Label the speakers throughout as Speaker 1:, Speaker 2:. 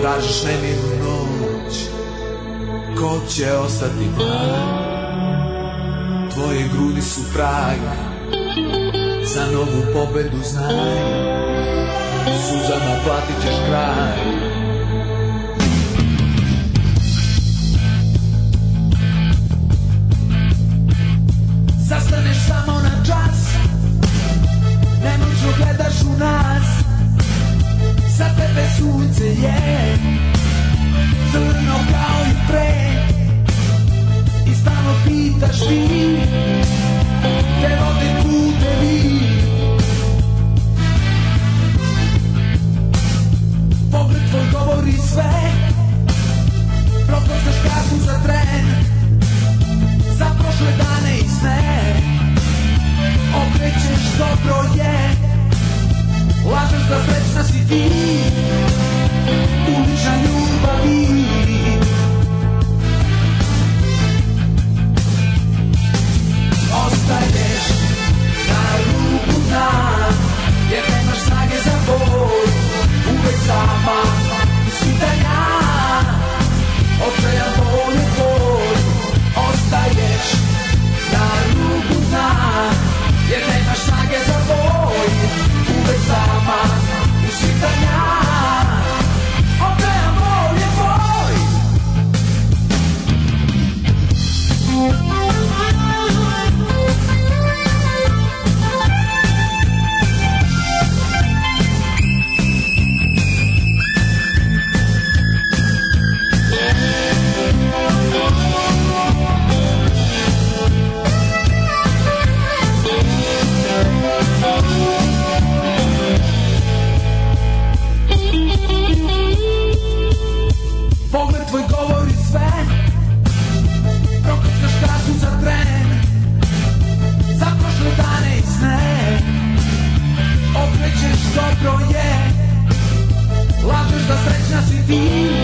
Speaker 1: Tražiš nemilu noć Ko će ostati mlad Tvoje grudi su prag Za novu pobedu znaj Suzama platit ćeš kraj Zastaneš samo na čas Nemoćno gledaš u nas tebe sunce je Crno kao i pre I stano pitaš mi Te vode putevi Pogled tvoj govori sve Prokostaš kašu za tren Za prošle dane i sne Okrećeš dobro je Lažeš da srećna si ti Ulična ljubavi Ostaješ na rubu dna Jer nemaš snage za bol Uvek sama Svi da ja Očajan bol tvoj fim.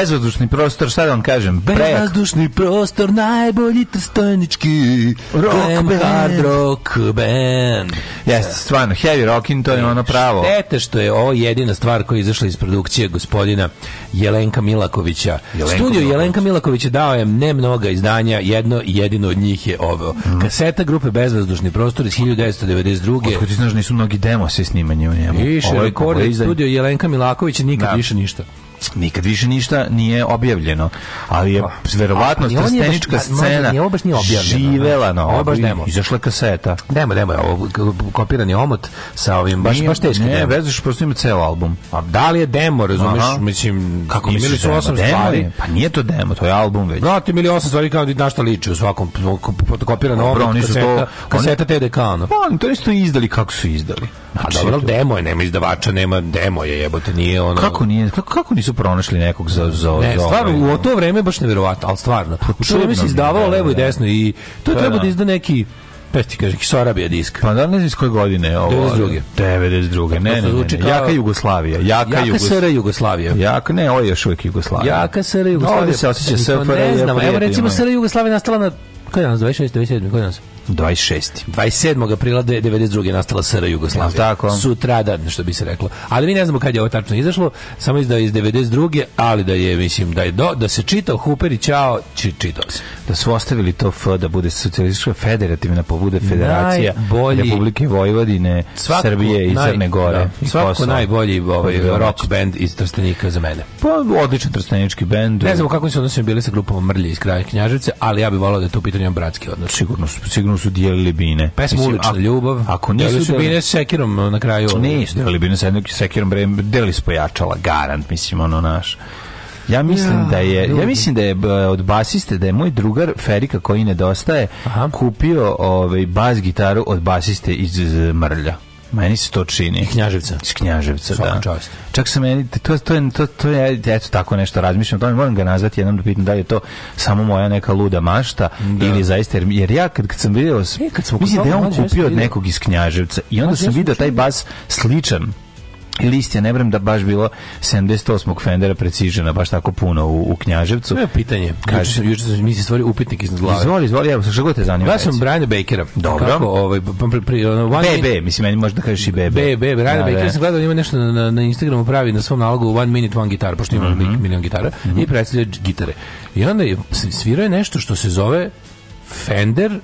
Speaker 2: bezvazdušni prostor, šta da vam kažem?
Speaker 3: Bezvazdušni prostor, najbolji trstojnički rock band. Hard rock band.
Speaker 2: Jeste, da. stvarno, heavy rocking, to je ono pravo.
Speaker 4: Štete što je ovo jedina stvar koja je izašla iz produkcije gospodina Jelenka Milakovića. Jelenko Studio Milaković. Jelenka Milakovića dao je ne mnoga izdanja, jedno i jedino od njih je ovo. Mm. Kaseta grupe Bezvazdušni prostor iz 1992.
Speaker 2: Otko ti znaš, nisu mnogi demo se snimanje u
Speaker 4: njemu. Više, rekorde, studio Jelenka Milakovića, nikad da. više ništa
Speaker 2: nikad više ništa nije objavljeno, ali je pa, verovatno trstenička scena nije, baš nije objavljeno. Živela, da. no,
Speaker 4: baš nemo.
Speaker 2: Izašla kaseta.
Speaker 4: Demo, demo, ovo kopirani omot sa ovim,
Speaker 2: baš, baš teški ne,
Speaker 4: vezuješ Ne, prosto ima ceo album.
Speaker 2: A da li je demo, razumeš? Mislim, Kako imali su da osam pa stvari.
Speaker 4: Pa nije to demo, to je album već.
Speaker 2: Brate, imali osam stvari kao da na šta liči u svakom fotokopirano omot, kaseta, kaseta TDK.
Speaker 4: Pa, to isto izdali kako su izdali
Speaker 2: a znači, dobro, demo je, nema izdavača, nema demo je, jebote, nije ono...
Speaker 4: Kako, nije, kako, kako nisu pronašli nekog za... za
Speaker 2: ne, stvarno, ovaj- u to vreme je baš nevjerovatno, ali stvarno. U to pa vreme se izdavao ne, da, levo i da, da. desno i to je pa, treba da izda neki... Pa kaže, Kisarabija disk.
Speaker 4: Pa da ne znam iz koje godine ovo.
Speaker 2: 92.
Speaker 4: 92. Ne, ne, ne, ne. Jaka Jugoslavija.
Speaker 2: Jaka, jaka Jugos... SR Jugoslavija.
Speaker 4: Jaka, ne, ovo je još uvijek Jugoslavija.
Speaker 2: Jaka SR Jugoslavija.
Speaker 4: Ovdje se osjeća SFRJ. Pa
Speaker 2: ne znam, evo recimo SR Jugoslavija nastala na... Kada nas, 26, 27, kada nas?
Speaker 4: 26.
Speaker 2: 27. aprila 92. nastala SR Jugoslavija.
Speaker 4: Tako. Sutra
Speaker 2: Sutradan, što bi se reklo. Ali mi ne znamo kad je ovo tačno izašlo, samo da je iz 92. ali da je, mislim, da je do, da se čitao Huper i Ćao, či, čitao se.
Speaker 4: Da su ostavili to F, da bude socijalistička federativna pobude federacija Najbolji, Republike Vojvodine, svako, Srbije i naj, Crne Gore. Da,
Speaker 2: svako Kosova. najbolji ovaj, rock band iz Trstenika za mene.
Speaker 4: Pa, odličan trstenički band.
Speaker 2: Ne znamo kako se odnosili bili sa grupom Mrlje iz kraja Knjaževce, ali ja bih volao da je to pitanje bratski odnos. Sigurno, sigurno
Speaker 4: su dijelili bine.
Speaker 2: Pesma ulična ljubav.
Speaker 4: Ako nisu su
Speaker 2: bine sekirom e, na kraju.
Speaker 4: Znači, nisu dijelili bine sekirom, bre, delili s pojačala, garant, mislim, ono naš. Ja mislim ja, da je ljudi. ja mislim da je od basiste da je moj drugar Ferika koji nedostaje Aha. kupio ovaj bas gitaru od basiste iz Mrlja. Meni se to čini. Iz
Speaker 2: Knjaževca.
Speaker 4: Iz Knjaževca, Svaka da.
Speaker 2: Čast.
Speaker 4: Čak sam meni, to, to, to, to je, eto tako nešto razmišljam, tome moram ga nazvati jednom da pitam da je to samo moja neka luda mašta da. ili zaista, jer, jer ja kad, kad sam vidio, e, kad sam mislim da je on kupio od nekog iz Knjaževca i onda sam vidio taj bas sličan list je, ne vrem da baš bilo 78. Fendera precižena, baš tako puno u, u Knjaževcu.
Speaker 2: Ne, pitanje. Kaže, juče sam mi se stvori upitnik iznad glave.
Speaker 4: Izvoli, izvoli, evo, šta god
Speaker 2: te zanima. Ja sam Brian Bakera.
Speaker 4: Dobro. Kako, ovaj, pri, pa, pa, pri, ono, one BB, minute, mislim, meni možeš da kažeš i
Speaker 2: BB. BB, Brian da, Baker, da. ja sam gledao, ima nešto na, na Instagramu pravi na svom nalogu One Minute, One Guitar, pošto ima mm -hmm. milion gitara, mm -hmm. i predstavlja gitare. I onda je, svirao je nešto što se zove Fender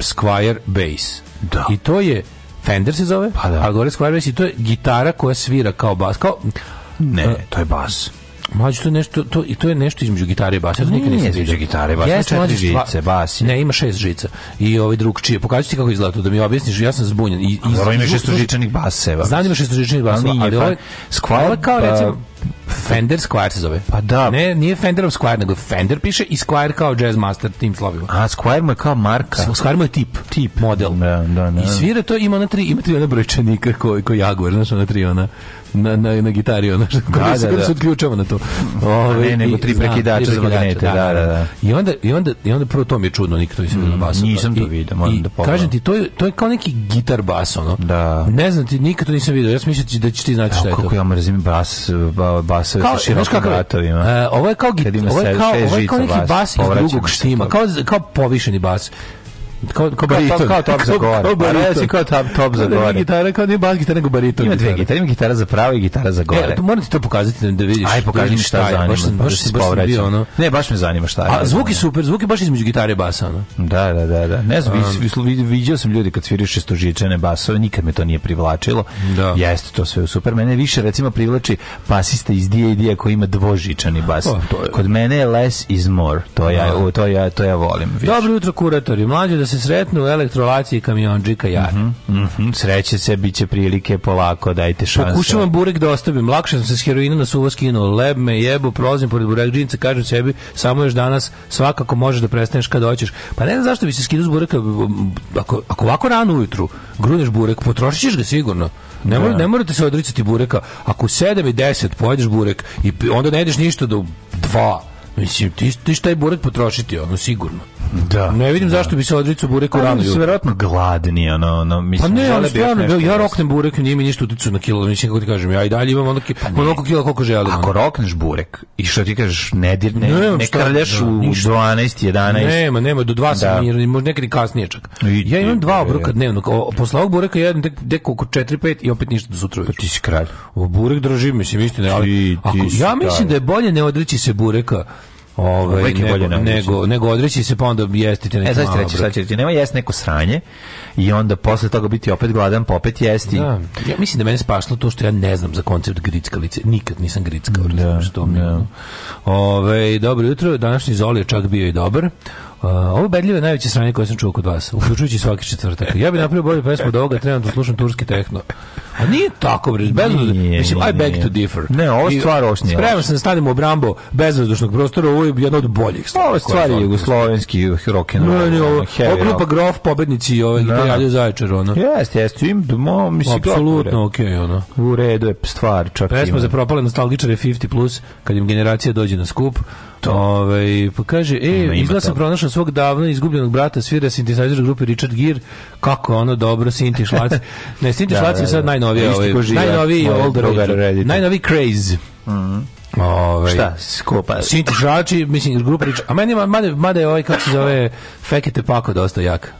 Speaker 2: Squire Bass.
Speaker 4: Da.
Speaker 2: I to je Fender se zove, pa da. ali gore i to je gitara koja svira kao bas, kao...
Speaker 4: Ne, e.
Speaker 2: to je
Speaker 4: bas.
Speaker 2: Mlađe
Speaker 4: to nešto
Speaker 2: to i to je nešto između gitare
Speaker 4: i
Speaker 2: basa, ja to nikad nisam vidio
Speaker 4: gitare, basa, Jeste, četiri žice, bas. Ne,
Speaker 2: ima šest žica. I ovaj drug čije, pokaži ti kako izgleda to da mi objasniš, ja sam zbunjen. I i
Speaker 4: ovo ima šestožičanih baseva.
Speaker 2: Znam da ima žičanih baseva, ali ovaj- ovo
Speaker 4: skvala kao pa- recimo Fender Squire se zove.
Speaker 2: Pa da.
Speaker 4: Ne, nije Fender of Squire, nego Fender piše i Squire kao jazz master tim slovima. A
Speaker 2: Squire mu je kao marka.
Speaker 4: Squire mu je tip,
Speaker 2: tip,
Speaker 4: model. Da,
Speaker 2: da, da.
Speaker 4: I svira to ima na tri, ima tri ona brojčanika koji koji Jaguar, znači ona tri ona na, na, na gitari, ono što da, se, da, da. Ovaj, da, da. se odključava na to.
Speaker 2: Ove, ne, i, nego tri prekidača za magnete, da,
Speaker 4: da, da. I onda, i onda, i onda prvo to mi je čudno, nikto to nisam mm, na basu. Nisam
Speaker 2: da. to vidio, moram da pogledam.
Speaker 4: Kažem ti, to je, to je kao neki gitar bas, ono.
Speaker 2: Da.
Speaker 4: Ne znam ti, nikad to nisam vidio, ja sam mislio da će ti znati šta je to.
Speaker 2: Kako
Speaker 4: ja
Speaker 2: mrzim bas, basove sa e, širokim vratovima.
Speaker 4: E, ovo je kao, ovo je kao, ovo je kao neki bas iz drugog štima, kao, kao povišeni bas.
Speaker 2: Kao, kao bariton.
Speaker 4: Kao, top za gore. Kao A pa
Speaker 2: reci kao top, top za gore. Nije gitara,
Speaker 4: kao nije bas gitara,
Speaker 2: nego
Speaker 4: bariton.
Speaker 2: Ima dve gitare, ima gitara za pravo i gitara za e, gore.
Speaker 4: E, moram ti to pokazati da, da vidiš.
Speaker 2: Aj, da pokaži mi šta je, Baš, da
Speaker 4: baš, baš, baš, baš bio ono.
Speaker 2: Ne, baš me zanima šta je. A
Speaker 4: zvuk je super, zvuk je baš između gitare i basa, ono.
Speaker 2: Da, da, da, da. Ne znam, um, vidio sam ljudi kad sviraju šestožičane basove, nikad me to nije privlačilo. Da. Jeste to sve super. Mene više recimo privlači basista iz D&D koji ima dvožičani bas. Pa, Kod mene je less is more. To ja, to ja, to ja volim.
Speaker 4: Dobro jutro kuratori. Mlađe da se sretnu u elektrolaciji kamionđika ja.
Speaker 2: Mm -hmm, mm -hmm, sreće se, biće prilike polako, dajte šanse.
Speaker 4: Pokušavam burek da ostavim, lakše sam se s heroina na suvo skinuo, leb me jebo, prolazim pored burek džinca, kažem sebi, samo još danas svakako možeš da prestaneš kad hoćeš. Pa ne znam zašto bi se skinuo s bureka, ako, ako ovako rano ujutru gruneš burek, potrošićeš ga sigurno. Ne, mora, da. ne morate se odricati bureka. Ako u 7 i 10 pojedeš burek i onda ne jedeš ništa do 2, mislim, ti, ti šta je burek potrošiti, ono, sigurno.
Speaker 2: Da.
Speaker 4: Ne vidim
Speaker 2: da.
Speaker 4: zašto bi se odricao burek pa u rano. Oni
Speaker 2: su verovatno gladni, ono, ono
Speaker 4: mislim. Pa ne, ali stvarno, ja roknem burek, nije mi ništa uticao na kilo, mislim kako ti kažem, ja i dalje imam ono ki, pa onoliko kila koliko želim.
Speaker 2: Ako rokneš burek i što ti kažeš, ne dirne, ne, ne, ne krlješ da, u 12, 11.
Speaker 4: Nema, nema, do 2 sam, jer možda nekad i kasnije čak. Ja imam dva obroka dnevno, posle ovog bureka jedan tek oko 4, 5 i opet ništa do sutra.
Speaker 2: Pa ti si kralj.
Speaker 4: O burek drži, mislim, istina, ali ako, ja mislim da je bolje ne odreći se bureka ovaj, nego, nego, nego odreći se pa onda jesti
Speaker 2: neko E, sad reći, sad reći, nema jest neko sranje i onda posle toga biti opet gladan, pa opet jesti.
Speaker 4: Da. Ja mislim da mene spašno to što ja ne znam za koncept grickalice. Nikad nisam grickao, da, što mi. Ovaj dobro jutro, današnji Zoli je čak bio i dobar. Uh, ovo bedljivo je najveće sranje koje sam čuo kod vas, uključujući svaki četvrtak. Ja bih napravio bolju pesmu od ovoga, trenutno slušam turski tehno. A nije tako, bre, bez mislim, I beg to differ.
Speaker 2: Ne, ovo stvar ovo nije.
Speaker 4: Spremam se da stanem u brambo bezvazdušnog prostora, ovo je jedna od boljih
Speaker 2: stvari. Ovo stvar je jugoslovenski rock and Ne, ne,
Speaker 4: ovo, ovo grupa Grof, pobednici, ovo je da. radio Zaječar, ono.
Speaker 2: Jeste, jeste, im, mo, mislim,
Speaker 4: Apsolutno, okej, okay, ono.
Speaker 2: U redu
Speaker 4: je
Speaker 2: stvar, čak
Speaker 4: Pesma ima. za propale nostalgičare 50+, kad im generacija dođe na skup, to. Ove, ovaj, pa kaže, e, no, izgleda sam pronašao svog davno izgubljenog brata, svira sintetizator grupe Richard Gere, kako ono dobro, Sinti Šlac. ne, Sinti da, Šlac da, je sad da. najnoviji, ovaj, najnoviji older, najnoviji craze. Mm -hmm.
Speaker 2: Ove, ovaj- Šta? Skupa.
Speaker 4: Sinti Šlači, mislim, grupa Richard, a meni, mada, mada je ovaj, kako se zove, Fekete Pako dosta jak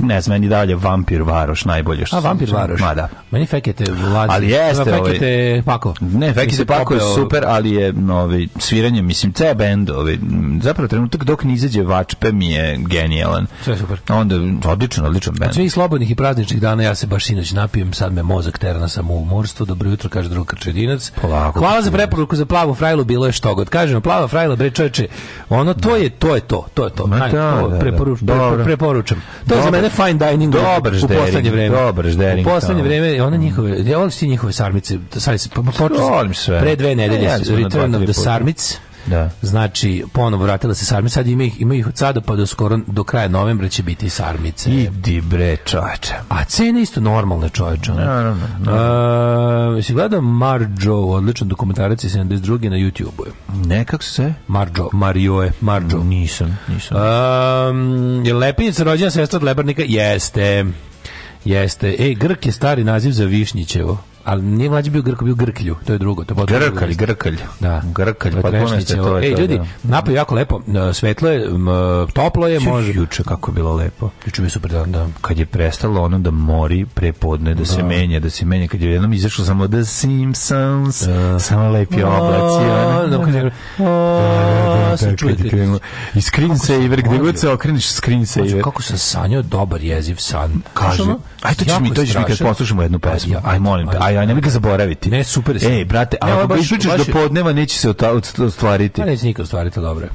Speaker 2: ne znam, meni dalje Vampir Varoš najbolje što
Speaker 4: A Vampir Varoš. Ma da. Meni Fekete Vlad. Ali jeste, Fekete ovaj- Pako.
Speaker 2: Ne, Fekete mislim, Pako da je super, ali je ovaj sviranje, mislim, ceo bend, ovaj zapravo trenutak dok ne izađe Vačpe mi je genijalan. Sve
Speaker 4: super.
Speaker 2: Onda odlično, odličan bend.
Speaker 4: Od svih slobodnih i prazničnih dana ja se baš sinoć napijem, sad me mozak tera na samoumorstvo. Dobro jutro, kaže drug Krčedinac. Polako. Hvala za preporuku za plavu frajlu, bilo je što god. Kažem, plava frajla, bre čoveče, ono to je da. to je to, to je to. Da, Aj, da, to da. preporučam. Preporučam. To je za mene mene fine dining dobar u
Speaker 2: poslednje
Speaker 4: vreme. Dobar ždering. U poslednje vreme ona njihove, ja volim sve njihove sarmice, sad se počeo sve. Pre dve nedelje ja, Return of
Speaker 2: the Sarmice. Da.
Speaker 4: Znači, ponovo vratila se sarmica, sad ima ih, ima ih od sada pa do skoro do kraja novembra će biti sarmice.
Speaker 2: Idi bre, čoveče.
Speaker 4: A cene isto normalne, čoveče. Naravno. No, e, si gledao
Speaker 2: Marjo,
Speaker 4: odličan dokumentarac 72. na YouTube-u.
Speaker 2: Nekak
Speaker 4: se? Marjo,
Speaker 2: Mario je, Marjo. Mm, nisam, nisam.
Speaker 4: Um, je Lepinica rođena sestra od Lebarnika? Jeste. Jeste. Ej, Grk je stari naziv za Višnjićevo ali nije mlađi bio Grko, bio Grklju, to je drugo. To
Speaker 2: je grkalj, Grkalj. Da. Grkalj, pa to, e, to Ej,
Speaker 4: ljudi, da. napoj jako lepo, svetlo
Speaker 2: je,
Speaker 4: toplo je,
Speaker 2: može. Juče kako bilo lepo.
Speaker 4: Juče bio super dan, da.
Speaker 2: Kad je prestalo ono da mori prepodne, da, da. se menja, da se menja, kad je jednom izašlo samo The
Speaker 4: Simpsons,
Speaker 2: da. samo lepi oblaci.
Speaker 4: I screensaver, gde god se okreniš
Speaker 2: screensaver. Kako
Speaker 4: sam
Speaker 2: sanjao dobar jeziv san.
Speaker 4: Kaže, ajde to ćeš mi, to ćeš mi kad poslušamo jednu pesmu. Aj, molim te, aj ja
Speaker 2: ne
Speaker 4: ga zaboraviti. Ne, super.
Speaker 2: Ej,
Speaker 4: brate, ne, ako ga išučeš do podneva, neće se ostvariti. Pa neće
Speaker 2: nikad ostvariti, dobro je.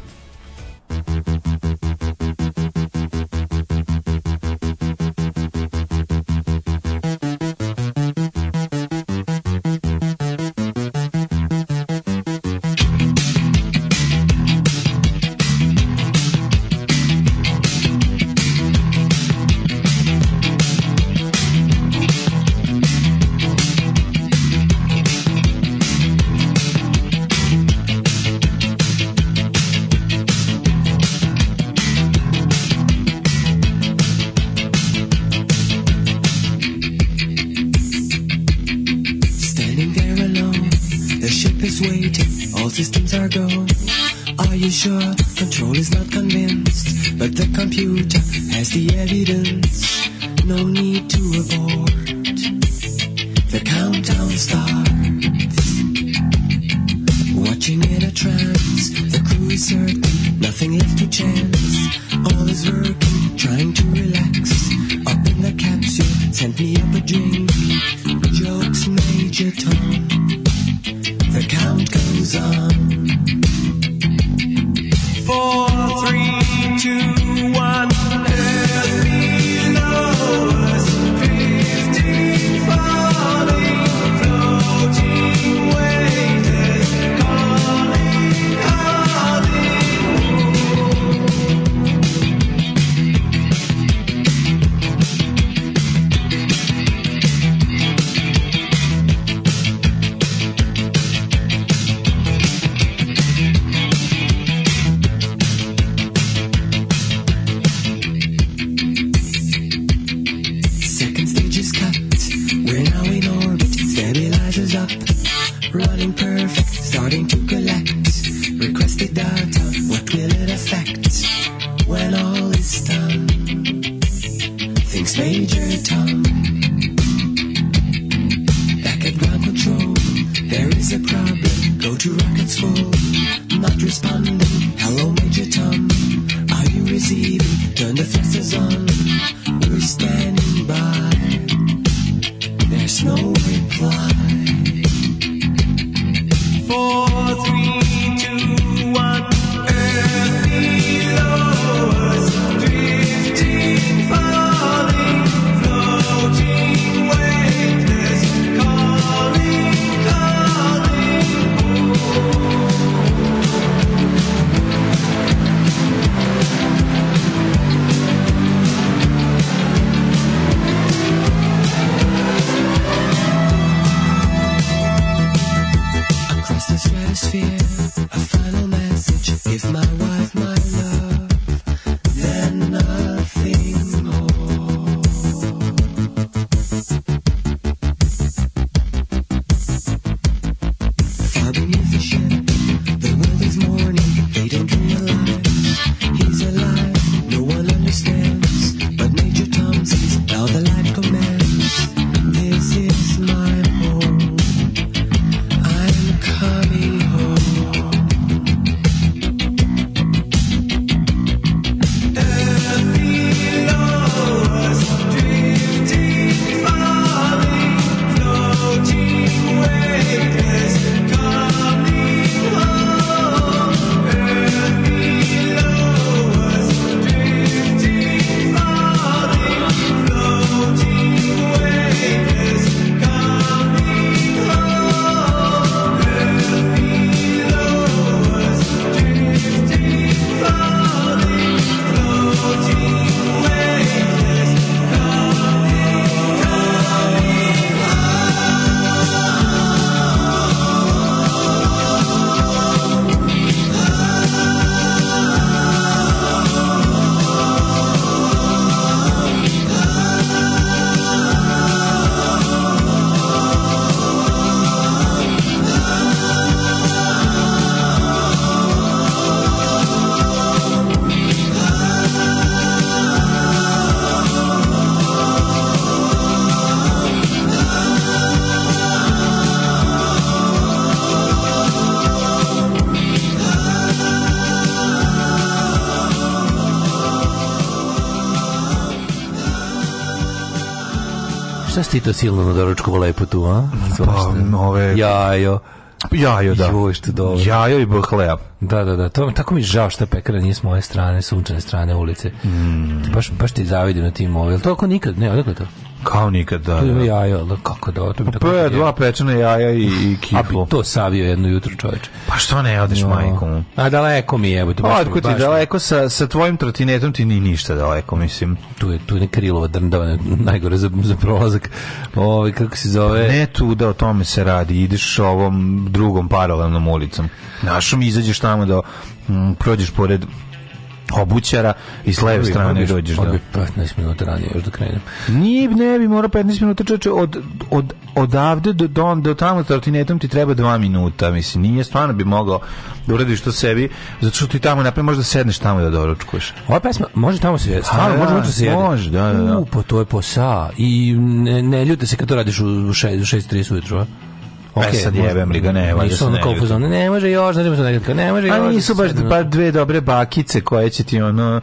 Speaker 2: ti Tito silno na doručkovo lepo tu, a?
Speaker 4: Svašta. Pa, ove...
Speaker 2: Jajo.
Speaker 4: Jajo, da. Joj,
Speaker 2: što dobro.
Speaker 4: Jajo i hleb.
Speaker 2: Da, da, da. To, tako mi žao što pekara nije s moje strane, sunčane strane ulice. Mm. Baš, baš ti zavidim na tim ove. Jel to ako nikad? Ne, odakle to?
Speaker 4: Kao nikad, da.
Speaker 2: Tu ima da. jaja, ali kako da... To bi pa
Speaker 4: tako pa, dva pečena jaja i, i kiflu. A bi
Speaker 2: to savio jedno jutro, čoveče.
Speaker 4: Pa što ne odeš no. majkom?
Speaker 2: A daleko mi je,
Speaker 4: to
Speaker 2: baš...
Speaker 4: Otko ti daleko, sa, sa tvojim trotinetom ti ni ništa daleko, mislim.
Speaker 2: Tu je, tu je Krilova drndava, najgore za, za prolazak. Ovo, kako se zove... Pa
Speaker 4: ne
Speaker 2: tu
Speaker 4: da o tome se radi, ideš ovom drugom paralelnom ulicom. Našom izađeš tamo da m, mm, prođeš pored obućara i s leve strane bi,
Speaker 2: dođeš do... 15 da. minuta ranije još da krenem.
Speaker 4: Nije, ne bi mora 15 minuta čeče od, od, odavde do, do, do tamo trotinetom ti treba 2 minuta, mislim, nije stvarno bi mogao da uradiš to sebi, zato što ti tamo napravim, možda sedneš tamo i da doručkuješ.
Speaker 2: Ova pesma, može tamo se jede, stvarno, može da se
Speaker 4: Može, da, da. da.
Speaker 2: U, pa to je posa i ne, ne ljute se kad to radiš u, u 6.30 ujutro, a?
Speaker 4: Okay, e sad jebem
Speaker 2: li ga, ne,
Speaker 4: valjda
Speaker 2: se ne vidi. Ne može još, ne može nekad, ne može
Speaker 4: još. A
Speaker 2: nisu
Speaker 4: baš pa dve dobre bakice koje će ti ono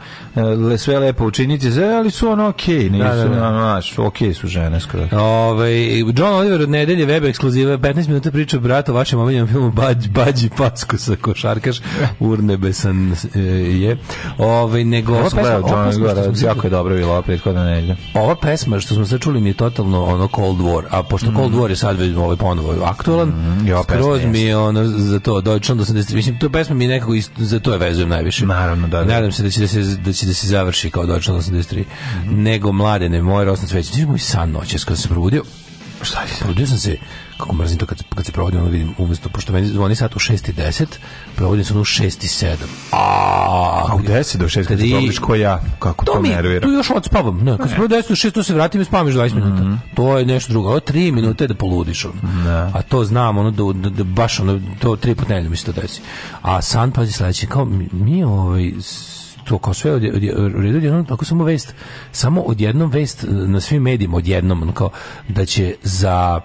Speaker 4: e, sve lepo učiniti, ali su ono okej, okay, da, nisu, da, da, da. okej okay su žene skroz.
Speaker 2: Ovaj John Oliver od nedelje web ekskluziva 15 minuta priča brat o vašem omiljenom filmu Bađ Bađi Packo sa košarkaš Urnebesan e, je. Ovaj nego Ova pesma, John
Speaker 4: Oliver, jako je dobro
Speaker 2: opet kod nedelja.
Speaker 4: Ova pesma
Speaker 2: što smo sad čuli mi je totalno ono Cold War, a pošto mm. Cold War je sad već ovaj ponovo aktualan. Mm, jo, Skroz mi je ono za to Deutschland 80. Mislim to pesma mi nekako ist, za to je vezujem najviše.
Speaker 4: Naravno, da.
Speaker 2: da. Nadam se da će da se da će da se završi kao Deutschland 83. Mm -hmm. Nego mlade ne moj rosno cveće. Ti moj san noćas kad se probudio.
Speaker 4: Šta je?
Speaker 2: Probudio sam se, kako mrzim to kad, kad se provodim, ono vidim, umesto, pošto meni zvoni sat u 6.10, provodim se ono u 6.07.
Speaker 4: A
Speaker 2: u 10 do 6 kad se probudiš ko ja, kako to, to mi, nervira. Tu još odspavam, ne, kad se probudim 10 do 6, to se vratim i spavam 20 mm -hmm. To je nešto drugo, ovo 3 minute da poludiš, ono. Da. A to znam, ono, da, da, da baš, ono, to 3 put nedelju mi se to desi. A san, pazi, sledeće, kao, mi, mi ovaj, to kao sve od, od, odjednom, ako samo vest, samo odjednom vest e, na svim medijima odjednom, kao da će za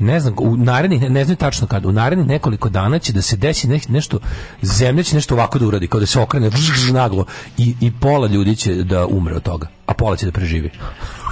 Speaker 2: ne znam, u narednih, ne znam tačno kad, u narednih nekoliko dana će da se desi ne, nešto, zemlja će nešto ovako da uradi, kao da se okrene žž, naglo i, i pola ljudi će da umre od toga, a pola će da preživi.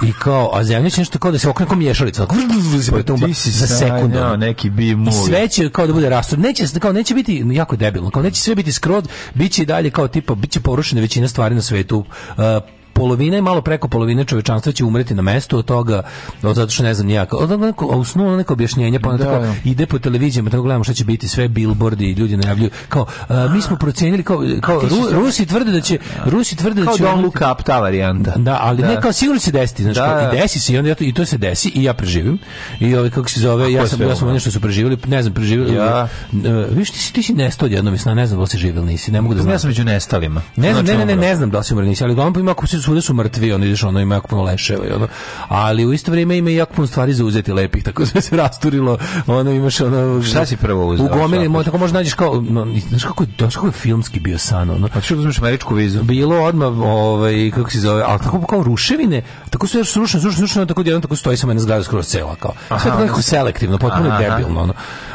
Speaker 2: I kao, a zemlja će nešto kao da se okrene kao mješalica, tako, vrž, pa, pa ti si za sekundu. Ja,
Speaker 4: neki bi I
Speaker 2: sve će kao da bude rastor. Neće, kao, neće biti jako debilno, kao neće sve biti skroz, bit će i dalje kao tipa, bit će porušena većina stvari na svetu, uh, polovina i malo preko polovine čovečanstva će umreti na mestu od toga, od zato što ne znam nijako. Od neko, a neko objašnjenje, pa onda da, tako, da. ide po televizijama, tako gledamo šta će biti, sve billboardi i ljudi najavljuju. Kao, a, mi smo procenili, kao, kao Ru, Rusi tvrde da će, da. Rusi tvrde da će...
Speaker 4: Kao Don't Look Up, ta varijanta.
Speaker 2: Da, ali da. ne, kao sigurno se desiti, znači, da, kao, i desi se i onda ja to, i to se desi i ja preživim. I ovaj, kako se zove, ja sam, ja sam ono što su preživjeli, ne znam, preživjeli. Ja. Uh, viš, ti si, ti si nestao jednom, ne znam da li si živjel nisi, ne mogu da pa znam. Ja
Speaker 4: sam među nestalima.
Speaker 2: Ne znam, znači, ne, ne, ne, ne znam da li si umrli nisi, ali uglavnom ima ako se svuda su mrtvi, oni ideš, ono ima jako puno leševa i ono. Ali u isto vrijeme ima i jako puno stvari za uzeti lepih, tako da se rasturilo. Ono imaš ono
Speaker 4: Šta si prvo
Speaker 2: uzeo? U gomili, mo, tako možeš naći kao, no, znaš kako, znaš kako je filmski bio san, ono.
Speaker 4: Pa što uzmeš američku vizu?
Speaker 2: Bilo odma, ovaj, kako se zove, al tako kao ruševine, tako su još srušene, srušene, tako jedan tako stoji samo jedna zgrada skroz cela kao. Sve tako selektivno, potpuno debilno, ono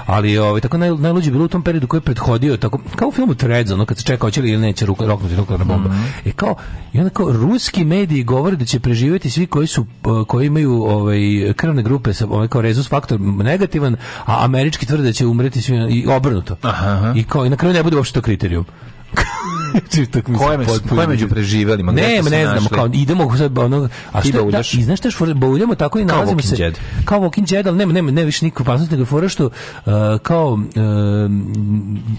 Speaker 2: ali ovaj tako naj, najluđi bilo u tom periodu koji je prethodio tako kao u filmu Threads ono kad se čeka hoće li ili neće ruk, roknuti nuklearna bomba. Mm -hmm. E kao i onda kao ruski mediji govore da će preživeti svi koji su koji imaju ovaj krvne grupe sa ovaj kao rezus faktor negativan, a američki tvrde da će umreti svi i obrnuto.
Speaker 4: Aha.
Speaker 2: I kao i na kraju ne bude uopšte to kriterijum
Speaker 4: ko je, ko među preživelima?
Speaker 2: Ne, ne znamo, kao idemo sad ono, a šta, da, da- i znaš šta, bauljamo tako i nalazimo se. Dead. Kao Walking Dead, ali nema, nema, ne više nikakve opasnosti, nego fora što uh, kao uh,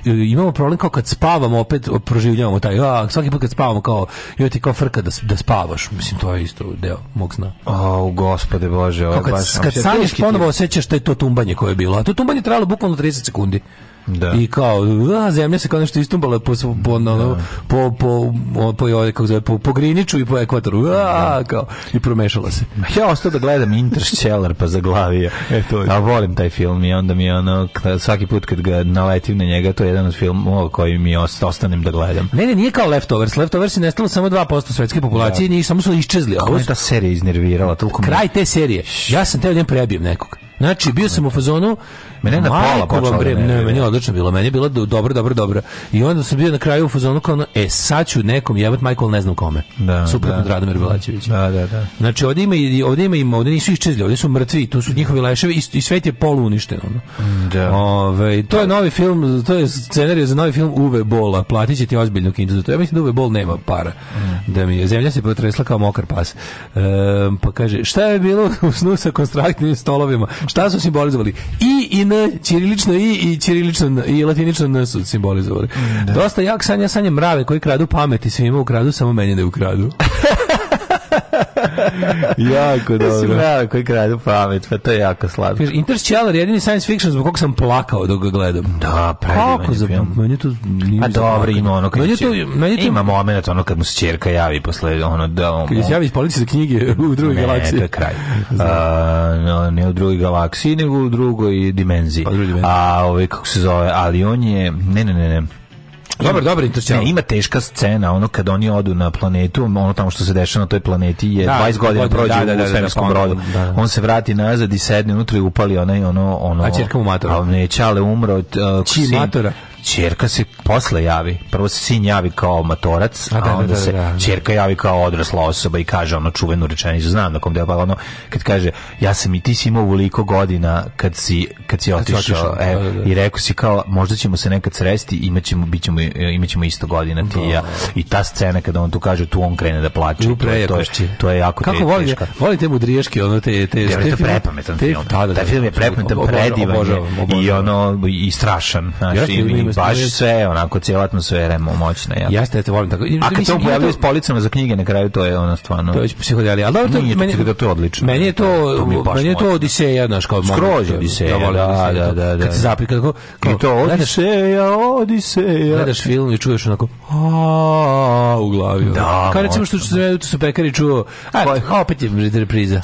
Speaker 2: imamo problem kao kad spavamo opet proživljavamo taj, a, svaki put kad spavamo kao, joj ti kao frka da, da spavaš, mislim, to je isto deo mog sna. O,
Speaker 4: oh, gospode Bože,
Speaker 2: ovo je baš... Kad sanješ ponovo osjećaš da je to tumbanje koje je bilo, a to tumbanje trajalo bukvalno 30 sekundi.
Speaker 4: Da.
Speaker 2: I kao, a, zemlja se kao nešto istumbala po, po, da. po, po, po, po, kako zove, po, po Griniću i po ekvatoru. A, da. kao, i promešala se.
Speaker 4: Ja ostao da gledam Interstellar pa zaglavio. E, to je. A volim taj film i onda mi je ono, svaki put kad ga naletim na njega, to je jedan od filmova koji mi ostanem da gledam.
Speaker 2: Ne, ne, nije kao Leftovers. Leftovers je nestalo samo 2% svetske populacije da. i samo su iščezli.
Speaker 4: Kako je ta serija iznervirala? Toliko
Speaker 2: Kraj te serije. Ja sam teo da prebijem nekog. Znači, bio sam u fazonu, mene na pola počelo. Bre, da ne, ne, meni je odlično bilo, meni je bilo dobro, dobro, dobro. I onda sam bio na kraju u fazonu kao, ono, e, sad ću nekom jebat Michael ne znam kome. Da, Super, da. Radomir Belačević.
Speaker 4: Da, da, da.
Speaker 2: Znači, ovde ima, ovde ima, ima, ovdje nisu iščezli, ovde su mrtvi, tu su njihovi leševi i, i svet je poluuništen.
Speaker 4: Da. Ove,
Speaker 2: ovaj, to je novi film, to je scenarij za novi film Uwe Bola, platit će ti ozbiljnu kintu za to. Ja mislim da Uve Bol nema para. Mm. Da mi je, zemlja se potresla kao mokar pas. E, pa kaže, šta je bilo u snu sa konstraktnim stolovima? Šta su simbolizovali? I i n, ćirilično i i ćirilično i latinično n su simbolizovali. Da. Dosta jak sanja sanje mrave koji kradu pameti i svima ukradu, samo meni ne da ukradu.
Speaker 4: jako dobro.
Speaker 2: Mislim, bravo, koji kradu pamet, pa to je jako slatko.
Speaker 4: Interstellar je jedini science fiction zbog kog sam plakao dok ga gledam.
Speaker 2: Da, predivan
Speaker 4: Kako film. Meni to
Speaker 2: nije A pa dobro, ima ono
Speaker 4: kad meni to, meni to... Ima moment ono kad mu se čerka javi posle ono da on... Kad se
Speaker 2: javi iz policije za knjige u drugoj ne, galaksiji.
Speaker 4: Ne, to je kraj. A, no, ne u drugoj galaksiji, nego u drugoj dimenziji. Pa,
Speaker 2: drugoj dimenziji.
Speaker 4: A ovaj, kako se zove, ali on je... Ne, ne, ne, ne
Speaker 2: Dobro, dobar interstellar. Ne, ima
Speaker 4: teška scena, ono kad oni odu na planetu, ono tamo što se dešava na toj planeti je da, 20 godina prođe da, da, u da, da, da, svemirskom brodu. On se vrati nazad i sedne unutra i upali onaj ono ono.
Speaker 2: A ćerka mu matora. Al
Speaker 4: neće, ali umro. Uh,
Speaker 2: Čiji matora?
Speaker 4: Čerka se posle javi. Prvo se sin javi kao matorac, a, da, a da, onda da, da, se da. čerka javi kao odrasla osoba i kaže ono čuvenu rečenicu, znam na kom delu, pa ono kad kaže ja sam i ti si imao ovoliko godina kad si kad si otišao, otišao e, da, i rekao si kao možda ćemo se nekad sresti, imaćemo bićemo e, imaćemo isto godina ti i ja. I ta scena kada on tu kaže tu on krene da plače.
Speaker 2: To je, to,
Speaker 4: je, to je jako
Speaker 2: Kako volite, volite mudriješke, ono te te te, te, te
Speaker 4: prepametan film. Taj film je prepametan, predivan i ono i strašan, znači baš sve, onako, cijela atmosfera je moćna.
Speaker 2: Ja. Jeste, ja te volim tako.
Speaker 4: A kad to pojavljaju s policama za knjige na kraju, to je ono stvarno...
Speaker 2: To
Speaker 4: je
Speaker 2: psihodelija. Ali dobro,
Speaker 4: to, nije, meni, to, to je odlično.
Speaker 2: Meni je da, to, to mi meni je to Odiseja, znaš,
Speaker 4: kao... Skroz da, Odiseja, da, da, da, da, da.
Speaker 2: Kad se zapri, kako...
Speaker 4: I to Odiseja, Odiseja.
Speaker 2: Gledaš film i čuješ onako... u glavi. Da,
Speaker 4: Kao
Speaker 2: recimo što se da. su pekari čuo...
Speaker 4: A, pa opet je repriza.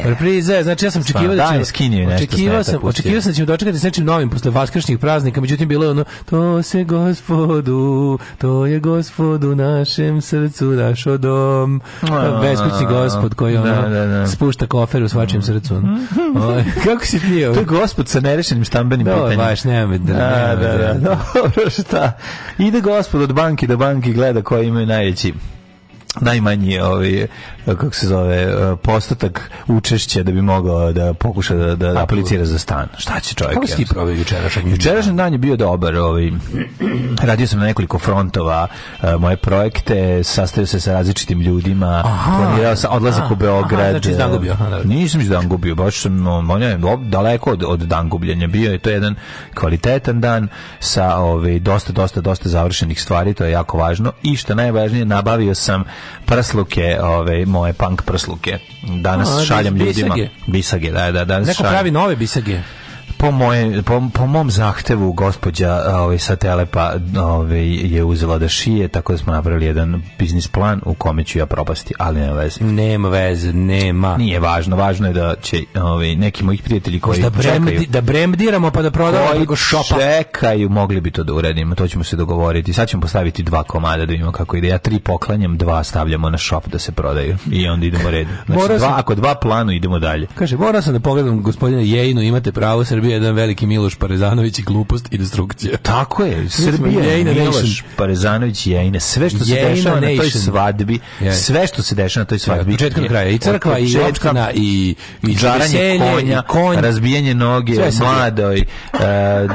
Speaker 2: E. Repriza,
Speaker 4: znači ja sam očekivao da će... Očekivao sam, očekivao sam da ćemo dočekati s nečim novim posle vaskršnjih praznika, međutim bilo je ono to se gospodu, to je gospodu našem srcu našo dom. Pa beskućni gospod koji da, ono da, da, da. spušta kofer u svačijem mm. srcu. O, ovaj, kako
Speaker 2: si
Speaker 4: ti
Speaker 2: To je gospod sa nerešenim stambenim
Speaker 4: pitanjem. Da, baš, nema da, da,
Speaker 2: da, da. Dobro, šta? Ide gospod od banki do da banki gleda koji imaju najveći najmanji ovaj kako se zove eh, postotak učešća da bi mogao da pokuša da da aplicira za stan. Šta će čovjek? Kako
Speaker 4: si ti proveo jučerašnji?
Speaker 2: Jučerašnji dan je bio dobar, ovaj radio sam na nekoliko frontova, eh, moje projekte, sastao se sa različitim ljudima,
Speaker 4: planirao
Speaker 2: sam odlazak u Beograd. Aha, znači dan gubio. nisam iz dan gubio, baš sam on daleko od od dan gubljenja bio je to jedan kvalitetan dan sa ovaj dosta dosta dosta završenih stvari, to je jako važno i što najvažnije nabavio sam prsluke, ove, moje punk prsluke. Danas A, šaljem ljudima. Bisage.
Speaker 4: bisage,
Speaker 2: da, da, danas
Speaker 4: Neko
Speaker 2: šaljem.
Speaker 4: pravi nove bisage
Speaker 2: po, moje, po, po mom zahtevu gospođa ovaj, sa Telepa ovaj, je uzela da šije, tako da smo napravili jedan biznis plan u kome ću ja propasti, ali nema veze.
Speaker 4: Nema veze, nema.
Speaker 2: Nije važno, važno je da će ovaj, neki mojih prijatelji koji
Speaker 4: da bremdi, čekaju... Da bremdiramo pa da prodamo preko
Speaker 2: šopa. čekaju, mogli bi to da uredimo, to ćemo se dogovoriti. Sad ćemo postaviti dva komada da vidimo kako ide. Ja tri poklanjam, dva stavljamo na šop da se prodaju i onda idemo redom. Znači, dva, ako dva planu idemo dalje.
Speaker 4: Kaže, morao sam da pogledam gospodine Jejinu, imate pravo, Srbije jedan veliki Miloš Parezanović i glupost i destrukcija.
Speaker 2: Tako je, Srbija je Miloš Parezanović i ine sve što se dešava na toj svadbi, sve što se dešava na toj svadbi.
Speaker 4: Početka
Speaker 2: do
Speaker 4: kraja i crkva i opština i i
Speaker 2: džaranje konja, razbijanje noge mladoj, e,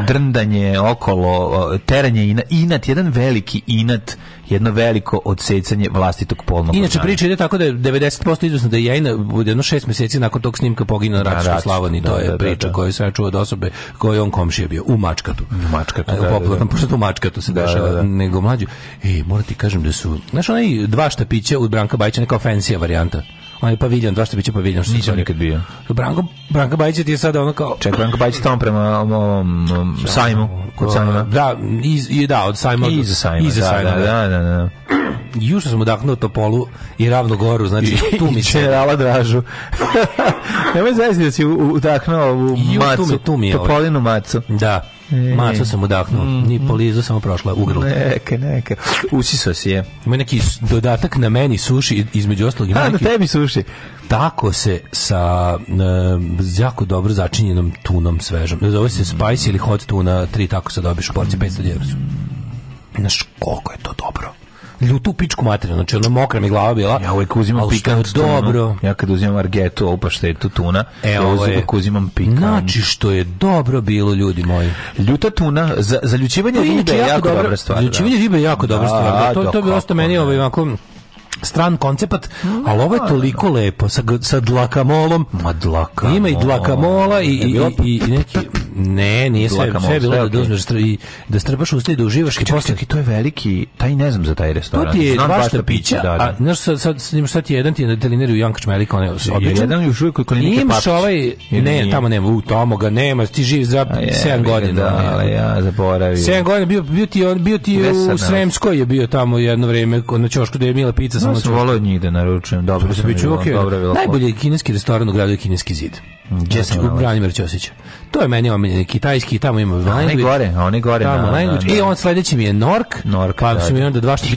Speaker 2: drndanje okolo, teranje inat, jedan veliki inat jedno veliko odsecanje vlastitog polnog
Speaker 4: Inače, priča ide tako da je 90% izvesno da je jajna jedno šest mjeseci nakon tog snimka pogina na Račku Slavoni. To da, je da, da, priča da, koju sam ja čuo od osobe koju on komšija bio u Mačkatu.
Speaker 2: U Mačkatu,
Speaker 4: e, da, da Popularno, pošto u Mačkatu se dešava nego mlađu. E, moram ti kažem da su, znaš, onaj dva štapića od Branka Bajića, neka ofensija varijanta onaj paviljon, da što biće paviljon što
Speaker 2: nisam nikad bio.
Speaker 4: Branko Branko Bajić je sad ono kao
Speaker 2: Ček Branko Bajić tamo prema um, um, sajmu,
Speaker 4: kod sajma.
Speaker 2: Da,
Speaker 4: iz, i
Speaker 2: da,
Speaker 4: od sajma.
Speaker 2: I iza sajma. Iza
Speaker 4: da, da, sajma, da, da, da. da. Juče sam dakle udahnuo Topolu i Ravnu Goru, znači
Speaker 2: tu mi
Speaker 4: se... Čerala Dražu. Nemoj znači da si udahnuo u, u dakle, macu, tu mi, tu mi je Topolinu macu. Da. E, Maco sam udahnuo, mm, ni polizu samo prošla u grlu. Neka,
Speaker 2: neka. Usisao si je. Ima neki dodatak na meni suši, između ostalog
Speaker 4: ima A, neki... na tebi suši. Tako se sa uh, jako dobro začinjenom tunom svežom. Zove se spice ili hot tuna, tri tako se dobiješ u porci 500 djevra. Znaš koliko je to dobro ljutu pičku materinu, znači ona mokra mi glava bila.
Speaker 2: Ja uvek uzimam pikant
Speaker 4: dobro.
Speaker 2: Ja kad uzimam argetu, ovu paštetu tuna, e, ja uvek uzimam pikant.
Speaker 4: Znači što je dobro bilo, ljudi moji.
Speaker 2: Ljuta tuna, za, za ljučivanje da. ribe je jako dobra da, stvar.
Speaker 4: Ljučivanje ribe je jako dobra stvar. To, to bi ostao meni ovaj, ovako stran koncept, ali ovo je toliko da. lepo sa, sa dlakamolom.
Speaker 2: Ma dlakamol. Ima
Speaker 4: i dlakamola i, i, i, i neki Ne, nije sve, sve je bilo da okay. da uzmeš i da strbaš usta i da uživaš
Speaker 2: čekaj, i posle. Čekaj, to je veliki, taj ne znam za taj restoran. To
Speaker 4: ti je dva štapića, da, da. a da. znaš, sad, sad, sad, sad ti jedan ti je na delineru Janka Čmelika, on je odličan.
Speaker 2: Jedan još uvijek kod
Speaker 4: Klinike Papić. Imaš ovaj, ne, tamo nema, u tamo ga nema, ti živi za 7 godina. Da,
Speaker 2: ali ja zaboravio.
Speaker 4: 7 godina, bio, bio ti, on, bio ti u Sremskoj je bio tamo jedno vreme, na Ćošku da je Mila Pica.
Speaker 2: No, sam
Speaker 4: volao od njih da naručujem,
Speaker 2: dobro sam bilo. Da. Najbolji kineski restoran u gradu je kineski
Speaker 4: zid. Gdje znači, sam? U Branimir Ćosića. To je meni kitajski, tamo ima Language. One
Speaker 2: gore,
Speaker 4: one
Speaker 2: gore.
Speaker 4: Tamo na, Language. Na, na, I on sledeći mi je Nork. Nork, pa da. su mi onda dva što...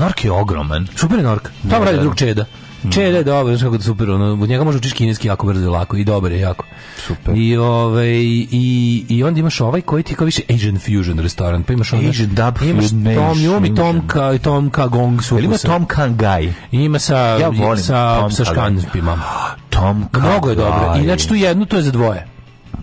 Speaker 2: Nork je ogroman.
Speaker 4: Super je Nork. Tamo da, radi da, drug da. Čeda. Mm. Čeda je dobro, kako da super, ono, od njega može učiš kineski jako brzo i lako i dobro je jako.
Speaker 2: Super.
Speaker 4: I, ovaj, i, i onda imaš ovaj koji ti kao više Asian Fusion restoran, pa imaš onda...
Speaker 2: Asian Dub imaš
Speaker 4: Tom Yum i Tom Ka, Tom Ka Gong su.
Speaker 2: Ili ima Tom Ka Gai.
Speaker 4: Ima sa,
Speaker 2: ja volim
Speaker 4: sa, Tom sa
Speaker 2: Tom Ka Mnogo
Speaker 4: je
Speaker 2: dobro.
Speaker 4: I znači tu jednu, to je za dvoje.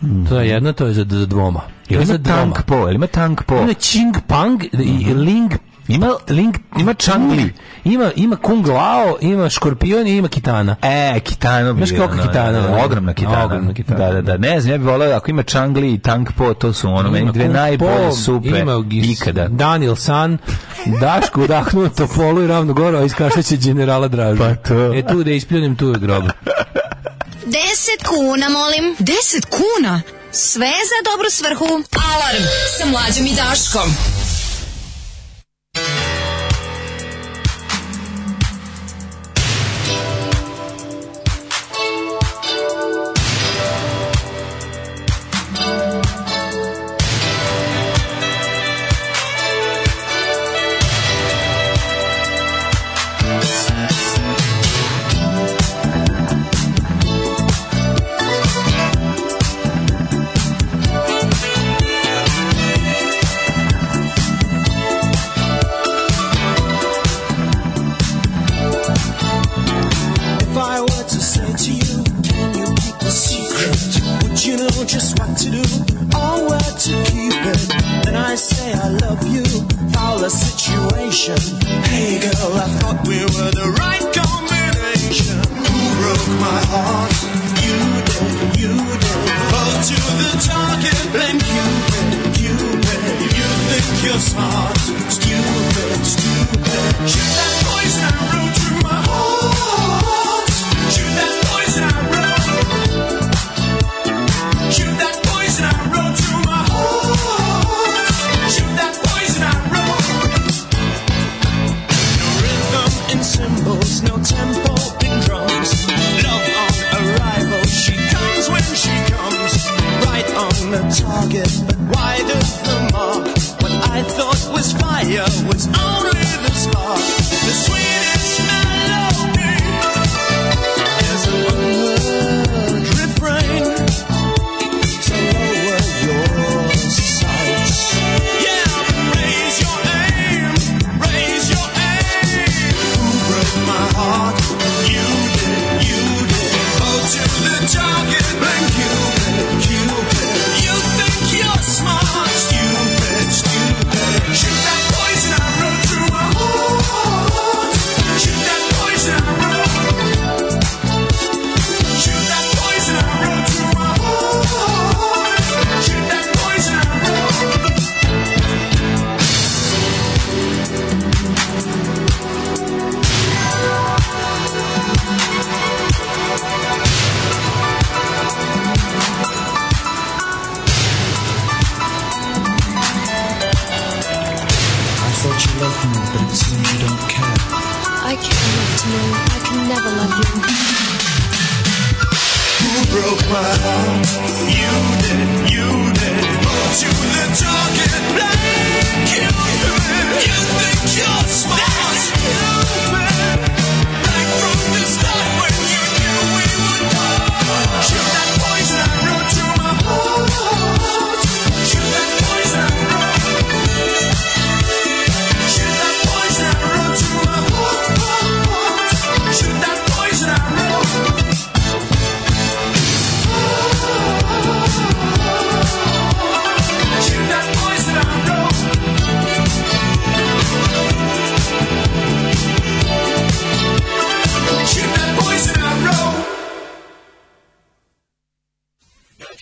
Speaker 4: Mm. To je jedno, to je za, za dvoma.
Speaker 2: Ili
Speaker 4: za tank
Speaker 2: po, ili
Speaker 4: ima tank po.
Speaker 2: Ima Ching Pang
Speaker 4: i mm -hmm.
Speaker 2: Ling ima Link, ima Changli,
Speaker 4: ima ima Kung Lao, ima Škorpion i ima Kitana.
Speaker 2: E,
Speaker 4: Kitana
Speaker 2: bi. Znaš
Speaker 4: da, da, da, Kitana, no,
Speaker 2: ogromna Kitana. Ogromna
Speaker 4: Kitana. Da, da, da. Ne znam, ja bih voleo ako ima Changli i Tank Po, to su ono meni dve najbolje supe ima gis, ikada. Daniel San, Daško udahnuo topolu i ravno gore, a iskašeće generala Draža. Pa to. E tu da ispljunem tu je grob. 10 kuna, molim. 10 kuna? Sve za dobru svrhu. Alarm sa mlađom i Daškom.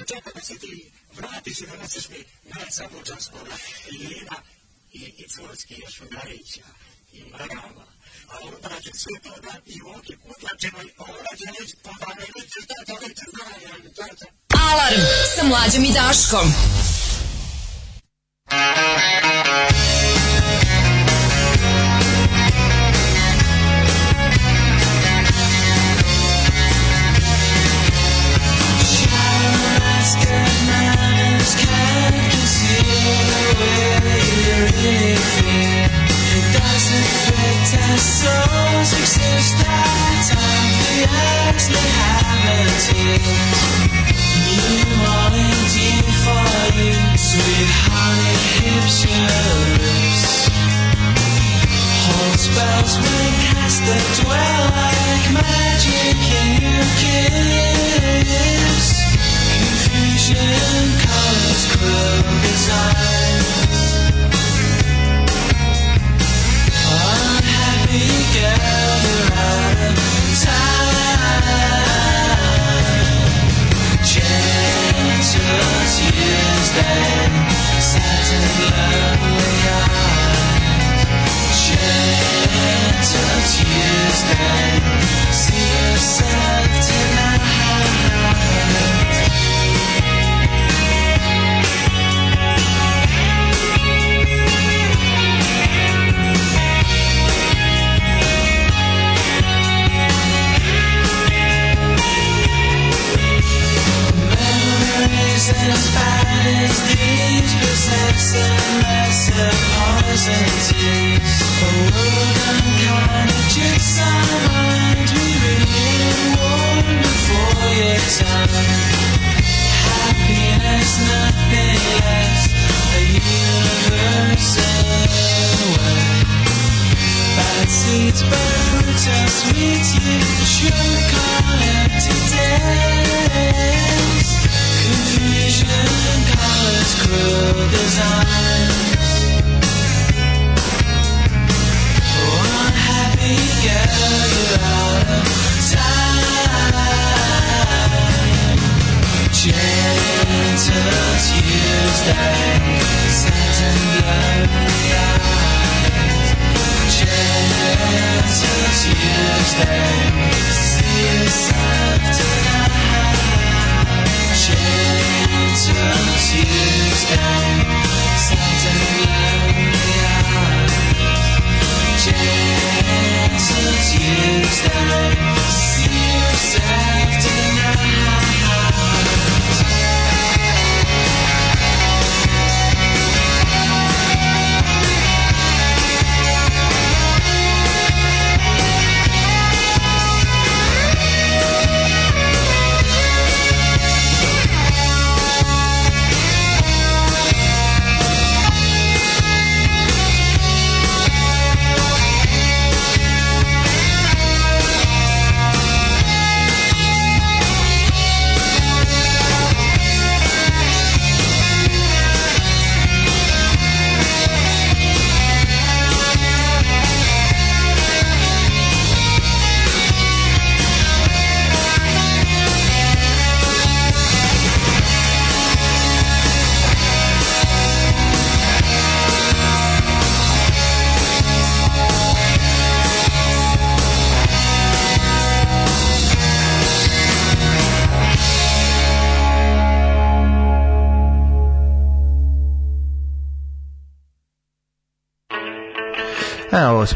Speaker 4: čeka da se ti vratiš i da neseš mi najca Bučanskoga i Lina i, i Curski i Šugarića i Marama. A onda će sve to da i ovdje utlačeno i onda će reći podavljeni će šta će reći znamo. Alarm sa mlađom i Daškom.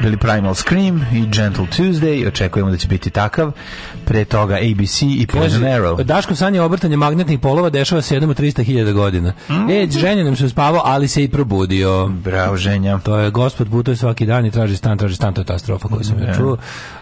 Speaker 5: su bili Primal Scream i Gentle Tuesday, očekujemo da će biti takav. Pre toga ABC i Poison Arrow. Daško sanje obrtanje magnetnih polova dešava se jednom od 300.000 godina. Mm E, ženja nam se uspavao, ali se i probudio. Bravo, ženja. To je gospod putuje svaki dan i traži stan, traži stan, to je ta strofa koju sam mm ja čuo.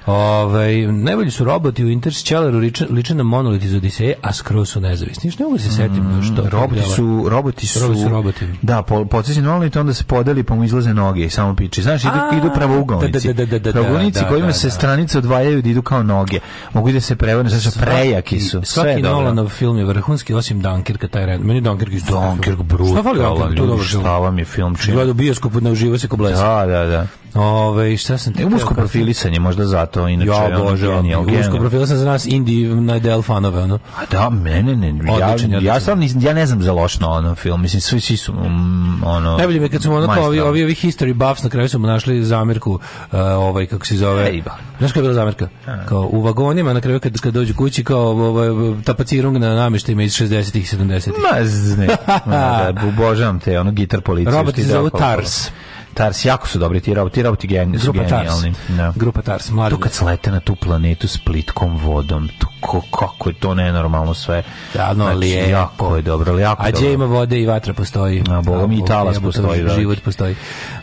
Speaker 5: Ovaj najbolji su roboti u Interstellaru liče, na monolit iz Odiseje, a skroz su nezavisni. Ništa ne mogu da se setim mm, što. Roboti su roboti su roboti. Su roboti. Da, po podsećaju monolit onda se podeli pa mu izlaze noge i samo piči. Znaš, idu a, idu pravougaonici. Da, da, da, da, da pravougaonici kojima se stranice odvajaju da idu kao noge. Mogu da se prevane, znači prejaki su. Svaki Nolanov film je vrhunski osim Dunkirka taj red. Meni Dunkirk je Dunkirk brutalno. Šta vam je film čini? Gledao bioskopu na uživo se koblesa. Da, da, da. Ove, šta sam e, te... Usko profilisanje možda zato, inače. Ja, bože, ono, usko profilisanje za nas indie najdel fanove, ono. A da, mene ne, ne, ja, odličan, ja, sam, ja ne znam za loš ono film, mislim, svi, svi su, um, ono... Najbolje mi kad su ono, kao ovi, ovi, ovi history buffs, na kraju smo našli zamirku, uh, eh, ovaj, kako se zove... Ejba. Znaš koja je bila zamirka? A. Kao, u vagonima, na kraju kad, kad dođu kući, kao ovaj, tapacirung na namještajima iz 60-ih 70-ih. Ma, ne, ma, da, obožavam te, ono, gitar policiju. Robot se zove Tars. Tars, jako su dobri ti rauti, rauti geni, su Grupa genijalni. Tars. Da. Grupa Tars, mladi. To kad slete na tu planetu s plitkom vodom, tu ko, kako je to nenormalno sve. Da, no, znači, lijepo. Jako je dobro, jako A gdje ima vode i vatra postoji. A boga mi i talas postoji. Život postoji.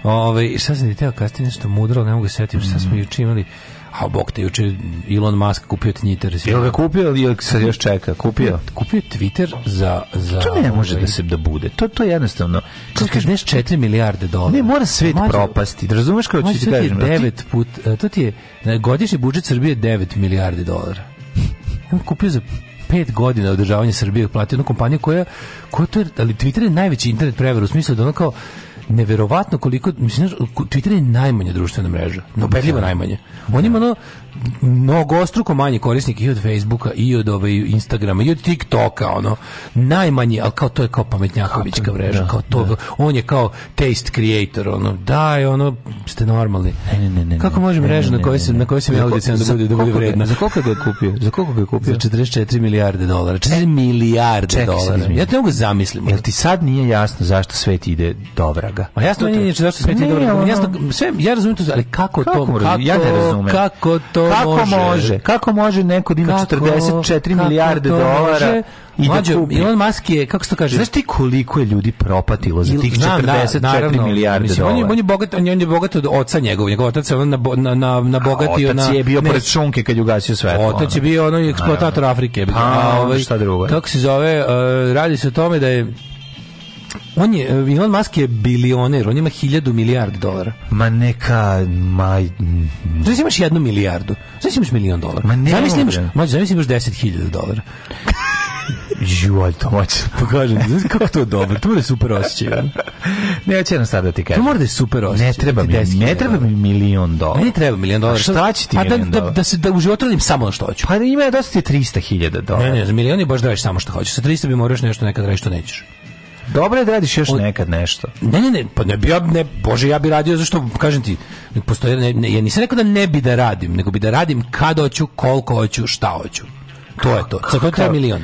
Speaker 5: Ove, ovaj, šta sam ti teo, kada ste nešto mudro, ne mogu da se setiti, šta smo mhm. juče imali A bok te juče Elon Musk kupio Twitter. Jel ga kupio ili sad još čeka? Kupio. Kupio Twitter za za To ne može da ovaj... da se da bude. To to je jednostavno. Čekaj, 4 milijarde dolara. Ne mora svet mađu, propasti. Da razumeš kako ću ti kažem. 9 put, to ti je e, godišnji budžet Srbije 9 milijardi dolara. On kupio za 5 godina održavanje Srbije platio jednu kompaniju koja, koja to je, ali Twitter je najveći internet prever u smislu da ono kao neverovatno koliko mislim Twitter je najmanja društvena mreža, no da. najmanje. On ima ono mnogostruko manje korisnika i od Facebooka i od ovaj Instagrama i od TikToka ono najmanje al kao to je kao pametnjakovićka mreža da, kao to da. on je kao taste creator ono daj ono ste normalni ne, ne, ne, kako može mreža na kojoj se na kojoj se ja audicija da bude da bude vredna za koliko ga je kupio za koliko ga je kupio za 44 milijarde dolara 4 milijarde Čekaj, dolara ja te mogu zamislim jel ti sad nije jasno zašto svet ide do vraga a jasno nije znači zašto svet ide do vraga jasno sve ja razumem to ali kako to kako ja ne razumem kako to kako može? može? Kako može neko da ima 44 kako milijarde dolara i da Mlađo, da kupi? Elon Musk je, kako se to kaže? Znaš ti koliko je ljudi propatilo za tih Znam, 44 da, naravno, milijarde mislim, dolara? On je, on je bogat, on je, on je bogat od oca njegovog. njegov otac je on na, na, na, na bogatio na... Otac je bio pored šunke kad je ugasio svetlo. Otac je bio ono eksploatator Afrike. Pa, a, ovaj, šta drugo je? Kako se zove, uh, radi se o tome da je On je, eh, Elon Musk je bilioner, on ima 1000 milijardi dolara. Ma neka, maj... Mm. Znači imaš 1 milijardu, znači imaš milion dolara. Ma ne, zamisli imaš, mađu, zamisli imaš deset dolara. Žualj, to moće. Pokažem, pa znaš kako to je dobro, to mora super osjećaj. ne, ja sad da ti kažem. To mora da je super osjećaj. Ne treba da mi, ne treba mi milion dolara. Ne treba milion dolara. Šta će ti A da- milion da, da, da, se, da u životu radim samo ono što hoću. Pa da ima dosta ti 300 hiljada dolara. Ne, ne, za milion je baš da radiš samo što hoćeš. Sa 300 bi moraš nešto nekad radiš što nećeš. Dobro je da radiš još od... nekad nešto. Ne, ne, ne, pa ne bi ja, ne, bože, ja bi radio, zašto, kažem ti, postoje, ne, ne, ja nisam rekao da ne bi da radim, nego bi da radim kad hoću, koliko hoću, šta hoću. To je to. Za to treba milion.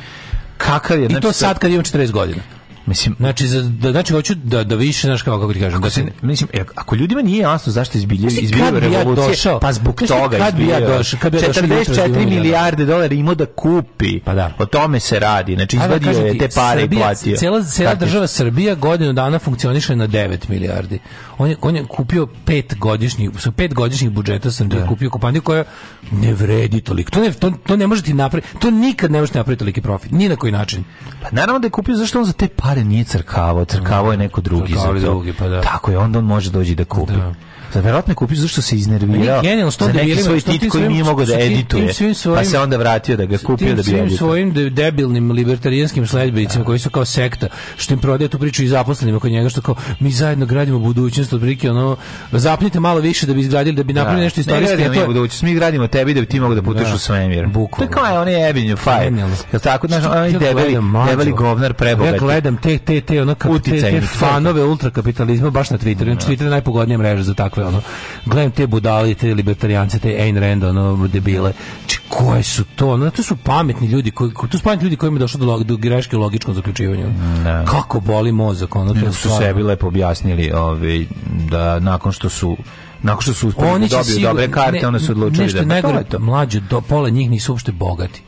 Speaker 5: Kakav je? I to znači, sad kad imam 40 godina. Mislim, znači da znači hoću da da više znaš kako kako ti kažem, ako da se mislim e, ako ljudima nije jasno zašto izbilje izbilje revolucije, došao, pa zbog toga kad bi ja došao, kad bi ja došao 44 da milijarde dolara ima da kupi.
Speaker 6: Pa da.
Speaker 5: O tome se radi. Znači da, izvadio je te pare Srbija, i
Speaker 6: platio. Cela cela država Srbija godinu dana funkcioniše na 9 milijardi. On je on je kupio pet godišnjih, sa pet godišnjih budžeta sam da. kupio kompaniju koja ne vredi toliko. To ne to, to ne ti napraviti. To nikad ne možete napraviti toliki profit. Ni na koji način.
Speaker 5: Pa naravno da je kupio zašto on za te pare pare nije crkavo, crkavo je da. neko drugi.
Speaker 6: Crkavo drugi, pa da.
Speaker 5: Tako je, onda on može doći da kupi. Da. Da verovatno je kupio zašto se iznervirao.
Speaker 6: Genijalno što
Speaker 5: da neki svoj tit koji
Speaker 6: nije
Speaker 5: mogao da edituje. pa se onda vratio da ga kupio da bi edituje.
Speaker 6: svojim debilnim libertarijanskim sledbenicima da. koji su kao sekta što im prodaje tu priču i zaposlenima kod njega što kao mi zajedno gradimo budućnost od brike ono zapnite malo više da bi izgradili da bi napravili da. nešto
Speaker 5: istorijski. Ne gradimo budućnost, mi gradimo tebi da bi ti mogao da putuješ da. u svemir.
Speaker 6: To kao je onaj Ebin
Speaker 5: Fire. Jel tako znaš, onaj debeli, debeli govnar prebogat. Ja
Speaker 6: gledam te te te ono kako te fanove ultrakapitalizma baš na Twitteru. Znači, Twitter je najpogodnija mreža za takve sebe, ono. Gledam te budali, te libertarijance, te Ayn Rand, ono, debile. Či, znači, koje su to? Ono, to su pametni ljudi, koji, to su pametni ljudi kojima je došlo do, do greške u logičkom zaključivanju. Ne. Da. Kako boli mozak, ono, to
Speaker 5: su sebi lepo objasnili, ovi, ovaj, da nakon što su nakon što su dobili da dobiju dobre karte, one su odlučili nešto da...
Speaker 6: Nešto pa najgore, to mlađe, do pola njih nisu uopšte bogati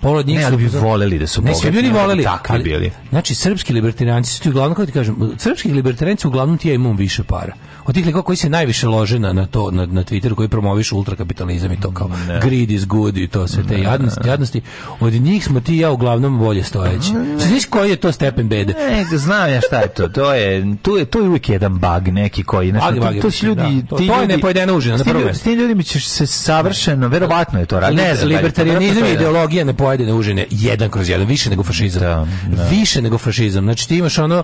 Speaker 5: pola njih ne, ali bi voleli da su ne, bogati. Ne, svi bi voleli. Takvi
Speaker 6: ali, bili. Znači, srpski libertarijanci su ti uglavnom, kako ti kažem, srpski libertarijanci uglavnom ti ja imam više para od tih likova koji se najviše lože na, na to na, na Twitteru koji promoviš ultrakapitalizam i to kao ne. greed is good i to sve te ne. jadnosti, jadnosti od njih smo ti ja uglavnom bolje stojeći. Znaš koji je to stepen bede?
Speaker 5: Ne, da znam ja šta je to. To je tu je
Speaker 6: to je uvijek
Speaker 5: jedan bug neki koji
Speaker 6: znači to, to su ljudi da, to, to je nepojedena užina na prvo.
Speaker 5: S tim ljudima ćeš se savršeno verovatno je to
Speaker 6: radi. Ne, libertarianizam i ideologija nepojedine užine jedan kroz jedan više nego fašizam.
Speaker 5: Da,
Speaker 6: da. Više nego fašizam. Znači ti imaš ono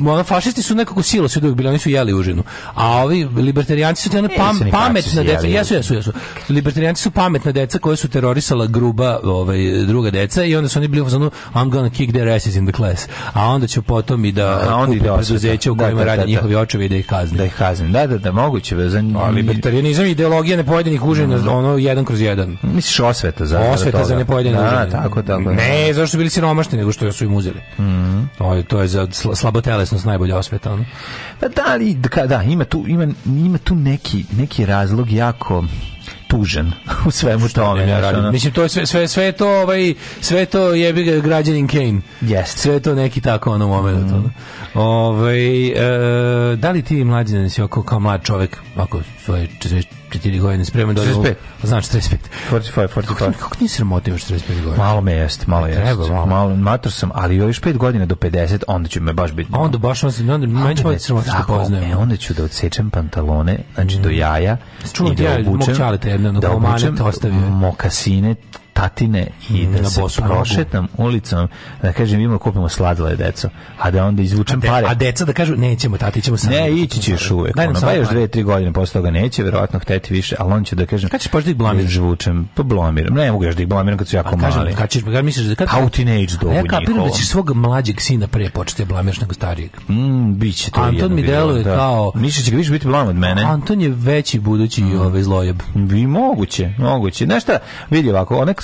Speaker 6: ono, fašisti su nekako silo sve dok bili, oni su jeli užinu. A ovi libertarijanci su te pam, pametna deca, jesu, jesu, jesu. Libertarijanci su pametna deca koje su terorisala gruba ovaj, druga deca i onda su oni bili u zonu I'm gonna kick their asses in the class. A onda će potom i da kupi
Speaker 5: da
Speaker 6: preduzeće u da, kojima da, radi njihovi očevi da ih kazne. Da ih kazne,
Speaker 5: da, da, da, moguće. za...
Speaker 6: A libertarijanizam i ideologija nepojedinih užina, ono, jedan kroz jedan.
Speaker 5: Misliš osveta
Speaker 6: za Osveta
Speaker 5: za
Speaker 6: nepojedine užine.
Speaker 5: tako, tako.
Speaker 6: Ne, zašto su bili siromašni, nego što su im uzeli. Mhm. To je za slabotele bolesnost najbolja osveta. Ono.
Speaker 5: Pa da, ali, da, da, ima tu, ima, ima tu neki, neki razlog jako tužen u svemu Šta tome.
Speaker 6: Ja da radim. Mislim to je sve sve sve to ovaj sve to je bi građanin Kane.
Speaker 5: Yes.
Speaker 6: Sve to neki tako ono moment mm. Ovaj e, da li ti mlađi si kao, kao mlad čovjek ako svoje 44 godine, spremam da... 45. znači
Speaker 5: 45.
Speaker 6: 45, 45. Kako, kako nisi sramota imaš 45 godina?
Speaker 5: Malo me jest, malo je.
Speaker 6: Treba, malo. malo.
Speaker 5: Mator sam, ali još 5 godina do 50, onda će me baš biti...
Speaker 6: A onda baš, onda, onda manje ću biti da, sramota da što poznajem.
Speaker 5: E, onda ću da odsečem pantalone, znači mm. do jaja. Čujem da ti ja, mog
Speaker 6: čaleta jedna, da obučem
Speaker 5: mokasine, tatine i mm, da na se bosu prošetam ulicom, da kažem ima kupimo sladole deco, a da onda izvučem
Speaker 6: a
Speaker 5: de, pare.
Speaker 6: A deca da kažu nećemo, tati ćemo sami.
Speaker 5: Ne, da ići ćeš uvek. Daj nam ono, još 2-3 godine posle toga neće verovatno hteti više, al on će da kažem.
Speaker 6: Kad ćeš pođi da blamiram
Speaker 5: žvučem, pa blamiram. Ne mogu još da ih blamiram kad su jako kažem,
Speaker 6: mali. Kad ćeš,
Speaker 5: kad
Speaker 6: misliš
Speaker 5: da kad pa u teenage dobu. Ja kapiram
Speaker 6: da ćeš svog mlađeg sina pre početi da blamiraš nego starijeg.
Speaker 5: Mm, biće
Speaker 6: to. Anton mi deluje da. kao
Speaker 5: Misliš će više biti blam od mene.
Speaker 6: Anton je veći budući i mm. ovaj zlojeb.
Speaker 5: Vi moguće, moguće. Znaš vidi ovako, onak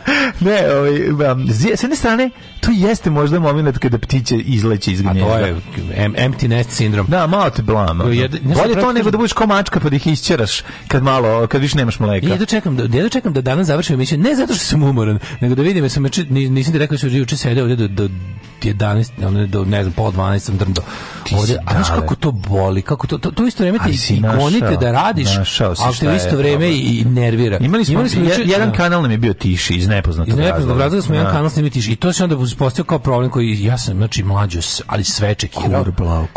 Speaker 5: ne, ovaj, s jedne strane, to jeste možda moment kada ptiće izleće iz gnjezda. A to je
Speaker 6: empty nest sindrom.
Speaker 5: Da, malo te blama. Jed, Bolje to nego da budeš ko mačka pa da ih isćeraš kad malo, kad više nemaš mleka.
Speaker 6: Ja da čekam, da, ja da čekam da danas završim mislim, ne zato što sam umoran, nego da vidim, ja sam, nisam ti rekao da sam juče sedeo ovdje do, do 11, do, ne znam, pol 12 sam drndo. Ovdje, a znaš kako to boli, kako to, to, to isto vreme ti ikonite da radiš, ali te isto vreme i nervira.
Speaker 5: Imali smo, jedan kanal nam je bio tiši iz
Speaker 6: nepoznatog
Speaker 5: razloga. Iz nepoznatog razloga
Speaker 6: smo jedan da. kanal snimili tiš. I to se onda postavio kao problem koji ja sam, znači, mlađo, ali sve čekirao.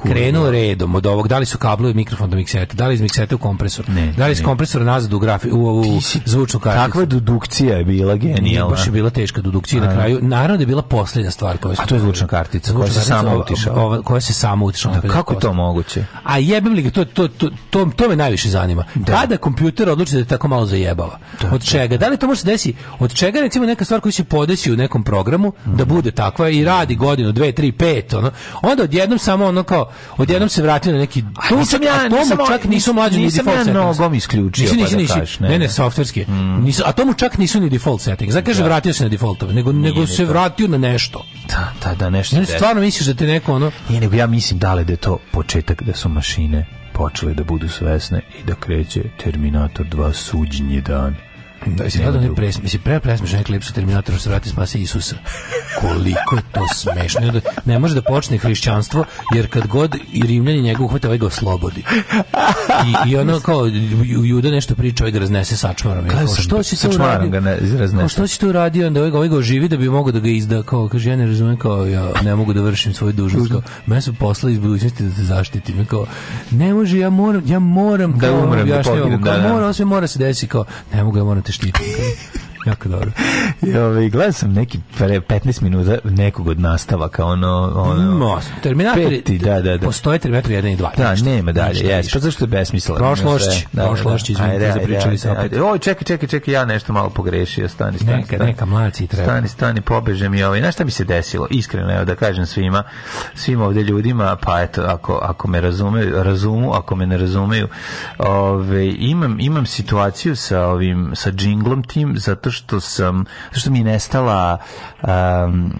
Speaker 6: Krenuo da. redom od ovog, da li su kablovi mikrofon do mikseta, da li iz mikseta u kompresor,
Speaker 5: ne,
Speaker 6: da li iz kompresora nazad u, grafi, u, u si, zvučnu karticu.
Speaker 5: Takva dedukcija je bila genijalna. Baš je
Speaker 6: bila teška dedukcija na kraju. Naravno da je bila posljednja stvar koja A
Speaker 5: to je zvučna kartica,
Speaker 6: koja se sama utišala. Koja se sama utišala.
Speaker 5: Da, kako je to moguće?
Speaker 6: A jebim li to, to, to, to, to me najviše zanima. Kada kompjuter odluči da je tako malo zajebava? Od čega? Da li to može se desi? Od čega recimo neka stvar koju se podeći u nekom programu da bude takva i radi godinu, dve, tri, pet, ono. Onda odjednom samo ono kao, odjednom se vratio na neki... Tu nisam
Speaker 5: ja, a tomu nisam,
Speaker 6: čak nisu mlađi ni default settings. Nisam ja
Speaker 5: nogom isključio pa nisi, da
Speaker 6: nisi, pa da kaš, ne, ne, ne, softverski. Mm. Nisu, a tomu čak nisu ni default settings. Znači, kaže, da. vratio se na defaultove, nego, Nije nego se to. vratio na nešto.
Speaker 5: Da, da, da, nešto. Ne,
Speaker 6: stvarno misliš da te neko ono...
Speaker 5: Nije, nego ja mislim da dale da je to početak da su mašine počele da budu svesne i da kreće Terminator 2 suđenje dan.
Speaker 6: Da, se gledao onaj pres, mislim, pre presmešan klip sa Terminatorom se vrati spasi Isusa. Koliko je to smešno. Ne može da počne hrišćanstvo, jer kad god i rimljani njega uhvate, ovaj ga oslobodi. I, i ono kao, juda nešto priča, ovaj ga raznese sačmarom.
Speaker 5: Kao, što si to uradio?
Speaker 6: Ga ne, kao, što si to uradio? Onda ovaj ga, ovaj ga oživi da bi mogo da ga izda. Kao, kaže, ja ne razumem, kao, ja ne mogu da vršim svoju dužnost. Kao, mene su poslali iz budućnosti da te zaštitim. Kao, ne može, ja moram, ja moram, da kao,
Speaker 5: umrem,
Speaker 6: da kao,
Speaker 5: da, da.
Speaker 6: mora, sve mora da se desiti, kao, ne mogu, ja moram da te godišnji.
Speaker 5: jako dobro. I ovaj, gledao sam neki pre 15 minuta nekog od nastavaka ono ono no, Terminator peti, da, da, da.
Speaker 6: Postoje Terminator 1 i
Speaker 5: 2. Da,
Speaker 6: nešto,
Speaker 5: nema dalje. Jes, pa zašto je besmisleno? Prošlošć, da,
Speaker 6: da prošlošć da. izvinite, zapričali se opet. Oj,
Speaker 5: čekaj, čekaj, čekaj, ja nešto malo pogrešio, stani, stani.
Speaker 6: Neka,
Speaker 5: stani,
Speaker 6: neka mlaci treba.
Speaker 5: Stani, stani, pobežem i ovaj. Znaš šta mi se desilo? Iskreno, evo da kažem svima, svim ovde ljudima, pa eto, ako ako me razumeju, razumu, ako me ne razumeju, ovaj imam imam situaciju sa ovim sa džinglom tim zato što sam što mi je nestala um,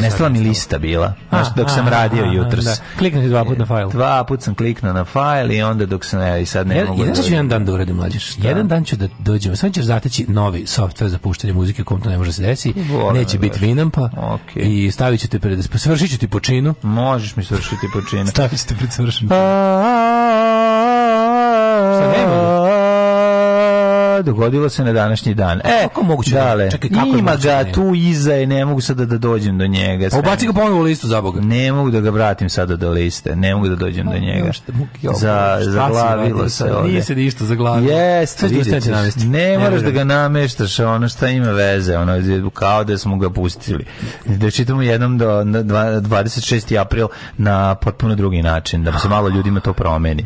Speaker 5: nestala mi lista bila. Znaš, dok a, sam radio a, jutros. Da.
Speaker 6: Kliknuti dva puta na fajl.
Speaker 5: Dva puta sam kliknuo na fajl i onda dok sam ja i sad ne Jed, mogu.
Speaker 6: Jedan ću jedan dan da uradim mlađeš. Jedan dan ću da dođem. Sad ćeš zateći novi softver za puštanje muzike kom to ne može se desiti. Neće biti Winampa.
Speaker 5: Okay.
Speaker 6: I stavit ću te pred svršit ću ti počinu.
Speaker 5: Možeš mi svršiti počinu.
Speaker 6: stavit ću te pred svršenu. Šta
Speaker 5: nema? dogodilo se na današnji dan. E,
Speaker 6: kako
Speaker 5: moguće?
Speaker 6: Da- dale, čekaj,
Speaker 5: kako ima ga da tu iza i ne mogu sada da dođem do njega.
Speaker 6: Obaci pa ga ponovo u listu za Boga.
Speaker 5: Ne mogu da ga vratim sada do liste, ne mogu da dođem do njega. Za zaglavilo se
Speaker 6: ovde. Nije se
Speaker 5: ništa zaglavilo. Jes, to Jeste, ne moraš da ga nameštaš, ono šta ima veze, ono kao da smo ga pustili. Da čitamo jednom do 26. april na potpuno drugi način, da se malo ljudima to promeni.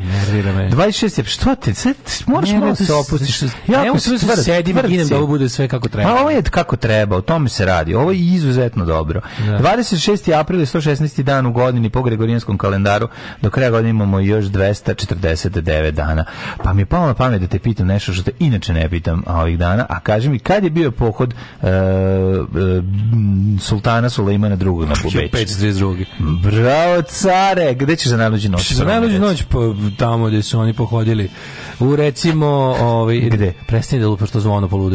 Speaker 5: 26. što te, sad moraš malo da se opustiš.
Speaker 6: Ja kako, ne, u smislu da sedim i ginem da ovo bude sve kako treba.
Speaker 5: Pa ovo je kako treba, o tome se radi. Ovo je izuzetno dobro. Da. 26. april je 116. dan u godini po Gregorijanskom kalendaru. Do kraja godine imamo još 249 dana. Pa mi je palo na pamet da te pitam nešto što te inače ne pitam ovih dana. A kaži mi, kad je bio pohod uh, uh, sultana Sulejmana II. na
Speaker 6: Bubeč? 532.
Speaker 5: Bravo, care! Gde ćeš za najluđu noć?
Speaker 6: Za najluđu noć pa, tamo gde su oni pohodili. U recimo... Ovaj, Gde? Prestani da lupaš to zvono po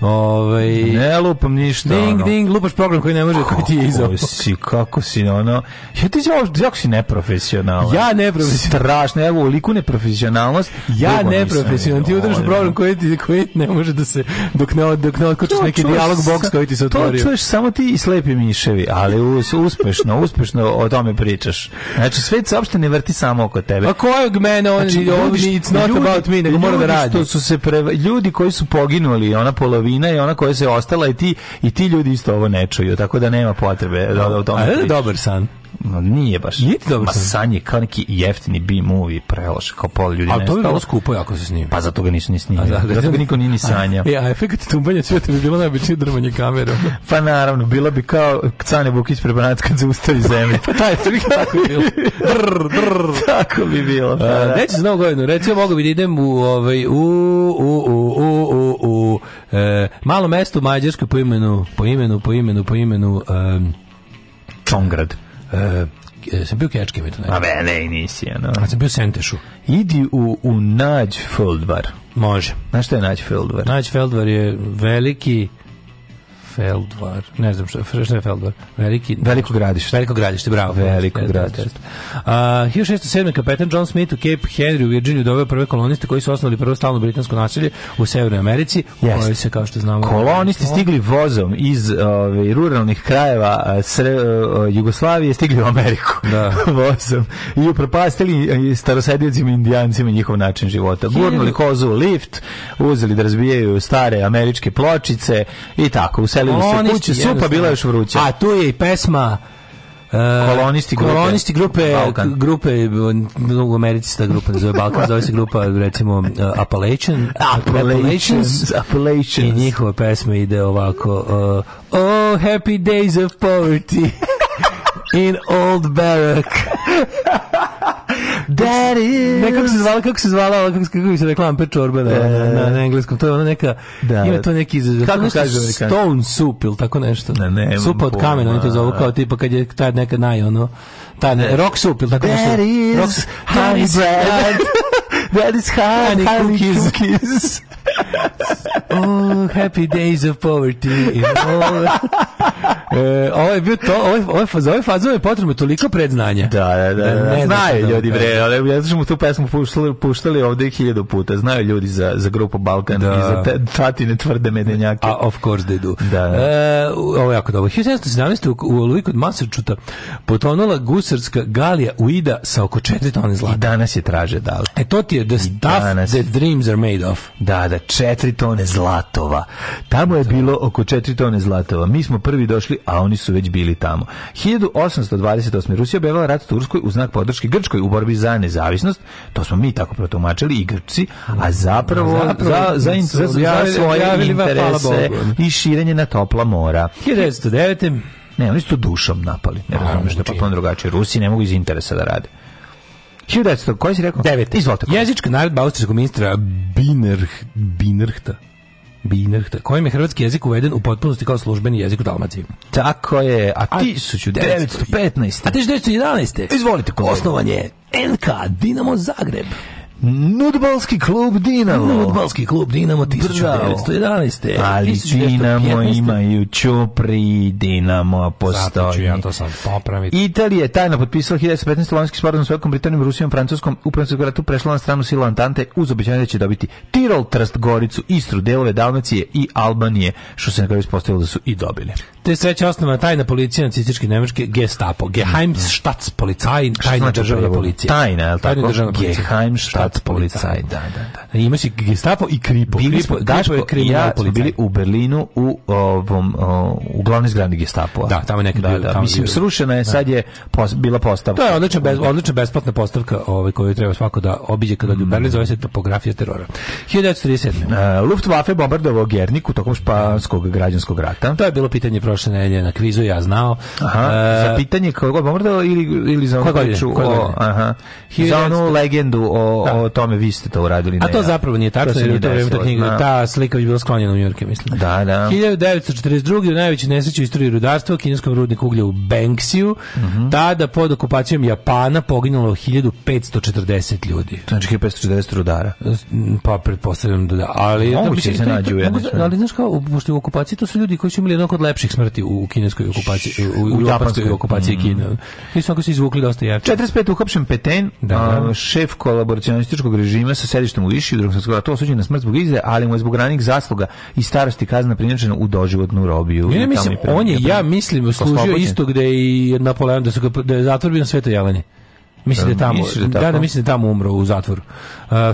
Speaker 5: Ovaj ne lupam ništa.
Speaker 6: Ding, ono. ding, lupaš program koji ne može, kako, koji
Speaker 5: ti
Speaker 6: je izao.
Speaker 5: si, kako si, ono... Ja ti zvaš, jako si neprofesionalan.
Speaker 6: Ja neprofesionalan.
Speaker 5: Strašno, evo, uliku neprofesionalnost.
Speaker 6: Ja neprofesionalan. Ti udržiš ovaj, program koji, ti, koji ne može da se... Dok ne, dok ne otkočiš neki dijalog box koji
Speaker 5: ti
Speaker 6: se otvorio.
Speaker 5: To čuješ samo ti i slepi miševi, ali us, uspešno, uspešno o tome pričaš. Znači, sve se ne vrti samo oko tebe.
Speaker 6: A kojeg mene on... Znači, ljudi, it's not ljudi, about me, nego mora da radi. Što su
Speaker 5: se pre, ljudi koji su poginuli, ona polovina i ona koja se ostala i ti i ti ljudi isto ovo ne čuju, tako da nema potrebe
Speaker 6: da o
Speaker 5: tome.
Speaker 6: A je dobar san.
Speaker 5: No, nije baš. Nije ti dobro. Ma san je kao neki jeftini B-movie preloš, kao pol ljudi
Speaker 6: nestalo.
Speaker 5: A
Speaker 6: to je bilo skupo jako se snima.
Speaker 5: Pa zato ga nisu ni snimili. Da, da, zato ga niko nije ni sanjao.
Speaker 6: Ja, e, efekt tumbanja cveta bi bilo najbičnije drmanje kamerom.
Speaker 5: pa naravno, bilo bi kao Cane Bukić prebanat kad zaustavi zemlje. pa
Speaker 6: taj, to bi tako bilo.
Speaker 5: Drr, drr.
Speaker 6: Tako bi bilo. Pa, da. Neće znao godinu. Recimo, mogu bi da idem u, ovaj, u, u, u, u, u, u e, malo mesto u Mađarskoj po imenu, po imenu, po imenu, po imenu,
Speaker 5: um, Čongrad.
Speaker 6: Eh, eh, sam bio kečke mi to
Speaker 5: ne. A be, ne, nisi, ano.
Speaker 6: A sam bio Sentešu.
Speaker 5: Idi u, u Nađ Feldvar.
Speaker 6: Može.
Speaker 5: Znaš što
Speaker 6: je
Speaker 5: Nađ Feldvar?
Speaker 6: Nađ Feldvar
Speaker 5: je
Speaker 6: veliki Feldvar, ne znam što šta je Feldvar, veliki, veliko
Speaker 5: gradište.
Speaker 6: Veliko gradište, bravo.
Speaker 5: Veliko Feldvar,
Speaker 6: gradište. Uh, 1607. kapetan John Smith u Cape Henry u Virginiju doveo prve koloniste koji su osnovali prvo stalno britansko naselje u Severnoj Americi,
Speaker 5: u kojoj
Speaker 6: se, kao što znamo...
Speaker 5: Kolonisti stigli vozom iz ove, ruralnih krajeva sre, o, Jugoslavije, stigli u Ameriku da. vozom i upropastili i indijancima njihov način života. Gurnuli kozu u lift, uzeli da razbijaju stare američke pločice i tako, useli seli
Speaker 6: se kuće, supa bila još vruća.
Speaker 5: A tu je i pesma
Speaker 6: e, kolonisti
Speaker 5: grupe, kolonisti grupe Balkan. grupe u Americi ta grupa zove Balkan zove se grupa recimo uh, Appalachian
Speaker 6: Appalachians,
Speaker 5: Appalachians i
Speaker 6: njihova pesma ide ovako uh, Oh happy days of poverty in old barrack That is... Ne, se zvala, kako se zvala, kako se, kako se rekla Amper da, da, na, da, na, na, na engleskom, to je ona neka, da. ima to neki izraz, kako kaže Amerikan? Stone soup ili tako nešto. Ne, ne, Supa od kamena, oni to zovu kao tipa kad je taj neka naj, ono, taj ne, rock soup ili tako nešto.
Speaker 5: That is honey bread. That is honey
Speaker 6: cookies oh, happy days of poverty. e, ovo je bio to, ovo, ovo, za ove fazove je potrebno toliko predznanja.
Speaker 5: Da, da, da. da, da znaju ljudi, bre, da. ali ja smo tu pesmu puštali, puštali ovde hiljadu puta. Znaju ljudi za, za grupu Balkan da. i za te, tatine tvrde medenjake.
Speaker 6: A, of course they do.
Speaker 5: Da, da.
Speaker 6: E, ovo je jako dobro. 1717. u, u Luji kod Masarčuta potonula gusarska galija Uida sa oko 4 tone zlata.
Speaker 5: I danas je traže, da li?
Speaker 6: E, to ti je the stuff that dreams are made of.
Speaker 5: Da, da, 4 tone zlatova. Tamo je bilo oko 4 tone zlatova. Mi smo prvi došli, a oni su već bili tamo. 1828. Rusija objavila rat Turskoj u znak podrške Grčkoj u borbi za nezavisnost. To smo mi tako protumačili i Grci, a zapravo, zapravo za, za, za, za svoje interese i širenje na topla mora.
Speaker 6: 1909.
Speaker 5: Ne, oni su to dušom napali. Ne pa, razumiješ da pa drugačije. Rusi ne mogu iz interesa da rade. 1900, koji si rekao?
Speaker 6: 9.
Speaker 5: Izvolite.
Speaker 6: Jezička naredba austrijskog ministra Binerh, Binerhta. Binerhta, kojim je hrvatski jezik uveden u potpunosti kao službeni jezik u Dalmaciji.
Speaker 5: Tako je, a, a 1915.
Speaker 6: A 1911.
Speaker 5: Izvolite.
Speaker 6: Osnovan je NK Dinamo Zagreb.
Speaker 5: Nudbalski klub Dinamo.
Speaker 6: Nudbalski klub Dinamo 1911.
Speaker 5: Ali 1915. Dinamo imaju čupri, Dinamo postoji.
Speaker 6: ja to sam popraviti. Italija je tajno potpisala 1915. Lonski sporazum s Velikom Britanijom, Rusijom, Francuskom. U Francuskom ratu prešla na stranu sila Antante uz obećanje da će dobiti Tirol, Trst, Goricu, Istru, delove Dalmacije i Albanije, što se na kraju ispostavilo da su i dobili. Te sreće osnova tajna policija nacističke nemačke Gestapo, Geheimstaatspolizei, tajna
Speaker 5: znači
Speaker 6: državna policija.
Speaker 5: Tajna, je li tako?
Speaker 6: Geheimstaat Gestapo policaj, da da, da, da, da. Imaš i Gestapo i Kripo.
Speaker 5: Bili smo, Daško i
Speaker 6: ja bili u Berlinu u ovom u glavnoj zgradi Gestapoa.
Speaker 5: Da, tamo je nekad da, bilo,
Speaker 6: da,
Speaker 5: tamo
Speaker 6: mislim srušena je, sad je pos, bila postavka. To je odlična bez, odlična besplatna postavka, ovaj koju treba svako da obiđe kada mm. u Berlin zove se topografija terora. 1937. Uh,
Speaker 5: e, Luftwaffe bombardovao Gerniku tokom španskog građanskog rata. To je bilo pitanje prošle nedelje na kvizu, ja znao.
Speaker 6: Aha, uh, za pitanje koga bombardovao ili ili za onu priču, aha. Za onu legendu o, da, Da. o tome vi ste to uradili. A to ja. Da. zapravo nije tako, jer u to vrijeme ta knjiga, da. ta slika je bila sklonjena u Njujorku, mislim.
Speaker 5: Da, da.
Speaker 6: 1942. u najvećoj nesreći u istoriji rudarstva u kineskom rudniku uglja u Banksiju, uh mhm. -huh. tada pod okupacijom Japana poginulo 1540 ljudi. To
Speaker 5: Znači 540 rudara.
Speaker 6: Pa pretpostavljam da da, ali da
Speaker 5: bi se
Speaker 6: nađu ja. Ali znaš kao pošto u okupaciji to su ljudi koji su imali jednog od lepših smrti u kineskoj okupaciji, u, u, japanskoj okupaciji mhm. Kine. Mislim ako
Speaker 5: se izvukli dosta jače. 45 uhapšen Peten, da, šef kolaboracioni komunističkog režima sa sedištem u Viši, u drugom svjetskom ratu osuđen na smrt zbog izde, ali mu je zbog ranih zasluga i starosti kazna prinačena u doživotnu robiju. Ja
Speaker 6: mislim, on je, ja mislim, služio isto gde i Napoleon, da, su da je zatvor bio na Sveto Jelanje. Da da, da mislim da je tamo, da, da, mislim da tamo umro u zatvoru.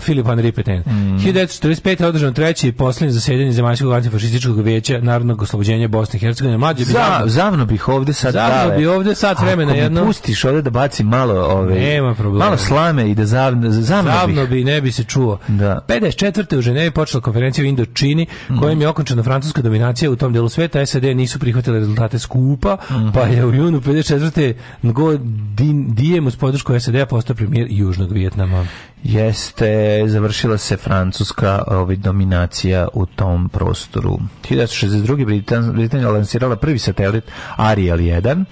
Speaker 6: Filip Henri Petain. Mm. 1945. je održano treće i posljednje zasedanje Zemaljskog antifašističkog vijeća Narodnog oslobođenja Bosne i Hercegovine. Mlađe bi Zav,
Speaker 5: zavno bih ovde sad Zavno dale.
Speaker 6: bi ovde sad vremena jedno. Ako
Speaker 5: pustiš ovde da bacim malo ove, ovaj, Nema problema. Malo slame i da zavno, zavno, da-
Speaker 6: zavno
Speaker 5: bih.
Speaker 6: bi ne bi se čuo.
Speaker 5: Da.
Speaker 6: 54. u Ženevi počela konferencija u Indočini mm. kojom je okončena francuska dominacija u tom delu sveta. SAD nisu prihvatili rezultate skupa, mm. pa je u junu 54. godin Diem uz podršku SAD-a postao premijer Južnog Vijetnama
Speaker 5: jeste završila se francuska ovaj, dominacija u tom prostoru.
Speaker 6: 1962. Britan, Britanija lansirala prvi satelit Ariel 1.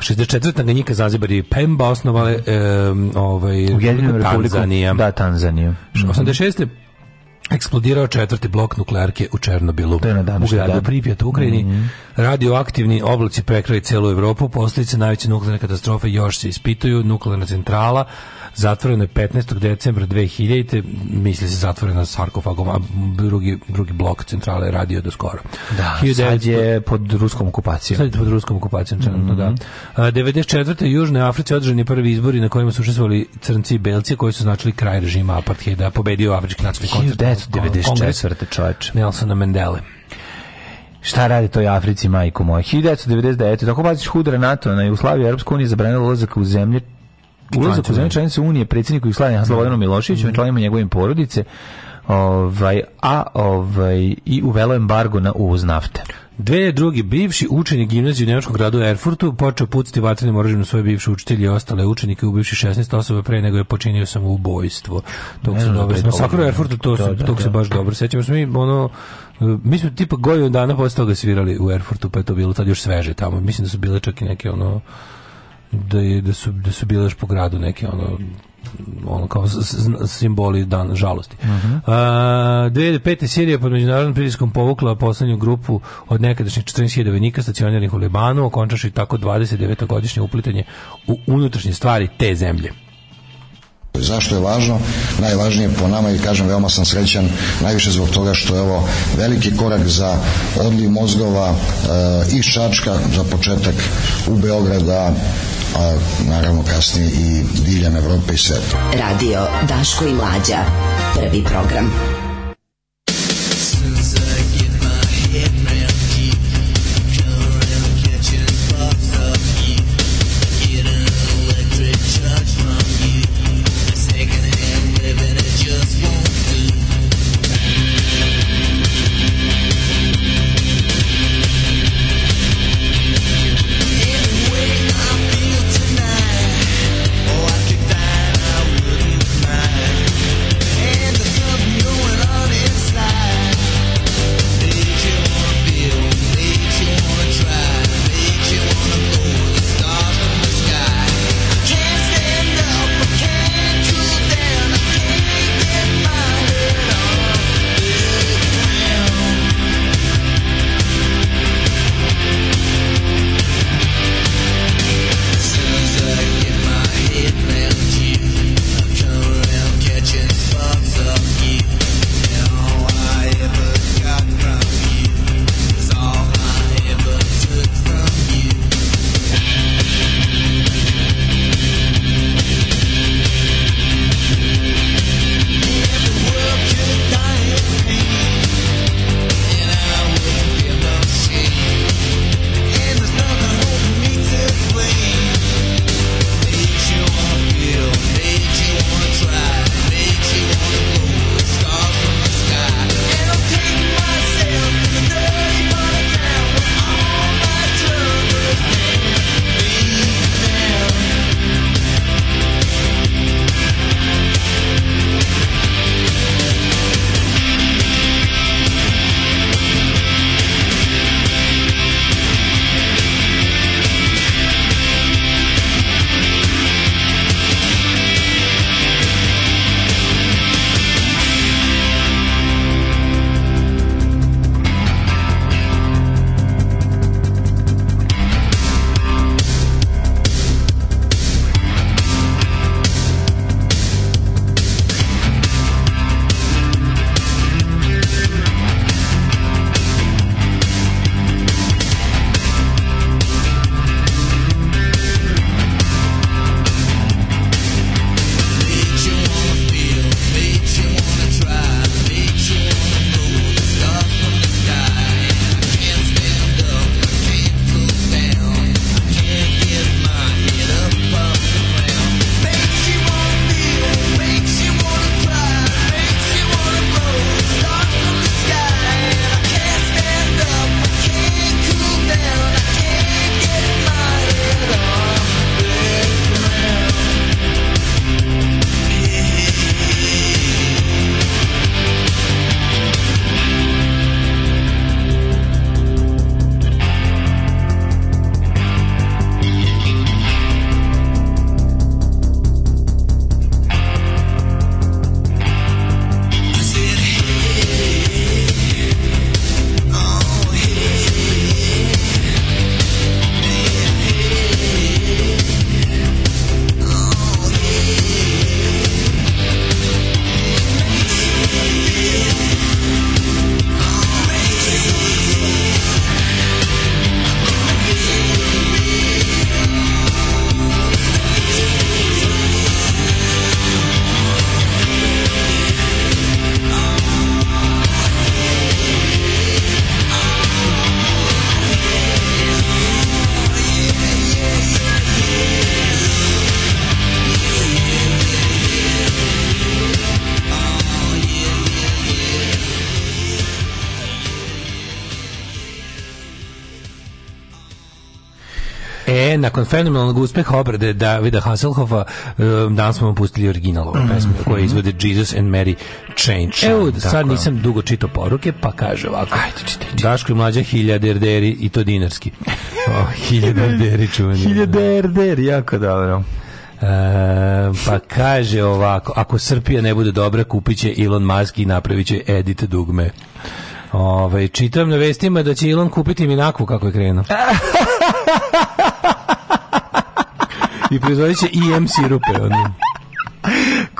Speaker 6: 64. Ganjika Zanzibar i Pemba osnovale e, ovaj, Ujedinjenu Tanzanija.
Speaker 5: Da, Tanzaniju.
Speaker 6: 86. Mm eksplodirao četvrti blok nuklearke u Černobilu. To je na u gradu Pripjat u Ukrajini. Mm -hmm. Radioaktivni oblaci prekrali celu Evropu. Posljedice najveće nuklearne katastrofe još se ispituju. Nuklearna centrala zatvoreno je 15. decembra 2000. Misli se zatvoreno sarkofagom, a drugi, drugi blok centrale je radio
Speaker 5: do
Speaker 6: skoro.
Speaker 5: Da, 1900... sad je pod ruskom okupacijom.
Speaker 6: Sad je pod ruskom okupacijom, čarno, mm -hmm. da. A, 94. Južne Africe održani prvi izbori na kojima su učestvovali crnci i belci koji su značili kraj režima apartheida, pobedio Afrički nacionalni
Speaker 5: koncert. 1994. čoveče. Nelsona Mendele. Šta radi toj Africi, majko moja? 1999. Tako baziš hudra NATO na Jugoslaviju i Europsku uniju zabranila ulazak u zemlje ulazak u zemlje članice Unije predsjedniku Jugoslavije Slobodanu da. Miloševiću, mm. članima njegovim porodice, ovaj, a ovaj, i uvelo embargo na uvoz nafte.
Speaker 6: Dve drugi bivši učenik gimnazije u Nemačkom gradu Erfurtu počeo pucati vatrenim oružjem na svoje bivše učitelje i ostale učenike ubivši 16 osoba pre nego je počinio samoubojstvo. Tog se dobro, na Sakru Erfurtu to, to, tog da, se da. baš dobro sećamo. Mi ono e, mi smo tipa godinu dana posle toga svirali u Erfurtu, pa je to bilo tad još sveže tamo. Mislim da su bile čak i neke ono da, je, da, su, da su bile još po gradu neke ono ono kao simboli dan žalosti. Uh mhm. -huh. A, 2005. Sirija pod međunarodnom pritiskom povukla poslednju grupu od nekadašnjih 14.000 vojnika stacioniranih u Libanu, okončaši tako 29-godišnje uplitanje u unutrašnje stvari te zemlje.
Speaker 7: Dakle, zašto je važno? Najvažnije po nama i kažem veoma sam srećan najviše zbog toga što je ovo veliki korak za odliv mozgova e, iz Čačka za početak u Beograda a naravno kasnije i diljem Evrope i sveta.
Speaker 8: Radio Daško i Mlađa. Prvi program.
Speaker 5: fenomenalnog uspeha obrade Davida Hasselhoffa, eh, danas smo vam pustili original ove mhm. pesme, mm -hmm. koje izvode Jesus and Mary Change.
Speaker 6: Evo, Tako. sad da. nisam dugo čitao poruke, pa kaže ovako. Ajde, čitaj, čitaj. Daško i mlađa hiljaderderi i to dinarski. oh, hiljaderderi čuveni.
Speaker 5: Hiljaderderi, jako dobro. E, pa kaže ovako, ako Srpija ne bude dobra, kupit će Elon Musk i napravit će edit dugme. Ove, ovaj, čitam na vestima da će Elon kupiti Minaku kako je krenuo. i proizvodit će i e M sirupe. Onda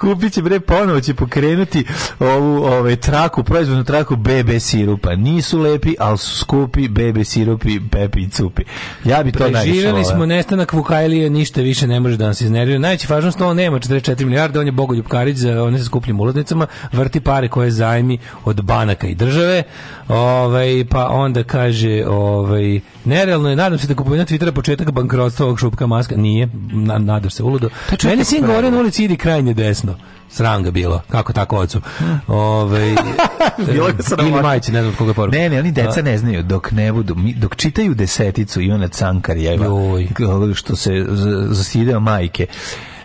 Speaker 5: kupit će bre ponovo će pokrenuti ovu ovaj traku, proizvodnu traku bebe sirupa. Nisu lepi, ali su skupi bebe sirupi, pepi i cupi. Ja bi to najviše. Živeli
Speaker 6: smo nestanak Vukajlije, ništa više ne može da nas iznervira. Najveći važno on nema 44 milijarde, on je Bogoljub Karić za one sa skupljim ulaznicama, vrti pare koje zajmi od banaka i države. Ovaj pa onda kaže, ovaj nerealno je nadam se da kupovina Twittera početak bankrotstva ovog šupka maska nije, na, nadaš se uludo.
Speaker 5: Meni sin govorio na ulici idi krajnje desno smešno. Sram bilo. Kako tako ocu?
Speaker 6: Ovaj bilo je e, sram. Ili
Speaker 5: majici, ne znam koga poru. Ne, ne, oni da. deca ne znaju. Dok ne budu, dok čitaju deseticu i Ivana Cankarjeva, Joj. što se zasideo majke,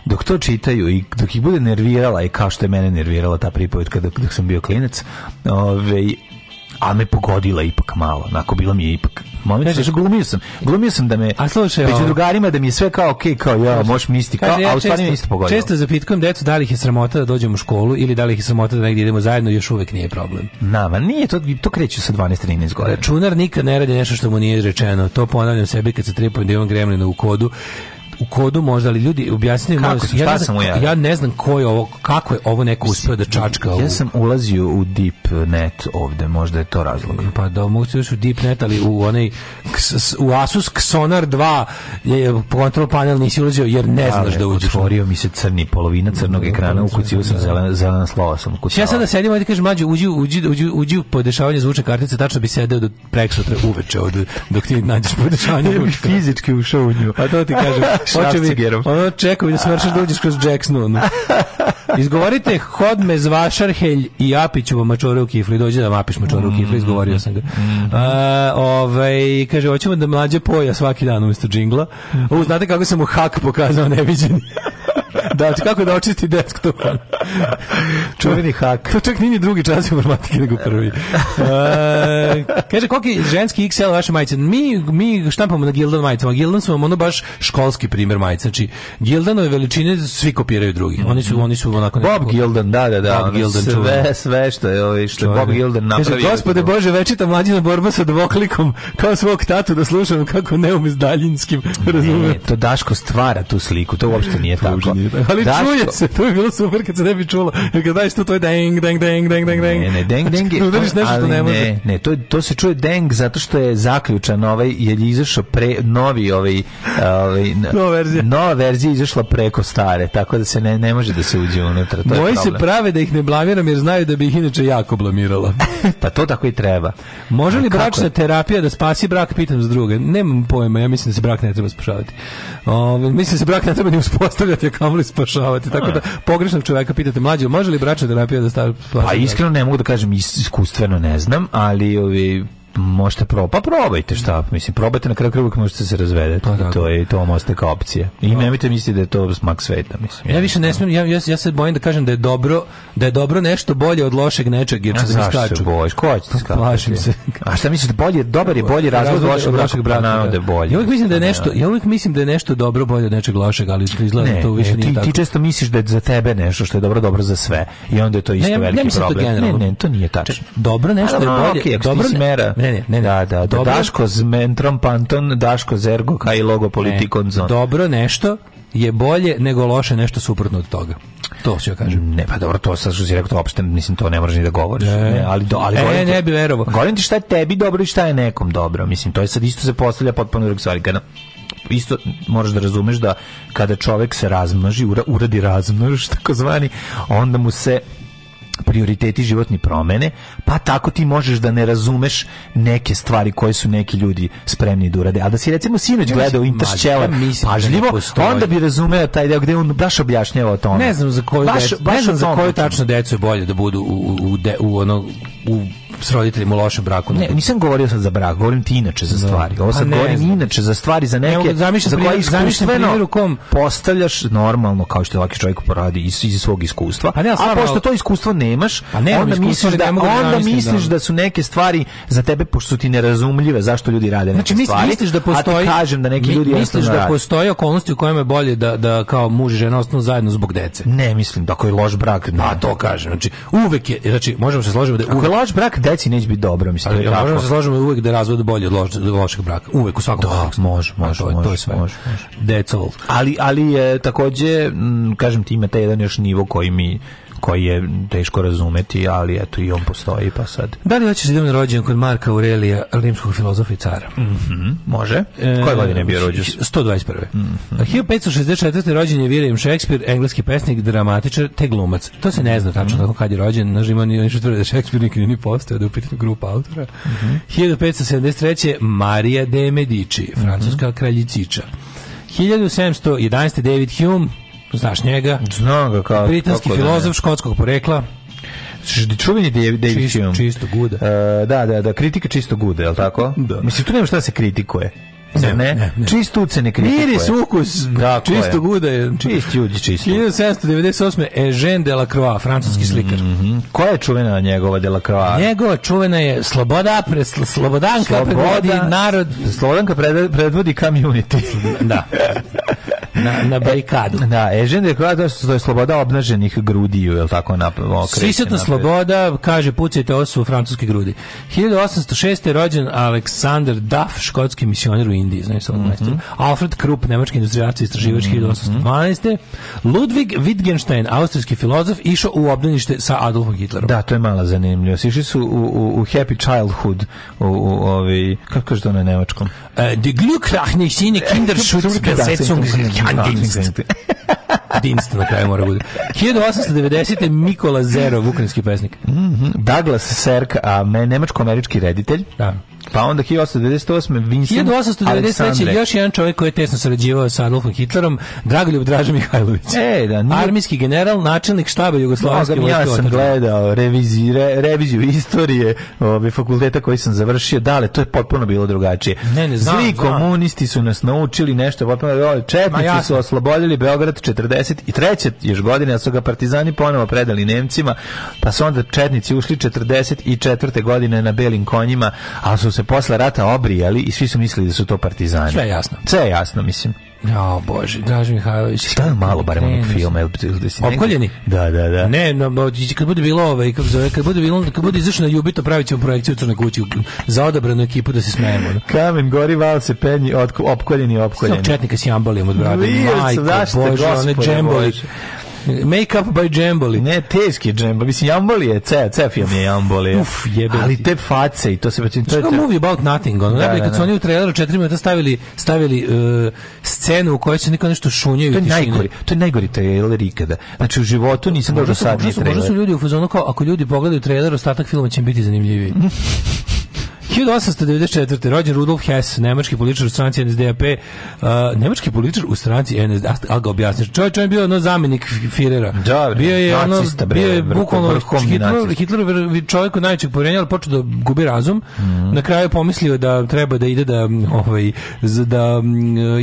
Speaker 5: dok to čitaju i dok ih bude nervirala i e, kao što je mene nervirala ta pripovjetka dok, dok sam bio klinac, ovaj, a me pogodila ipak malo, onako bilo mi je ipak Moment, znači, glumio sam, glumio sam da me a slušaj, među drugarima da mi je sve kao okej, okay, kao ja, možeš misliti, kao, ja, a u stvari mi
Speaker 6: isto pogodilo. Često zapitkujem decu da li ih je sramota da dođemo u školu ili da li ih je sramota da negde idemo zajedno, još uvek nije problem.
Speaker 5: Na, ma nije, to, to kreće sa 12-13 godina.
Speaker 6: Računar nikad ne radi nešto što mu nije rečeno, to ponavljam sebi kad se tripujem da imam gremlina u kodu, u kodu možda, ali ljudi objasnite kako, možda, ja, ja? ja ne znam ko je ovo, kako je ovo neko uspio da čačka.
Speaker 5: Ja, ja sam ulazio u deep net ovde, možda je to razlog.
Speaker 6: Pa da, mogu se u deep net, ali u onaj u Asus Xonar 2 je kontrol panel nisi ulazio jer ne da, znaš da uđeš.
Speaker 5: Otvorio mi se crni polovina crnog da, ekrana, ukucao sam da. zelena zelena slova sam ukucao.
Speaker 6: Ja sad da sedim ovde kažem mlađe uđi uđi uđi uđi u podešavanje zvučne kartice, tačno bi sedeo do preksutra uveče od dok ti nađeš podešavanje. fizički ušao u nju. A to ti kažem. Schwarzeneggerom. Ono čekam da smršaš da uđeš kroz Jacksonu. No. Izgovorite hodme zvašarhelj i japiću vam mačore u kifli. Dođe da mapiš mačore u mm, kifli, izgovorio mm, sam ga. Mm. A, ovaj, kaže, hoćemo da mlađe poja svaki dan umjesto džingla. Mhm. U, znate kako sam mu hak pokazao neviđeni da, kako da očisti desktop.
Speaker 5: Čuveni hak. To
Speaker 6: čak nije drugi čas informatike nego prvi. E, kaže, koliki ženski XL vaše majice? Mi, mi štampamo na Gildan majicama. Gildan su vam ono baš školski primer majica. Znači, Gildanove veličine svi kopiraju drugi.
Speaker 5: Oni su, oni su onako... Bob nekako... Gildan, da, da, da. Bob Gildan, sve, sve što je, ovi, što Bob Gildan napravio. Kaže,
Speaker 6: gospode Bože, večita mlađina borba sa dvoklikom, kao svog tatu da slušam kako neum s daljinskim,
Speaker 5: razumijem. To Daško stvara tu sliku, to uopšte nije tako.
Speaker 6: Ali Daško. čuje se, to je bilo super kad se ne bi čulo. Jer kad daješ to, to je deng, deng,
Speaker 5: deng, deng, deng, deng. Ne, ne, deng, deng je... Znači, udariš nešto to ne može. Ne, to, to se čuje deng zato što je zaključan ovaj, jer je izašao pre, novi ovaj... ovaj
Speaker 6: nova verzija.
Speaker 5: Nova verzija izašla preko stare, tako da se ne, ne može da se uđe unutra. To Moji
Speaker 6: se prave da ih ne blamiram jer znaju da bi ih inače jako blamirala.
Speaker 5: pa to tako i treba.
Speaker 6: Može li bračna terapija da spasi brak, pitam za druge. Nemam pojma, ja mislim da se brak ne treba spašavati. Ove, mislim da se brak ne treba ni uspostavljati, a kamoli spašavati. Tako da, da pogrešnog čovjeka pitate mlađi, može li braća terapija da, da stavi
Speaker 5: Pa iskreno ne mogu da kažem iskustveno ne znam, ali ovi možete pro, pa probajte šta, mislim, probajte na kraju kraju možete da se razvedete, pa, da, to da. je to možete kao opcije. I pa. nemojte misliti da je to smak sveta,
Speaker 6: mislim. Ja više ne smijem, ja, ja, ja se bojim da kažem da je dobro, da je dobro nešto bolje od lošeg nečeg, jer ću se skaču.
Speaker 5: bojiš, ko će pa skaču? Plašim se. A
Speaker 6: šta
Speaker 5: misliš da bolje, dobar je bolji razvod od lošeg braka, braka pa da. da je bolje. Ja
Speaker 6: uvijek mislim da je pa nešto, ja uvijek mislim da je nešto dobro bolje od nečeg lošeg, ali izgleda ne, to više ne,
Speaker 5: nije ti, tako. Ti često misliš da je za tebe nešto što je dobro dobro za sve i onda je to isto ne, veliki problem. Ne,
Speaker 6: ne, to nije tačno.
Speaker 5: Dobro nešto je bolje, dobro Ne, ne, ne.
Speaker 6: Da, da, da. Daško z mentrom panton, Daško zergo i logo politikon zon. E, dobro nešto je bolje nego loše nešto suprotno od toga. To ću ja kažem.
Speaker 5: Ne, pa dobro, to sa što si rekao, to opšte, mislim, to ne moraš ni da govoriš. E. Ne, ali, do, ali e,
Speaker 6: govorim,
Speaker 5: ne
Speaker 6: bi verovo.
Speaker 5: Govorim ti šta je tebi dobro i šta je nekom dobro. Mislim, to je sad isto se postavlja potpuno drug stvari. Kada, isto moraš da razumeš da kada čovek se razmnoži, ura, uradi razmnož, takozvani, onda mu se prioriteti životni promene, pa tako ti možeš da ne razumeš neke stvari koje su neki ljudi spremni da urade. A da si recimo sinoć gledao Interstellar da pažljivo, da onda bi razumeo taj deo gde on baš objašnjava o tome.
Speaker 6: Ne znam za koju baš,
Speaker 5: decu, baš znam za koju tačno decu je bolje da budu u, u,
Speaker 6: de,
Speaker 5: u ono u s roditeljima u lošem braku. Ne,
Speaker 6: nisam govorio sad za brak, govorim ti inače za da. stvari. Ovo pa sad govorim znam. inače za stvari, za neke ne, zamišljam za koje iskustveno kom
Speaker 5: postavljaš normalno kao što ovaki čovjek poradi iz, iz svog iskustva. Pa ne, a pošto to iskustvo nemaš, pa ne, onda misliš da, onda zamislim, misliš da. da su neke stvari za tebe pošto su ti nerazumljive zašto ljudi rade
Speaker 6: neke znači, stvari. misliš da postoji,
Speaker 5: a kažem da neki mi, ljudi
Speaker 6: misliš da postoje okolnosti u kojima je bolje da da kao muž i žena ostanu zajedno zbog dece. Ne, mislim da koji loš brak, pa to kažem. Znači, uvek je, znači možemo se složiti da je loš brak
Speaker 5: deci neće biti dobro, mislim. Ali,
Speaker 6: možemo da se složimo uvek da je razvod bolji od loš, lošeg braka. Uvek, u svakom
Speaker 5: da, kontekstu. Može, može, to, može, to je sve. Može,
Speaker 6: može. That's all.
Speaker 5: Ali, ali je, takođe, m, kažem ti, ima taj jedan još nivo koji mi koji je teško razumeti, ali eto i on postoji pa sad.
Speaker 6: Da li hoćeš da idem na rođen kod Marka Aurelija, rimskog filozofa i cara?
Speaker 5: Mm -hmm, može. E, Koje godine je bio rođen? 121.
Speaker 6: Mm -hmm. 1564. rođen je William Shakespeare, engleski pesnik, dramatičar te glumac. To se ne zna tačno mm -hmm. kad je rođen, naš da ima ni što tvrde da Shakespeare nikad nije postao da je grupa autora. Mm -hmm. 1573. Marija de Medici, francuska mm -hmm. kraljiciča. 1711. David Hume, Znaš njega?
Speaker 5: Znam
Speaker 6: ga kao. Britanski da filozof da škotskog porekla.
Speaker 5: Čuveni David Čist, Čisto gude. Uh, da, da, da, kritika čisto gude, je li tako?
Speaker 6: Da.
Speaker 5: Mislim, tu nema šta da se kritikuje. Ne, ne, ne, ne. Čist ucene kritikuje. Miris,
Speaker 6: ukus, Tako čisto je. guda je.
Speaker 5: Čist ljudi, čisto.
Speaker 6: 1798. Eugène Delacroix, francuski slikar. Mm
Speaker 5: -hmm. Koja je čuvena
Speaker 6: njegova
Speaker 5: Delacroix?
Speaker 6: Njegova čuvena je Sloboda, pre, Slobodanka Sloboda, predvodi narod.
Speaker 5: Slobodanka predvodi community.
Speaker 6: da. na, na e, barikadu.
Speaker 5: Da, Ežen Deklarata to je sloboda obnaženih grudiju, je li tako? Na,
Speaker 6: Sisatna sloboda, kaže, pucajte osu u francuske grudi. 1806. je rođen Aleksandar Duff, škotski misioner u Indiji, znaš, mm -hmm. Alfred Krupp, nemački industrijac i istraživač, mm -hmm. 1812. Ludwig Wittgenstein, austrijski filozof, išao u obdanište sa Adolfom Hitlerom.
Speaker 5: Da, to je mala zanimljivost. Išli su u, u, u Happy Childhood, u, u, ovi, kako kaže to
Speaker 6: na
Speaker 5: nemačkom?
Speaker 6: Eh, äh, die glückrachnih sine Kinderschutzbesetzung Jandienst. Dienst na kraju mora bude. 1890. Nikola Zero, ukrajinski pesnik.
Speaker 5: Mm -hmm. Douglas Serk, a nemačko-američki reditelj. Da. Pa onda 1898. Vincent 1893.
Speaker 6: još jedan čovjek koji je tesno sarađivao sa Adolfom Hitlerom, Dragoljub Draža Mihajlović. E, da, nije... Armijski general, načelnik štaba Jugoslavijske
Speaker 5: vojske. Ja sam gledao revizi, re, reviziju istorije ove, ovaj, fakulteta koji sam završio. Dale, to je potpuno bilo drugačije. Ne, ne, znam, Zli znam. komunisti su nas naučili nešto. Potpuno, četnici su oslobodili Beograd 43. još godine, a su ga partizani ponovo predali Nemcima, pa su onda četnici ušli 44. godine na belim konjima, a su se posle rata obrijali i svi su mislili da su to partizani.
Speaker 6: Sve je jasno.
Speaker 5: Sve je jasno, mislim.
Speaker 6: Ja, bože, Draž Mihajlović. Šta
Speaker 5: je malo barem onog filma, el
Speaker 6: Opkoljeni?
Speaker 5: Da, da, da.
Speaker 6: Ne, no, kad bude bilo ovaj, kako zove, kad bude bilo, kad bude izašao na Jubito pravićemo projekciju na kući za odabranu ekipu da se smejemo.
Speaker 5: No. Kamen gori val se penji od opkoljeni, opkoljeni. Sa
Speaker 6: četnika
Speaker 5: s
Speaker 6: jambaljem od brada. Majko, bože, one džemboli. Make up by Jamboli.
Speaker 5: Ne, teški Jamboli. Mislim, Jamboli je, ce, cef je mi Jamboli. Uf, jebe. Ali te face i to se...
Speaker 6: To je te... movie about nothing. Ono, da, da, kad su da. oni u traileru četiri minuta stavili, stavili uh, scenu u kojoj se neko nešto šunjaju.
Speaker 5: To je najgori, to je najgori trailer ikada. Znači, u životu nisam dobro sad ni trailer.
Speaker 6: Možda su ljudi u fazonu kao, ako ljudi pogledaju trailer, ostatak filma će biti zanimljiviji. 1894. rođen Rudolf Hess, nemački političar u stranci NSDAP, uh, nemački političar u stranci NSDAP, ali ga objasniš. Čovječ, on je bio ono zamenik Firera.
Speaker 5: Da, da, da,
Speaker 6: bio je ono, nacista, bre, bio je bukvalno Hitler, Hitler čovjek od najvećeg povjerenja, ali počeo da gubi razum. Mm -hmm. Na kraju je pomislio da treba da ide da, ovaj, da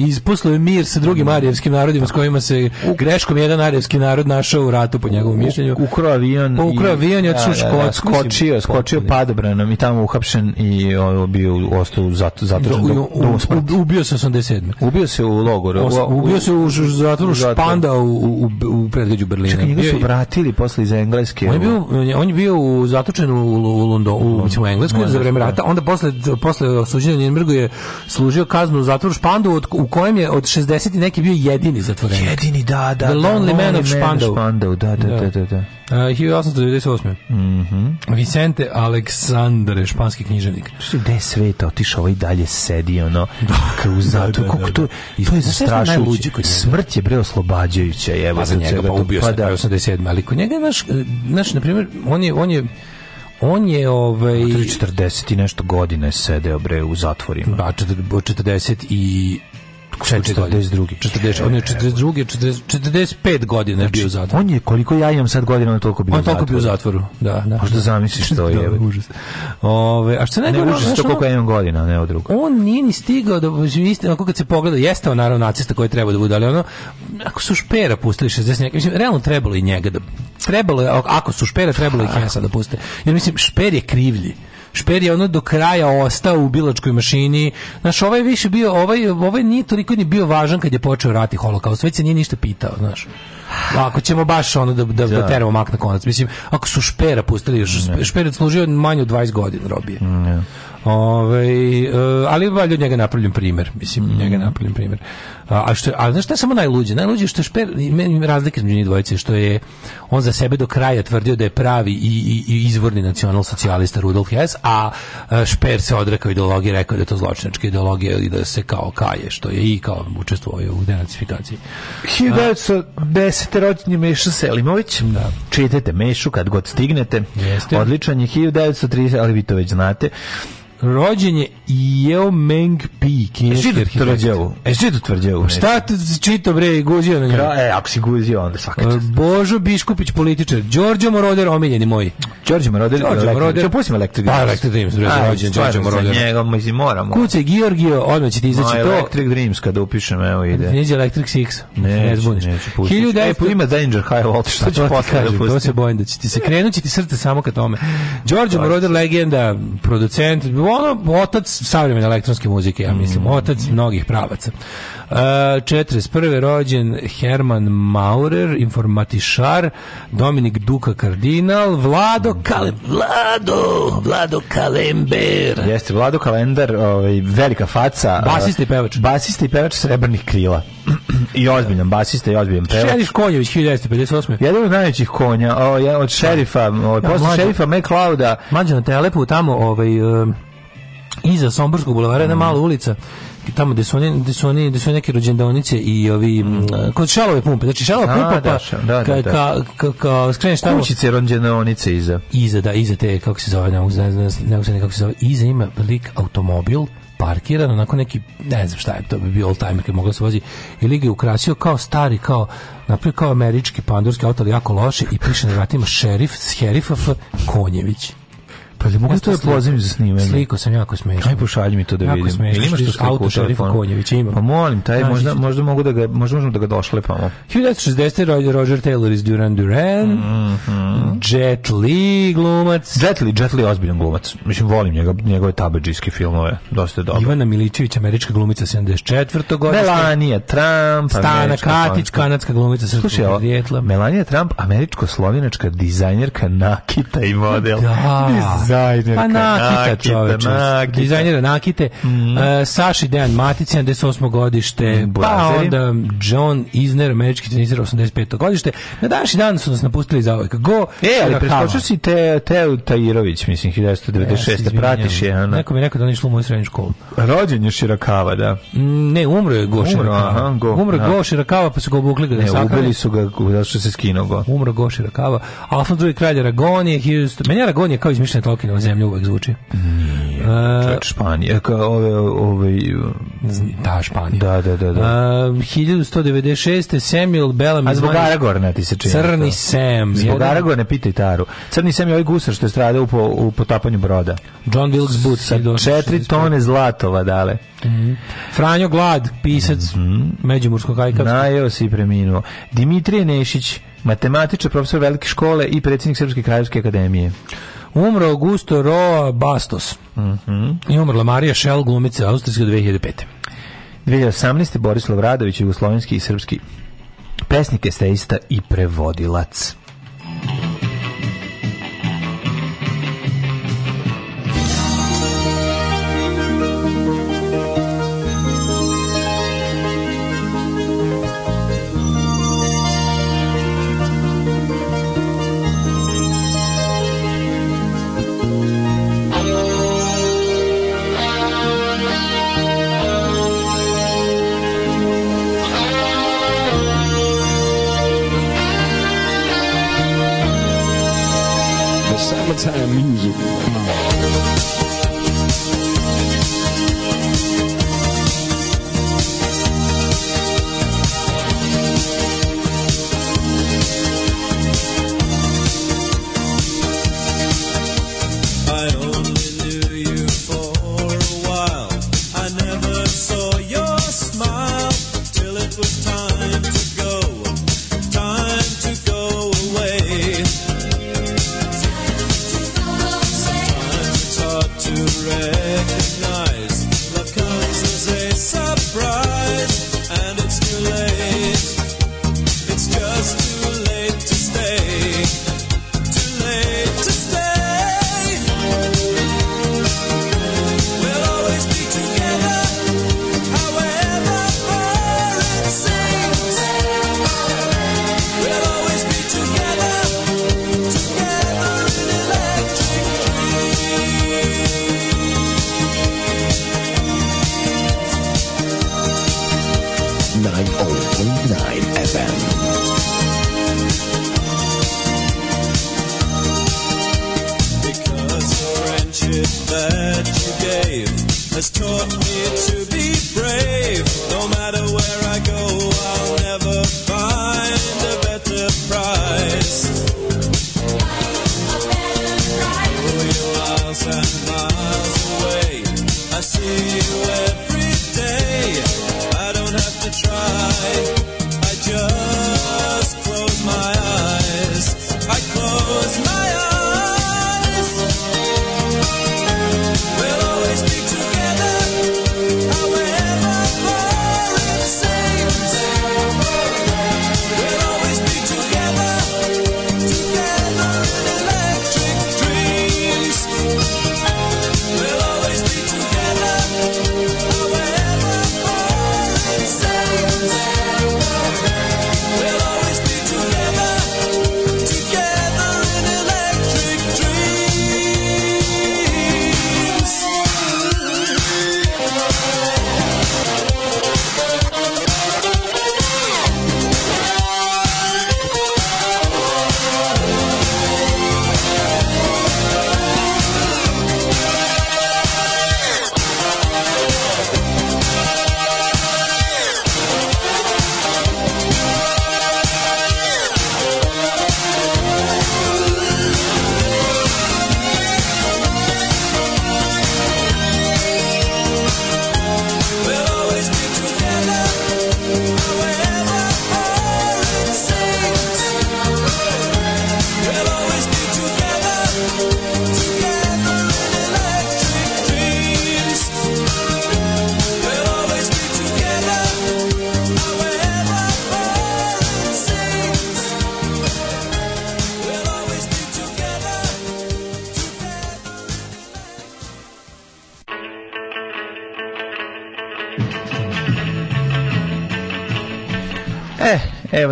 Speaker 6: isposluje mir sa drugim mm -hmm. arijevskim narodima s kojima se greškom jedan arijevski narod našao u ratu po njegovom mišljenju.
Speaker 5: Ukrao avion.
Speaker 6: Pa ukrao avion je odšao da, u
Speaker 5: Škotsku. Skočio, skočio padobranom i tamo uhapšen i je on bio ostao
Speaker 6: zato da, do, do smrti. Ubio se 87.
Speaker 5: Ubio se u logoru.
Speaker 6: Ubio se u zatvoru Španda u, u, u predgrađu Berlina.
Speaker 5: Čekaj, njega su vratili posle iz Engleske. On je bio,
Speaker 6: on je bio zatočen u, u, Londonu, u, u, u Engleskoj za vreme rata. Da. Onda posle, posle osuđenja Njenbergu je služio kaznu u zatvoru Špandu od, u kojem je od 60 neki bio jedini zatvoren.
Speaker 5: Jedini, da, da. The da,
Speaker 6: Lonely,
Speaker 5: da,
Speaker 6: man, of Špandau.
Speaker 5: Da, da, da, da. da.
Speaker 6: Uh, 1898. Mm -hmm. Vicente Aleksandre, španski književnik.
Speaker 5: Gde je sveta otišao ovaj i dalje sedi, ono, u zatvoru. Da, da, da, to, da, da. to je zastrašujuće. Smrt je bre oslobađajuća. Evo, pa
Speaker 6: za njega, pa ubio se, pa 87. Ali kod njega je naš, naš na primjer, on je, on je on je ovaj
Speaker 5: 40 i nešto godine sedeo bre u zatvorima.
Speaker 6: Da, pa, 40 i kako 42. 40, on je 42, 45 godina znači, je bio u zatvoru.
Speaker 5: On je koliko ja imam sad godina, on je toliko bio. On toliko
Speaker 6: bio
Speaker 5: u
Speaker 6: zatvoru. Da, da. Možda
Speaker 5: zamisliš to
Speaker 6: je.
Speaker 5: da, užas. Ove, a
Speaker 6: što ne najgore, užas to koliko ja imam godina, ne od drugo.
Speaker 5: On nije ni stigao da isto kako kad se pogleda, jeste on naravno nacista koji treba da bude, ali ono ako su špera pustili 60 neka, mislim realno trebalo i njega da trebalo je, ako su špera trebalo i Hesa da puste. Jer mislim šper je krivlji. Šper je ono do kraja ostao u bilačkoj mašini. Znaš, ovaj više bio, ovaj, ovaj nije toliko ni bio važan kad je počeo rati holokaust, već se nije ništa pitao, znaš. Ako ćemo baš ono da, da, da, da. teramo mak na konac. Mislim, ako su Špera pustili, još, Šper je služio manje od 20 godina robije. Ne. Ove, e, ali valjda njega napravljen primer, mislim, mm. njega napravljen primjer. A, a što a znaš šta je samo najluđe? Najluđe što je šper, meni razlike između njih dvojice što je on za sebe do kraja tvrdio da je pravi i, i, i izvorni nacional socijalista Rudolf Hess, a Šper se odrekao ideologije, rekao da je to zločinačka ideologija i da se kao kaje, što je i kao učestvovao u denacifikaciji.
Speaker 6: 1910. rođen je Meša Selimović. Da.
Speaker 5: Čitajte Mešu kad god stignete. Jeste. Odličan je 1930, ali vi to već znate rođen je Yeo Meng Pi, e, kineski arhitekt.
Speaker 6: Tvrđavu.
Speaker 5: E, što je to tvrđavu? Šta te čito bre, guzio na njega?
Speaker 6: E, ako si guzio, onda
Speaker 5: svaka čast. E, Božo Biškupić, političar. Đorđe Moroder, omiljeni moji.
Speaker 6: Đorđe Moroder, Đorđe Moroder.
Speaker 5: Čeo
Speaker 6: Electric pa, Dreams. Pa, Electric Dreams, bre,
Speaker 5: rođen Đorđe Moroder. Za njega, mislim, moramo.
Speaker 6: Kuce Georgio, odmah ćete
Speaker 5: izaći to. Electric Dreams, kada upišem, evo ide.
Speaker 6: Neće Electric Six. Ne, ne zbuniš. Neću
Speaker 5: e, pa ima Danger High Voltage, šta ću posle
Speaker 6: da To se bojim da će ti se krenući ti srce samo ka tome. Đorđe pa, Moroder, da. legenda, producent, ono otac savremene elektronske muzike, ja mislim, mm. otac mnogih pravaca. Uh, e, 41. rođen Herman Maurer, informatišar, Dominik Duka Kardinal, Vlado mm. Kalem, Vlado, Vlado Kalember.
Speaker 5: Jeste,
Speaker 6: Vlado
Speaker 5: Kalendar, ovaj, velika faca.
Speaker 6: Basista i pevač.
Speaker 5: Basista i pevač srebrnih krila. I ozbiljan basista i ozbiljan pevač.
Speaker 6: Šerif Konjević, 1958.
Speaker 5: Jedan od najvećih konja, o, ovaj, jedan od da. šerifa, o, ovaj, ja, posle mlađa. šerifa McLeoda.
Speaker 6: Mađa na telepu tamo, ovaj... Um, iza Somborskog bulevara jedna mhm. mala ulica tamo gde su oni gde su oni gde su neke rođendonice i ovi kod šalove pumpe znači šalova pumpa
Speaker 5: da,
Speaker 6: pa
Speaker 5: da, da, da. ka ka ka skreneš tamo kućice rođendonice iza
Speaker 6: iza da iza te kako se zove ne znam ne znam kako se zove iza ima velik automobil parkiran, onako neki, ne znam šta je, to bi bio old timer kad mogla se vozi, ili ga je ukrasio kao stari, kao, napravio kao američki pandurski auto, ali jako loše i piše na vratima šerif, šerifov Konjević.
Speaker 5: Pa li mogu ja da to da pozivim za snimanje?
Speaker 6: Sliku sam jako smešan. Aj
Speaker 5: pošalji mi to da jako vidim. Smešno,
Speaker 6: Ili imaš tu sliku u telefonu? Konjević ima.
Speaker 5: Pa molim, taj možda, možda mogu da ga, možda možemo da ga došlepamo.
Speaker 6: 1960. Roger Taylor iz Duran Duran. Mm -hmm. Jet Li glumac.
Speaker 5: Jet Li, Jet Li je ozbiljan glumac. Mislim, volim njega, njegove tabađijske filmove. Dosta je dobro. Ivana
Speaker 6: Milićević, američka glumica 74. godine.
Speaker 5: Melania Trump.
Speaker 6: Stana Katić, kanadska glumica
Speaker 5: srpskog rijetla. Melania Trump, američko-slovinačka dizajnerka nakita i model.
Speaker 6: Da dizajnerka. Pa nakita, nakita
Speaker 5: čoveče.
Speaker 6: Nakita. Dizajnera nakite. Mm. Uh, Saši Dejan Matić, 78. godište. Mm, pa onda John Izner, američki teniser, 85. godište. Na današnji dan su nas napustili za uvijek. Go,
Speaker 5: e, ali preskočio si te, Teo Tajirović, mislim, 1996. Ja, Pratiš je,
Speaker 6: ono. Neko mi rekao da on išlo u moju srednju školu.
Speaker 5: Rođen je Širakava, da.
Speaker 6: Mm, ne, umro je Go Širakava. Aha, go, umro je Go Širakava, pa su ga obukli da ga Ne,
Speaker 5: ubili su ga, zato što se skinuo Go.
Speaker 6: Umro Go Širakava. Alfons II kralj Aragonije, Houston. Meni Aragonije kao izmišljena Balkanova zemlja uvek zvuči. Nije,
Speaker 5: uh, Španija, e, kao ove, ove,
Speaker 6: da, Španija.
Speaker 5: Da, da, da. da.
Speaker 6: E, uh, 1196. Samuel Bellamy. A
Speaker 5: zbog Aragorna ti se čini.
Speaker 6: Crni to. Sam.
Speaker 5: Zbog jedan... Aragorna pita taru. Crni Sam je ovaj gusar što je stradao po, u potapanju broda.
Speaker 6: John Wilkes Booth.
Speaker 5: Sa četiri tone zlatova dale. Mm
Speaker 6: Franjo Glad, pisac mm -hmm. Međimurskog hajkavstva.
Speaker 5: Najeo si preminuo. Dimitrije Nešić, matematičar, profesor velike škole i predsjednik Srpske krajevske akademije.
Speaker 6: Umro Augusto Roa Bastos. Mm -hmm. I umrla Marija Šel, glumica Austrijska 2005. 2018. Borislav Radović, jugoslovenski i srpski pesnik, eseista i prevodilac.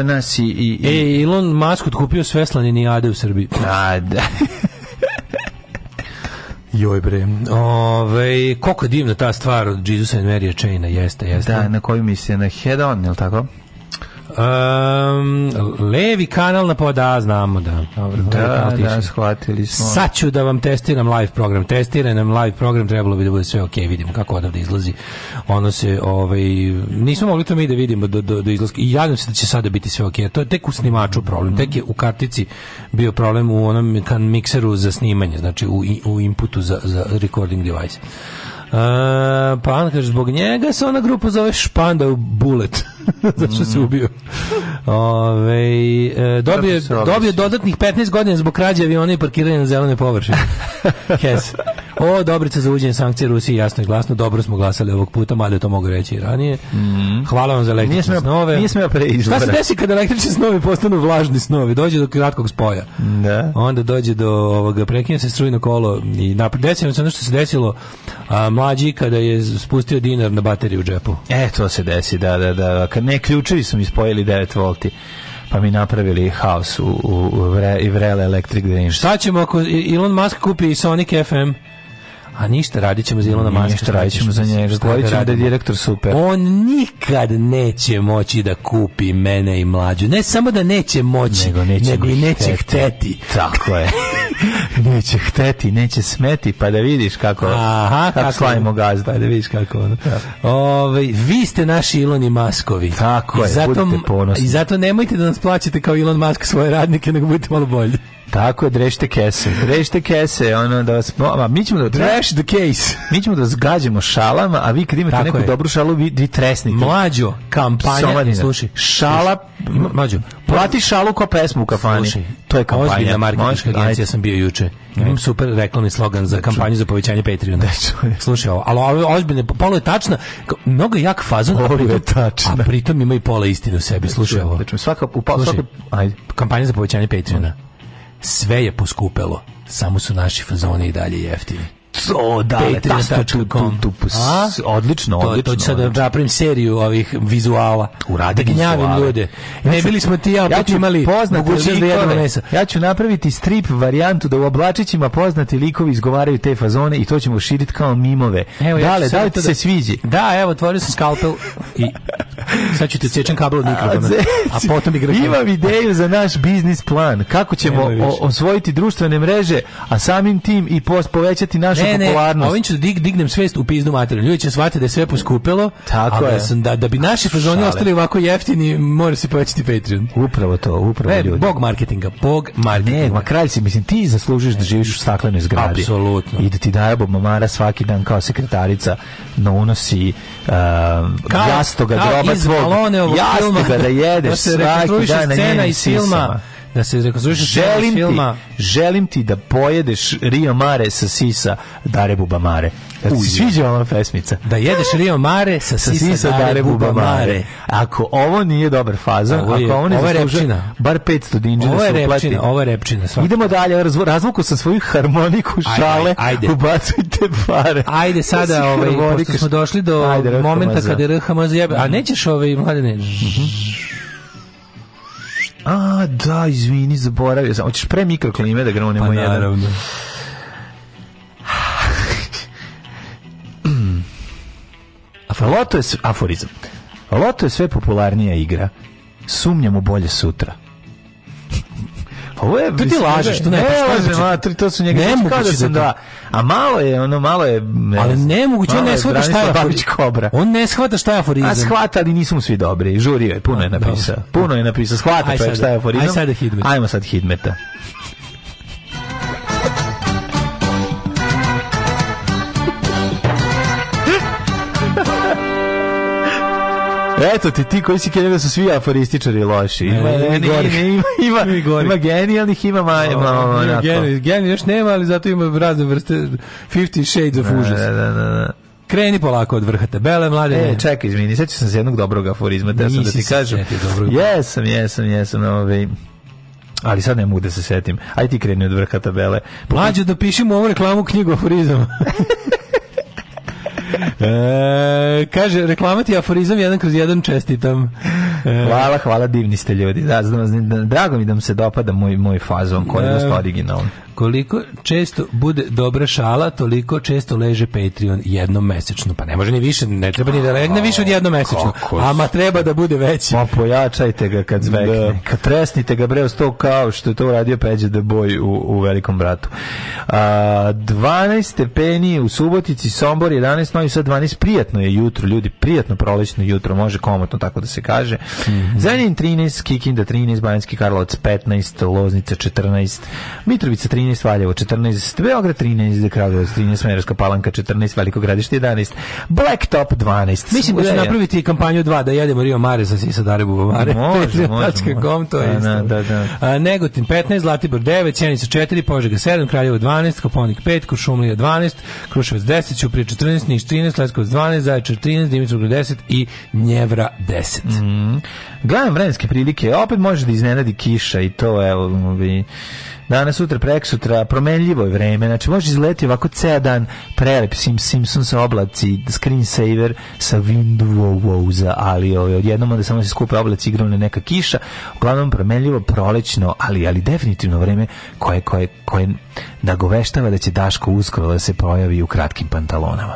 Speaker 6: ananas i... i,
Speaker 5: i...
Speaker 6: E, Elon Musk otkupio sve slaninijade u Srbiji.
Speaker 5: A, da.
Speaker 6: Joj bre. Ove, koliko je divna ta stvar od Jesus and Mary Chaina, jeste, jeste.
Speaker 5: Da, na koju mi se, na Head On, je tako?
Speaker 6: Um, levi kanal na poda, znamo da.
Speaker 5: Dobro, da,
Speaker 6: da,
Speaker 5: shvatili
Speaker 6: smo. Sad ću da vam testiram live program. Testiram nam live program, trebalo bi da bude sve ok, vidimo kako odavde izlazi ono se ovaj nismo mogli to mi da vidimo do do, do izlaska i ja se da će sada biti sve okej. Okay. To je tek u snimaču problem. Tek je u kartici bio problem u onom kan mikseru za snimanje, znači u u inputu za za recording device. Uh, pa on kaže, zbog njega se ona grupa zove Španda u Bullet. Zašto se mm. ubio? Ove, e, dobio, dobio dodatnih 15 godina zbog krađe aviona i parkiranja na zelene površine. Hes. O, Dobrica za uđenje sankcije Rusije, jasno i glasno, dobro smo glasali ovog puta, mada je to mogu reći i ranije. Mm -hmm. Hvala vam za električne smeo, snove. Nije
Speaker 5: smeo Šta
Speaker 6: se desi kada električni snovi postanu vlažni snovi? Dođe do kratkog spoja.
Speaker 5: Da.
Speaker 6: Onda dođe do ovoga, prekine se strujno kolo i napred. Desilo se ono što se desilo a, mlađi kada je spustio dinar na bateriju u džepu.
Speaker 5: E, to se desi, da, da, da. Kad ne, ključevi su mi spojili 9 volti pa mi napravili haos u, u, u vre, i vrele elektrik
Speaker 6: Šta ćemo ako Elon Musk kupi Sonic FM? A ništa, radit ćemo Zilona
Speaker 5: Maska. Ništa, radit ćemo za njega.
Speaker 6: Govorit ćemo
Speaker 5: da je da- direktor super.
Speaker 6: On nikad neće moći da kupi mene i mlađu. Ne samo da neće moći, nego, neće nego i neće hteti.
Speaker 5: Tako je. neće hteti, neće smeti, pa da vidiš kako, Aha, kako, kako slavimo gazda. Da vidiš kako ono. Ove, ovaj,
Speaker 6: vi ste naši Iloni Maskovi.
Speaker 5: Tako je, I zato, budite ponosni.
Speaker 6: I zato nemojte da nas plaćate kao Ilon Mask svoje radnike, nego budite malo bolji.
Speaker 5: Tako je, drešte kese. Drešte kese, ono da vas... A
Speaker 6: mi ćemo da... Trash the case.
Speaker 5: Mi ćemo da zgađamo šalama, a vi kad imate Tako neku je. dobru šalu, vi, vi tresnite.
Speaker 6: Mlađo, kampanja, Somadina. slušaj.
Speaker 5: Šala... Ima, mlađo.
Speaker 6: Plati šalu kao pesmu u kafani. Slušaj,
Speaker 5: to je
Speaker 6: kampanja.
Speaker 5: Ozbiljna
Speaker 6: marketinška agencija sam bio juče. Imam super reklamni slogan za da, kampanju za povećanje Patreona. Da,
Speaker 5: slušaj
Speaker 6: ovo, ali ovo je ozbiljno, polo je tačna, mnogo je jak fazon, a pritom, a pritom ima i pola istine u sebi, da, slušaj ovo.
Speaker 5: Svaka, u upala, svaka,
Speaker 6: ajde. Kampanja za povećanje Patreona sve je poskupelo, samo su naši fazoni i dalje jeftini.
Speaker 5: O, da, tasto.com. Odlično, odlično. To ću sad da
Speaker 6: napravim seriju ovih vizuala. Uradi da gnjavim ljude. Ne bili smo ti ja, ja
Speaker 5: ću
Speaker 6: imali poznati da likove.
Speaker 5: Ja ću napraviti strip varijantu da u oblačićima poznati likovi izgovaraju te fazone i to ćemo širiti kao mimove. Evo, Dale, da li ti
Speaker 6: da- se
Speaker 5: sviđa
Speaker 6: Da, evo, otvorio sam skalpel i sad ću ti cečen kabel od mikrofona. A potom igra.
Speaker 5: Imam ideju za naš biznis plan. Kako ćemo osvojiti društvene mreže, a samim tim i povećati naš našu ne, popularnost. Ne, ovim
Speaker 6: ću da dig, dignem svest u pizdu materiju. Ljudi će shvatiti da je sve poskupelo,
Speaker 5: Tako da je.
Speaker 6: Da, da bi naši fazoni ostali ovako jeftini, mora se povećati Patreon.
Speaker 5: Upravo to, upravo ne, ljudi.
Speaker 6: Bog marketinga, bog marketinga.
Speaker 5: Ne, ma kralj si, mislim, ti zaslužiš da živiš u staklenoj zgradi.
Speaker 6: Apsolutno.
Speaker 5: I da ti daje Bob Mamara svaki dan kao sekretarica na da unosi uh, kao, jastoga, kao groba tvog. Jastoga da jedeš svaki dan na
Speaker 6: njenim sisama
Speaker 5: da se
Speaker 6: rekonstruiše
Speaker 5: želim filma. želim ti da pojedeš Rio Mare sa sisa Dare Bubamare. Da ti sviđa ova pesmica.
Speaker 6: Da jedeš Rio Mare sa, sa sisa, sisa Dare, Dare Bubamare. Mare.
Speaker 5: Ako ovo nije dobar faza, ovo je, ako ovo ne ovo repčina. bar 500 dinđera Ovo
Speaker 6: je repčina, ovo je repčina. Svakako.
Speaker 5: Idemo dalje, razvuku sa svoju harmoniku šale, ajde, ajde. ubacujte pare.
Speaker 6: Ajde sada, ovaj, pošto smo došli do ajde, momenta kada je RHMZ jebe. A nećeš ovaj, mladene... Mm -hmm
Speaker 5: A, da, izvini, zaboravio sam. Hoćeš pre mikroklime da grunemo pa, jedan? naravno. A loto je aforizam. Loto je sve popularnija igra. Sumnjam u bolje sutra.
Speaker 6: Pa ovo je... To ti lažeš,
Speaker 5: što
Speaker 6: ne, ne,
Speaker 5: ne lažem, matri, to su njega... Nemoguće da, da. A malo je, ono, malo je...
Speaker 6: Ne ali nemoguće, on ne shvata šta je Babić Kobra.
Speaker 5: On ne shvata šta je aforizam. A shvata, ali nisu mu svi dobri. Žurio je, puno je napisao. Puno je napisao, shvata čovjek šta je aforizam. Ajmo sad Hidmeta. Eto ti ti koji si kenio da su svi aforističari loši.
Speaker 6: Ima, ne, ne, ima, ima, ima, ima genijalnih, ima manje. Ma, Genij još nema, ali zato ima razne vrste 50 shades of
Speaker 5: užas. ne, ne, ne.
Speaker 6: Kreni polako od vrha tabele, mlade.
Speaker 5: E, čekaj, izvini, sećam se jednog dobrog aforizma, da sam da ti kažem. Jesam, jesam, jesam, ovaj ali sad ne mogu da se setim. Aj ti kreni od vrha tabele.
Speaker 6: Mlađe, dopišimo da ovu reklamu knjigu aforizama. E, kaže, reklamati aforizam jedan kroz jedan čestitam.
Speaker 5: E, hvala, hvala, divni ste ljudi. Da, znam, drago mi da vam se dopada moj, moj fazon koji e, je dosta originalan
Speaker 6: koliko često bude dobra šala, toliko često leže Patreon jednom mesečno. Pa ne može ni više, ne treba ni da legne više od jednom mesečno. Ama treba da bude veći. Pa
Speaker 5: pojačajte ga kad zvekne. Kad tresnite ga breo sto kao što je to uradio Peđe de Boj u, u Velikom bratu. A, 12 stepeni u Subotici, Sombor 11, Novi Sad 12. Prijatno je jutro, ljudi, prijatno prolećno jutro, može komotno tako da se kaže. Mm -hmm. Zanim 13, Kikinda 13, Banjski Karlovac 15, Loznica 14, Mitrovica 13, 13, Valjevo 14, Beograd 13, Kragujevac 13, Smederska Palanka 14, Veliko Gradište 11, Blacktop 12.
Speaker 6: Mislim da će e, napraviti kampanju 2 da jedemo Rio Mare sa Sisa Darebu Bavare.
Speaker 5: Može, može. Kom, to je Da, da, da. A,
Speaker 6: Negotin 15, Zlatibor 9, Sjenica 4, Požega 7, Kraljevo 12, Koponik 5, Kuršumlija 12, Kruševac 10, Ćuprije 14, Niš 13, Leskovac 12, Zaječar 13, Dimitrovgrad 10 i Njevra 10.
Speaker 5: Mm. Gledam vremenske prilike, opet može da iznenadi kiša i to, evo, bi danas, sutra, prek sutra, promenljivo je vreme, znači može izleti ovako ceo dan, prelep Sim Simpsons oblaci, screensaver sa Windowsa, ali ovaj, odjednom onda samo se skupe oblaci, igromne neka kiša, uglavnom promenljivo, prolećno, ali ali definitivno vreme koje, koje, koje nagoveštava da će Daško uskoro da se pojavi u kratkim pantalonama.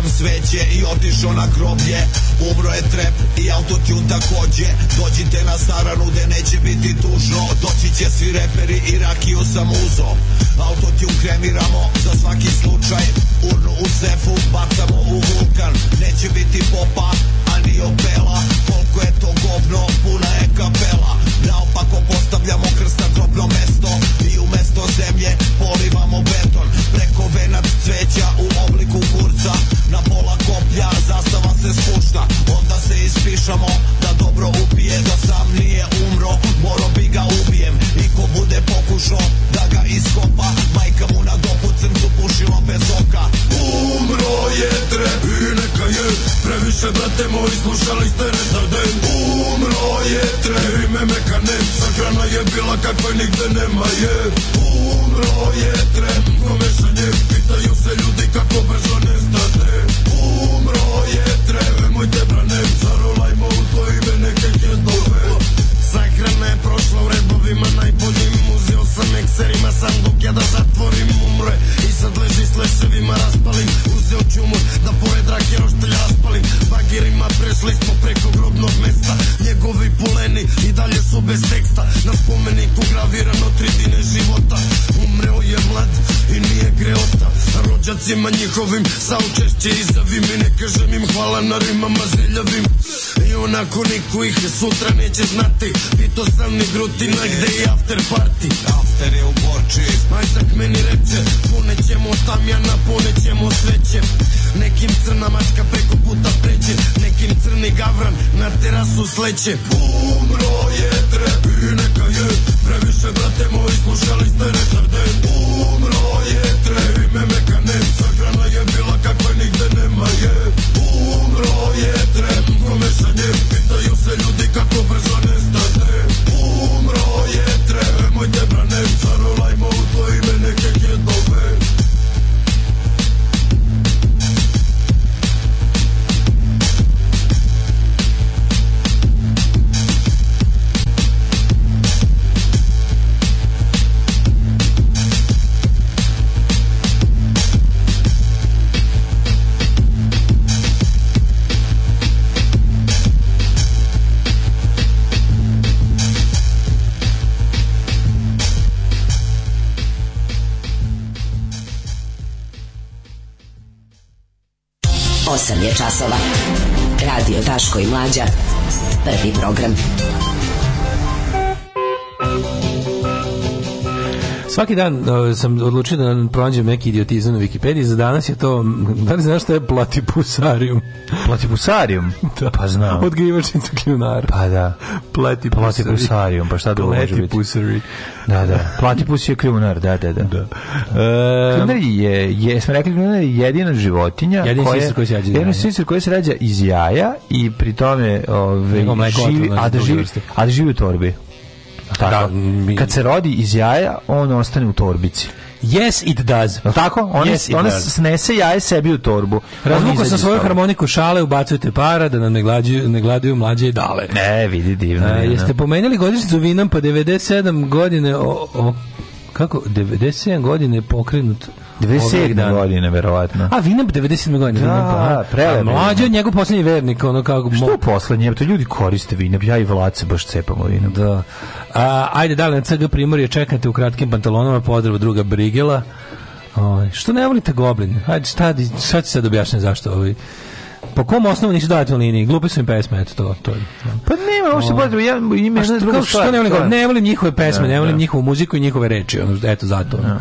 Speaker 9: sam sveće i otišao na groblje Umro je trep i autotune takođe Dođite na saranu gde neće biti tužno Doći će svi reperi i rakiju sam uzo Autotune kremiramo za svaki slučaj Urnu u sefu bacamo u vulkan Neće biti popa, a ni opela Koliko je to govno, puna je kapela Naopako postavljamo krst na grobno mesto Chip.
Speaker 10: časova. Radio Daško i Mlađa. Prvi program.
Speaker 5: Svaki dan uh, sam odlučio da pronađem neki idiotizam na Wikipediji. Za danas je to, da li znaš šta je platipusarium?
Speaker 6: Platipusarium?
Speaker 5: da. Pa znam.
Speaker 6: Odgrivačnica kljunara.
Speaker 5: Pa da
Speaker 6: plati pusarijom,
Speaker 5: pa šta drugo može
Speaker 6: biti? Pusari. Da, da.
Speaker 5: Platipus je kljunar, da, da, da. da. E, kljunar je, je, smo rekli, kljunar je jedina životinja jedin koja, sisar koja se rađa jedin sisar koji se rađa iz jaja i pri tome
Speaker 6: ove, živi, a da živi,
Speaker 5: a da živi u torbi. Da, tako. Da, mi... Kad se rodi iz jaja, on ostane u torbici.
Speaker 6: Yes, it does.
Speaker 5: Tako? Ona,
Speaker 6: yes, ona snese jaje sebi u torbu.
Speaker 5: Razvukao sa svoju harmoniku šale, ubacujete para da nam ne, glađuju, ne gladuju mlađe i dale.
Speaker 6: Ne, vidi divno.
Speaker 5: A, e, jeste pomenjali godišnjicu vinam pa 97 godine o, o kako 97 godine je pokrenut
Speaker 6: 97 godine verovatno.
Speaker 5: A Vinamp 97 godine.
Speaker 6: Da, da prelepo.
Speaker 5: Mlađi od njegov poslednji vernik, ono kako
Speaker 6: Što mo... poslednji? To ljudi koriste Vinamp, ja i Vlad baš cepamo Vinamp.
Speaker 5: Da. A, ajde dalje na CG Primorje čekate u kratkim pantalonama, pozdrav druga Brigela. Oj, ovaj, što ne volite gobline? Ajde, šta, šta ću sad objašnjati zašto? Ovaj? Po kom osnovu nisu dati liniji? Glupe su im pesme, eto to. to.
Speaker 6: Pa
Speaker 5: nema uopšte
Speaker 6: potrebe, ja ime što, druga stvar,
Speaker 5: ne
Speaker 6: volim,
Speaker 5: ne volim njihove pesme, da, ne, volim da. njihovu muziku i njihove reči, ono, eto zato. Da,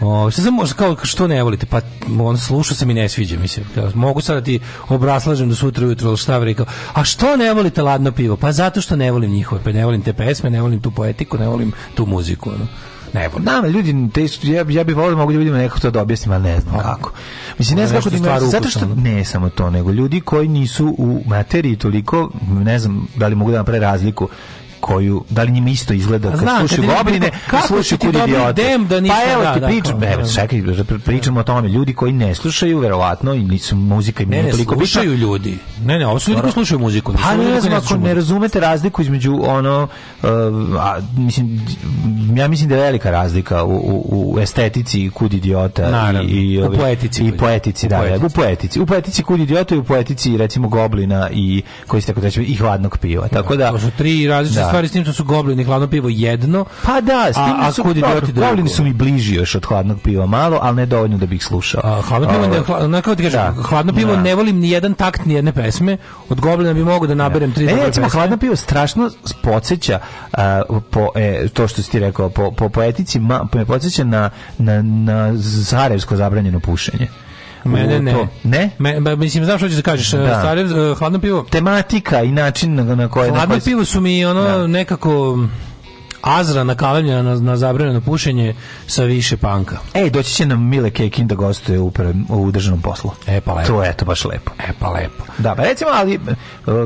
Speaker 5: o, što sam možda kao što ne volite, pa on slušao sam i ne sviđa mislim. se. Mogu sad da ti obraslažem do sutra ujutro šta rekao. A što ne volite ladno pivo? Pa zato što ne volim njihove, pa ne volim te pesme, ne volim tu poetiku, ne volim tu muziku, ono ne volim.
Speaker 6: Da, Nama ljudi te ja ja bih volio da mogu ljudima nekako to da objasnim, ali ne znam kako.
Speaker 5: Mislim ne znam kako
Speaker 6: da
Speaker 5: zato što
Speaker 6: ne samo to, nego ljudi koji nisu u materiji toliko, ne znam da li mogu da napravi razliku koju, da li njima isto izgleda kad
Speaker 5: Znam, slušaju
Speaker 6: gobline, kad slušaju kud
Speaker 5: idiote. da pa evo ti da, pričam, da, da, čekaj, da, da pričamo o tome, ljudi koji ne slušaju, verovatno, ili su muzika i
Speaker 6: ne, ne, toliko slušaju ljudi. Ne, ne, ovo su ljudi koji slušaju muziku.
Speaker 5: Pa ne, znam, ako ne razumete razliku između ono, uh, a, mislim, ja mislim da je velika razlika u, u, u estetici kud idiota
Speaker 6: i, i, ovi, u poetici.
Speaker 5: I poetici, da, u poetici. U poetici kud idiota i u poetici, recimo, goblina i koji se tako reći, i hladnog piva. Tako da, to su
Speaker 6: tri različite stvari s tim što su goblini hladno pivo jedno.
Speaker 5: Pa da,
Speaker 6: s tim a,
Speaker 5: su, kod idioti
Speaker 6: Goblini
Speaker 5: su mi bliži još od hladnog piva malo, ali ne dovoljno da bih ih slušao.
Speaker 6: A, hladno pivo, ovaj, ne, hladno, kako ti kažem, da, hladno pivo da. ne volim ni jedan takt ni jedne pesme. Od goblina bi mogu da naberem da. tri. Ne,
Speaker 5: recimo, hladno pivo strašno podsjeća uh, po, e, to što si ti rekao, po, po poetici, ma, me podsjeća na, na, na zarevsko zabranjeno pušenje.
Speaker 6: Mene ne. Ne? Me, ba, mislim, znam što ćeš da kažeš. Da. E, Stare, hladno pivo.
Speaker 5: Tematika i način na, na koje...
Speaker 6: Hladno
Speaker 5: na
Speaker 6: koje... pivo su mi ono da. nekako Azra nakalemljena na, na zabranjeno pušenje sa više panka.
Speaker 5: Ej, doći će nam Mile Kekin da gostuje u, u državnom poslu. E
Speaker 6: pa lepo.
Speaker 5: To je to baš lepo.
Speaker 6: E pa lepo.
Speaker 5: Da, pa recimo, ali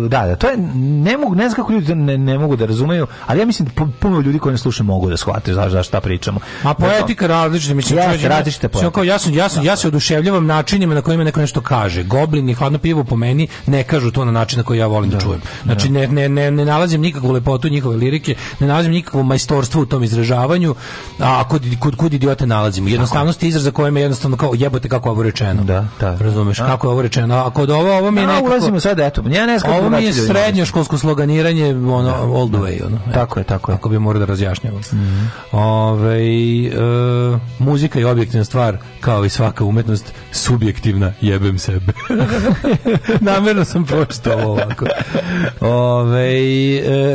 Speaker 5: da, da, to je ne mogu ne znam kako ljudi ne, ne mogu da razumeju, ali ja mislim da puno ljudi koji ne slušaju mogu da shvate za za šta pričamo.
Speaker 6: A poetika različita, mislim, ja, čovječ, različite poetike. Kao, ja sam, ja sam, ja se oduševljavam načinima na kojima neko nešto kaže. Goblin i hladno pivo po meni ne kažu to na način na koji ja volim da, da čujem. Znači, da. ne, ne, ne, ne nalazim nikakvu lepotu njihove lirike, ne nalazim nikakvu majstorstvo u tom izražavanju, a kod, kod, kod idiote nalazimo. Jednostavnost je izraza kojem je jednostavno kao jebote kako je ovo rečeno.
Speaker 5: Da, da.
Speaker 6: Razumeš,
Speaker 5: a?
Speaker 6: kako je ovo rečeno. A kod ovo, ovo mi je
Speaker 5: nekako... ulazimo sad, eto. Ja
Speaker 6: ne znam ovo mi je da srednjoškolsko sloganiranje, ono, da. all da. the way. Ono.
Speaker 5: Tako je, tako je. Ako
Speaker 6: bi morao da razjašnjavam. Mm
Speaker 5: -hmm.
Speaker 6: Ove, e, muzika je objektivna stvar, kao i svaka umetnost, subjektivna, jebem sebe. Namjerno sam poštao ovako. Ove,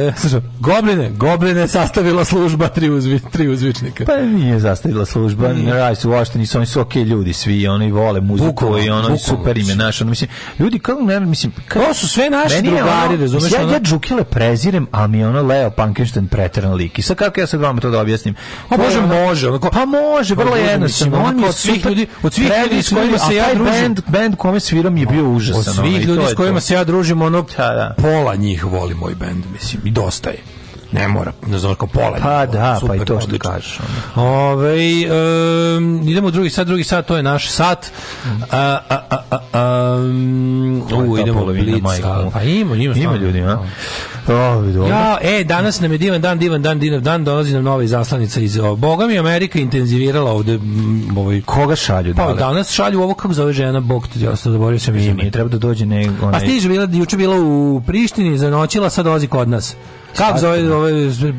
Speaker 6: e, slušaj,
Speaker 5: gobline, gobline sastavljaju zastavila služba tri, uzvi, tri uzvičnika.
Speaker 6: Pa nije zastavila služba, ne radi se uopšte, nisu oni su okej okay ljudi svi, oni vole
Speaker 5: muziku Bukova,
Speaker 6: i ono Bukovac. super ime naš, ono mislim, ljudi kako ne, mislim,
Speaker 5: kao, su sve naši drugari, razumeš? Ja,
Speaker 6: ono... ja Džukile prezirem, a mi ono Leo Pankenstein preteran lik. I sad kako ja sad vama to da objasnim? A
Speaker 5: pa može, može, onako,
Speaker 6: pa može, vrlo pa je jednostavno. On je od svih ljudi,
Speaker 5: od svih ljudi s kojima se ja družim,
Speaker 6: band, band kome sviram je bio užasan. Od
Speaker 5: svih ljudi s kojima se ja družim, ono da, da. pola njih voli moj bend, mislim, i dosta je ne mora, ne znam, kao pola.
Speaker 6: Pa da, Super, pa i to što odlično. kažeš. Ove, um, idemo drugi sat, drugi sat, to je naš sat. A, a, a,
Speaker 5: a, a um, u, idemo u
Speaker 6: Blitz. Pa ima, ima, ima ljudi, a? dobro. ja, e, danas nam je divan dan, divan dan, divan dan, dolazi nam nova izaslanica iz... O, Boga mi Amerika intenzivirala ovde... M, ovaj,
Speaker 5: Koga šalju?
Speaker 6: Pa, danas šalju ovo kako zove žena, Bog, ti ja sam
Speaker 5: zaborio sam ime. Treba da dođe ne... Onaj...
Speaker 6: A stiže, bila, juče bila u Prištini, zanoćila, sad dolazi kod nas. Kako zove ovaj,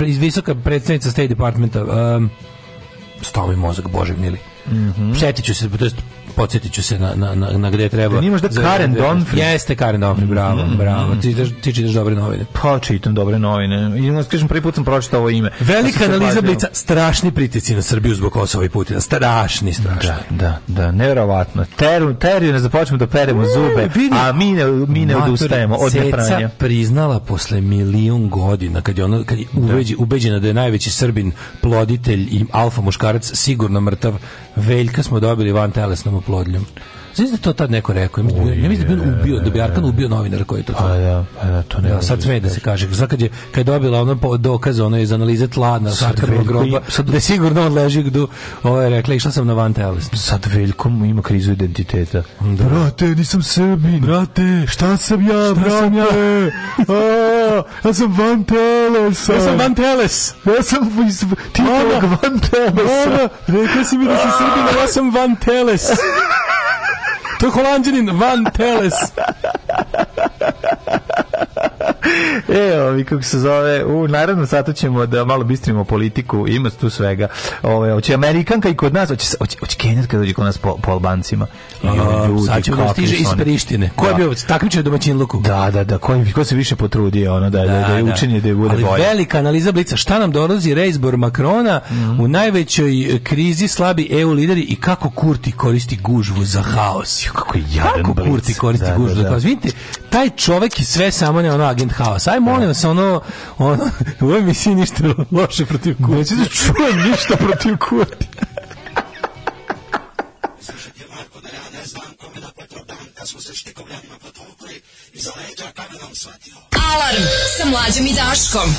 Speaker 6: iz visoka predstavnica State Departmenta? Um,
Speaker 5: stavi mozak, bože mili. Mm -hmm. Setit se, to jest podsjetit ću se na, na, na, na gde treba. Da
Speaker 6: nimaš da
Speaker 5: Karen
Speaker 6: Donfri.
Speaker 5: Jeste
Speaker 6: Karen
Speaker 5: Donfri, bravo, mm, bravo. Mm. Ti, ti čitaš dobre novine.
Speaker 6: Pa čitam dobre novine. I onda kažem, prvi put sam pročitao ovo ime.
Speaker 5: Da Velika analiza Blica, strašni pritici na Srbiju zbog Kosova i Putina. Strašni, strašni.
Speaker 6: Da, da, da, nevjerovatno. Teru, teru ne da da peremo zube, a mi ne, mi ne odustajemo od nepranja.
Speaker 5: priznala posle milion godina, kad je, ona, kad je da. uveđi, ubeđena da je najveći Srbin, ploditelj i alfa muškarac, sigurno mrtav, Veljka smo dobili van telesnom oplodnjom. Znači da to tad neko rekao. Ja mislim, da- ja mislim da bi on ubio, da bi Arkan ubio novinara koji je to.
Speaker 6: Pa da, pa da, to ne. Da,
Speaker 5: sad sve da se kaže. Sad kad je kad je dobila ona dokaz, ona je iz analize tla na sakrnog groba, sad da sigurno on leži gdu. Ovo rekla, išla sam na van teles.
Speaker 6: Sad Veljkom ima krizu identiteta.
Speaker 5: Da. Brate, nisam Srbin.
Speaker 6: Brate, šta sam ja, šta Sam ja? A, ja sam van teles. Ja
Speaker 5: sam van teles.
Speaker 6: Ja sam ti van
Speaker 5: teles. Rekla si mi da si Srbin, ja sam van teles. To je holandjanin Van Teles.
Speaker 6: Evo, mi kako se zove, u narednom satu ćemo da malo bistrimo politiku, ima tu svega. Ove, oće Amerikanka i kod nas, oće, oće, oće Kenjat kad dođe kod nas po, po Albancima.
Speaker 5: Jo, ljudi, sad ćemo da stiže iz Prištine. Ko je da. bio takmičio domaćin luku?
Speaker 6: Da, da, da, ko, ko se više potrudio, ono, da, da, da, da je učenje da je da bude Ali bolje.
Speaker 5: velika analiza Blica, šta nam dolazi reizbor Makrona mm -hmm. u najvećoj e, krizi slabi EU lideri i kako Kurti koristi gužvu za haos. kako
Speaker 6: je jadan Kako
Speaker 5: Kurti koristi da, gužvu da, da. za haos. Vidite, taj čovek je sve samo ne ono agent ambient house. Aj molim da. vas, ono, ono, u ovoj misiji ništa loše protiv kurti.
Speaker 6: Neću da čujem ništa protiv kurti.
Speaker 11: Da da Alarm sa
Speaker 9: mlađom i Daškom.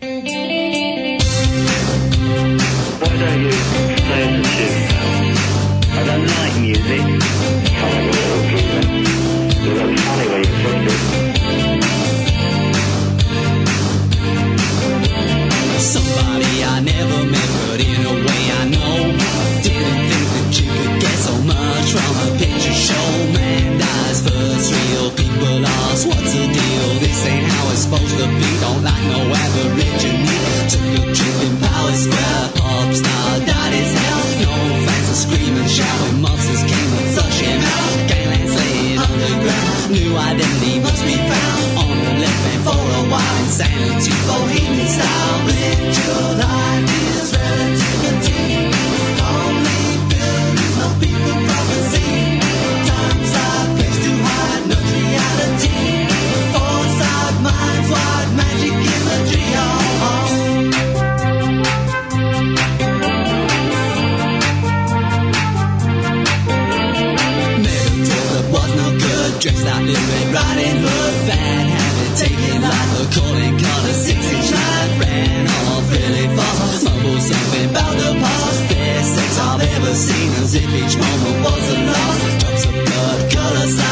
Speaker 9: Why don't you play us a tune? I don't like music. Somebody I never met, but in a way I know. Didn't think that you could get so much from a picture show. Man dies first, real people What's the deal? This ain't how it's supposed to be. Don't like no average. took a trip in Palace Square. sanity, bohemian style, with your life. seen as if each moment was a loss. Drops of blood, colors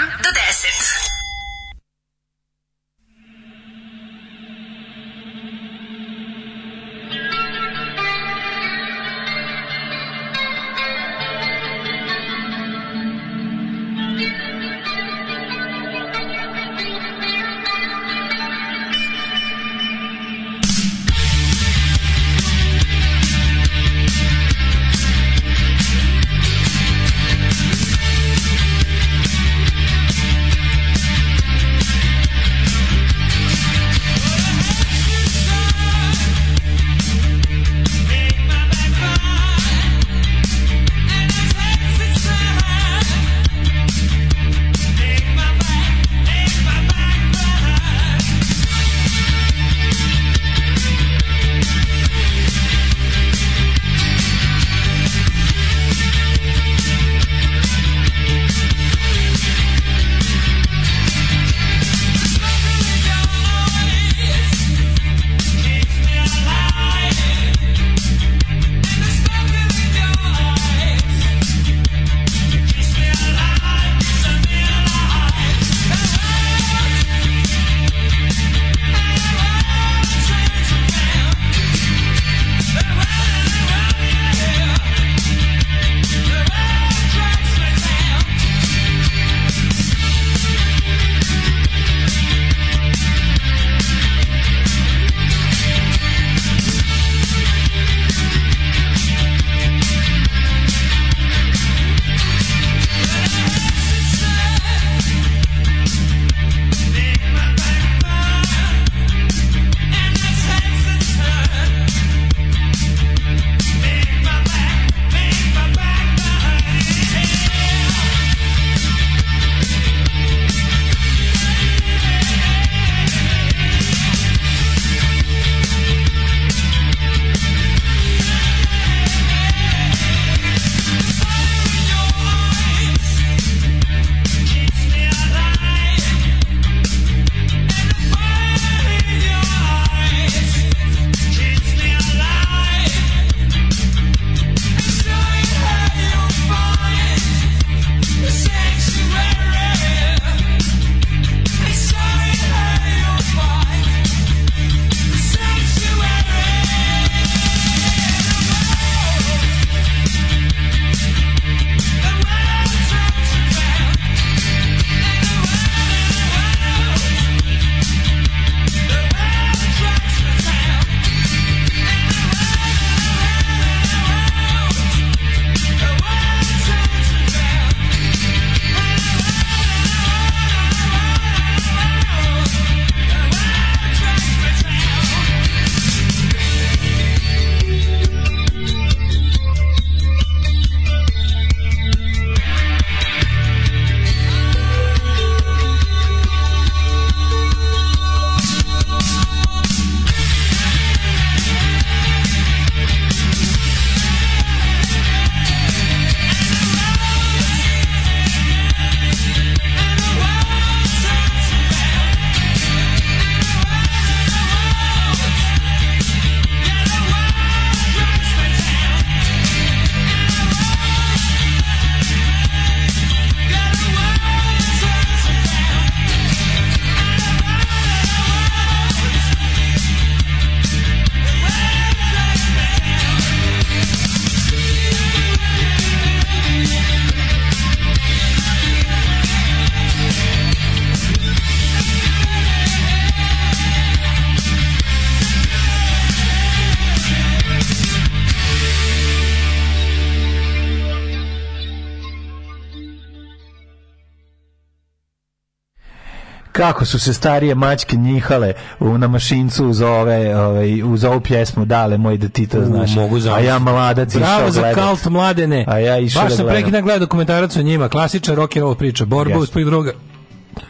Speaker 11: 7
Speaker 5: kako su se starije mačke njihale u, na mašincu uz, ove, ove, ovaj, uz ovu pjesmu dale moj da ti to znaš. Mogu a ja mladac Bravo
Speaker 6: za kalt mladene.
Speaker 5: A ja išao
Speaker 6: Baš
Speaker 5: da sam
Speaker 6: prekina gledao dokumentarac o njima. Klasičan rock and roll priča. Borba yes. uspih pa druga.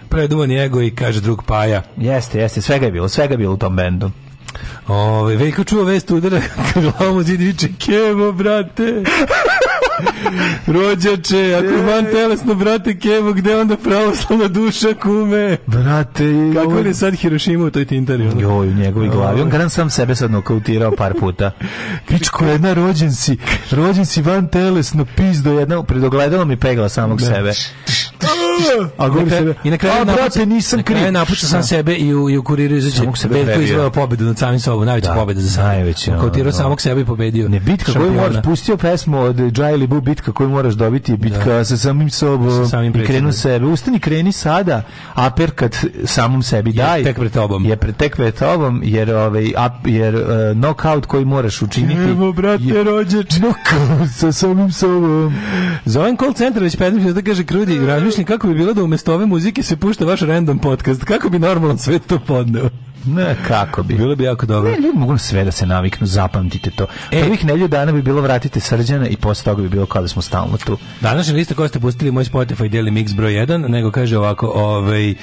Speaker 6: Preduvani ego i kaže drug Paja.
Speaker 5: Jeste, jeste. Svega je bilo. Svega je bilo u tom
Speaker 6: bendu. Ove, Veljko čuo vest udara glavom zid kemo brate. Rođače, ako je van telesno, brate Kevo, gde onda pravoslavna duša kume?
Speaker 5: Brate, joj.
Speaker 6: Kako je sad Hirošima u toj tintari? Ono?
Speaker 5: Joj, u njegovi glavi. On garan sam sebe sad nokautirao par puta. Pičko, jedna rođen si, rođen si van telesno, pizdo, jedna, pred mi pegla samog ne. Da. sebe a govori sebe.
Speaker 6: I na kraju napuca, nisam kriv. Na sam sebe i u, i u kuriru izađe Veljko izveo pobedu nad samim sobom, najveća da, pobeda za sam. Najveća.
Speaker 5: Kotirao da. samog sebe i pobedio.
Speaker 6: Ne, bitka koju moraš, pustio pesmu od Jaili Bu, bitka koju moraš dobiti, bitka da. sa samim sobom
Speaker 5: samim i
Speaker 6: krenu sebe. Ustani, kreni sada, aper kad samom sebi daj. Je
Speaker 5: tek pred tobom.
Speaker 6: Je pre, tek pred tobom, jer, ovaj, ap, jer uh, knockout koji moraš učiniti.
Speaker 5: Evo, brate, rođeč.
Speaker 6: Knockout sa samim sobom.
Speaker 5: Zovem call centar već 15 minuta, kaže, Krudi, razmišljam kako bi bilo da umjesto ove muzike se pušta vaš random podcast. Kako bi normalan svet to podneo?
Speaker 6: Ne, kako bi.
Speaker 5: Bilo bi jako dobro. Ne, ljudi
Speaker 6: mogu sve da se naviknu, zapamtite to.
Speaker 5: E, Prvih nelju
Speaker 6: dana bi bilo vratite srđana i posle toga bi bilo kao da smo stalno tu.
Speaker 5: Danas je lista koju ste pustili moj Spotify Daily mix broj 1, nego kaže ovako, ovaj, uh,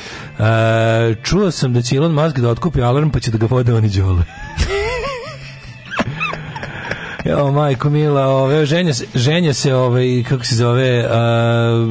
Speaker 5: čuo sam da će Elon Musk da otkupi alarm pa će da ga vode oni džole. Jo, majko mila, ove, ženja, se, ženja se, ove, kako se zove, a,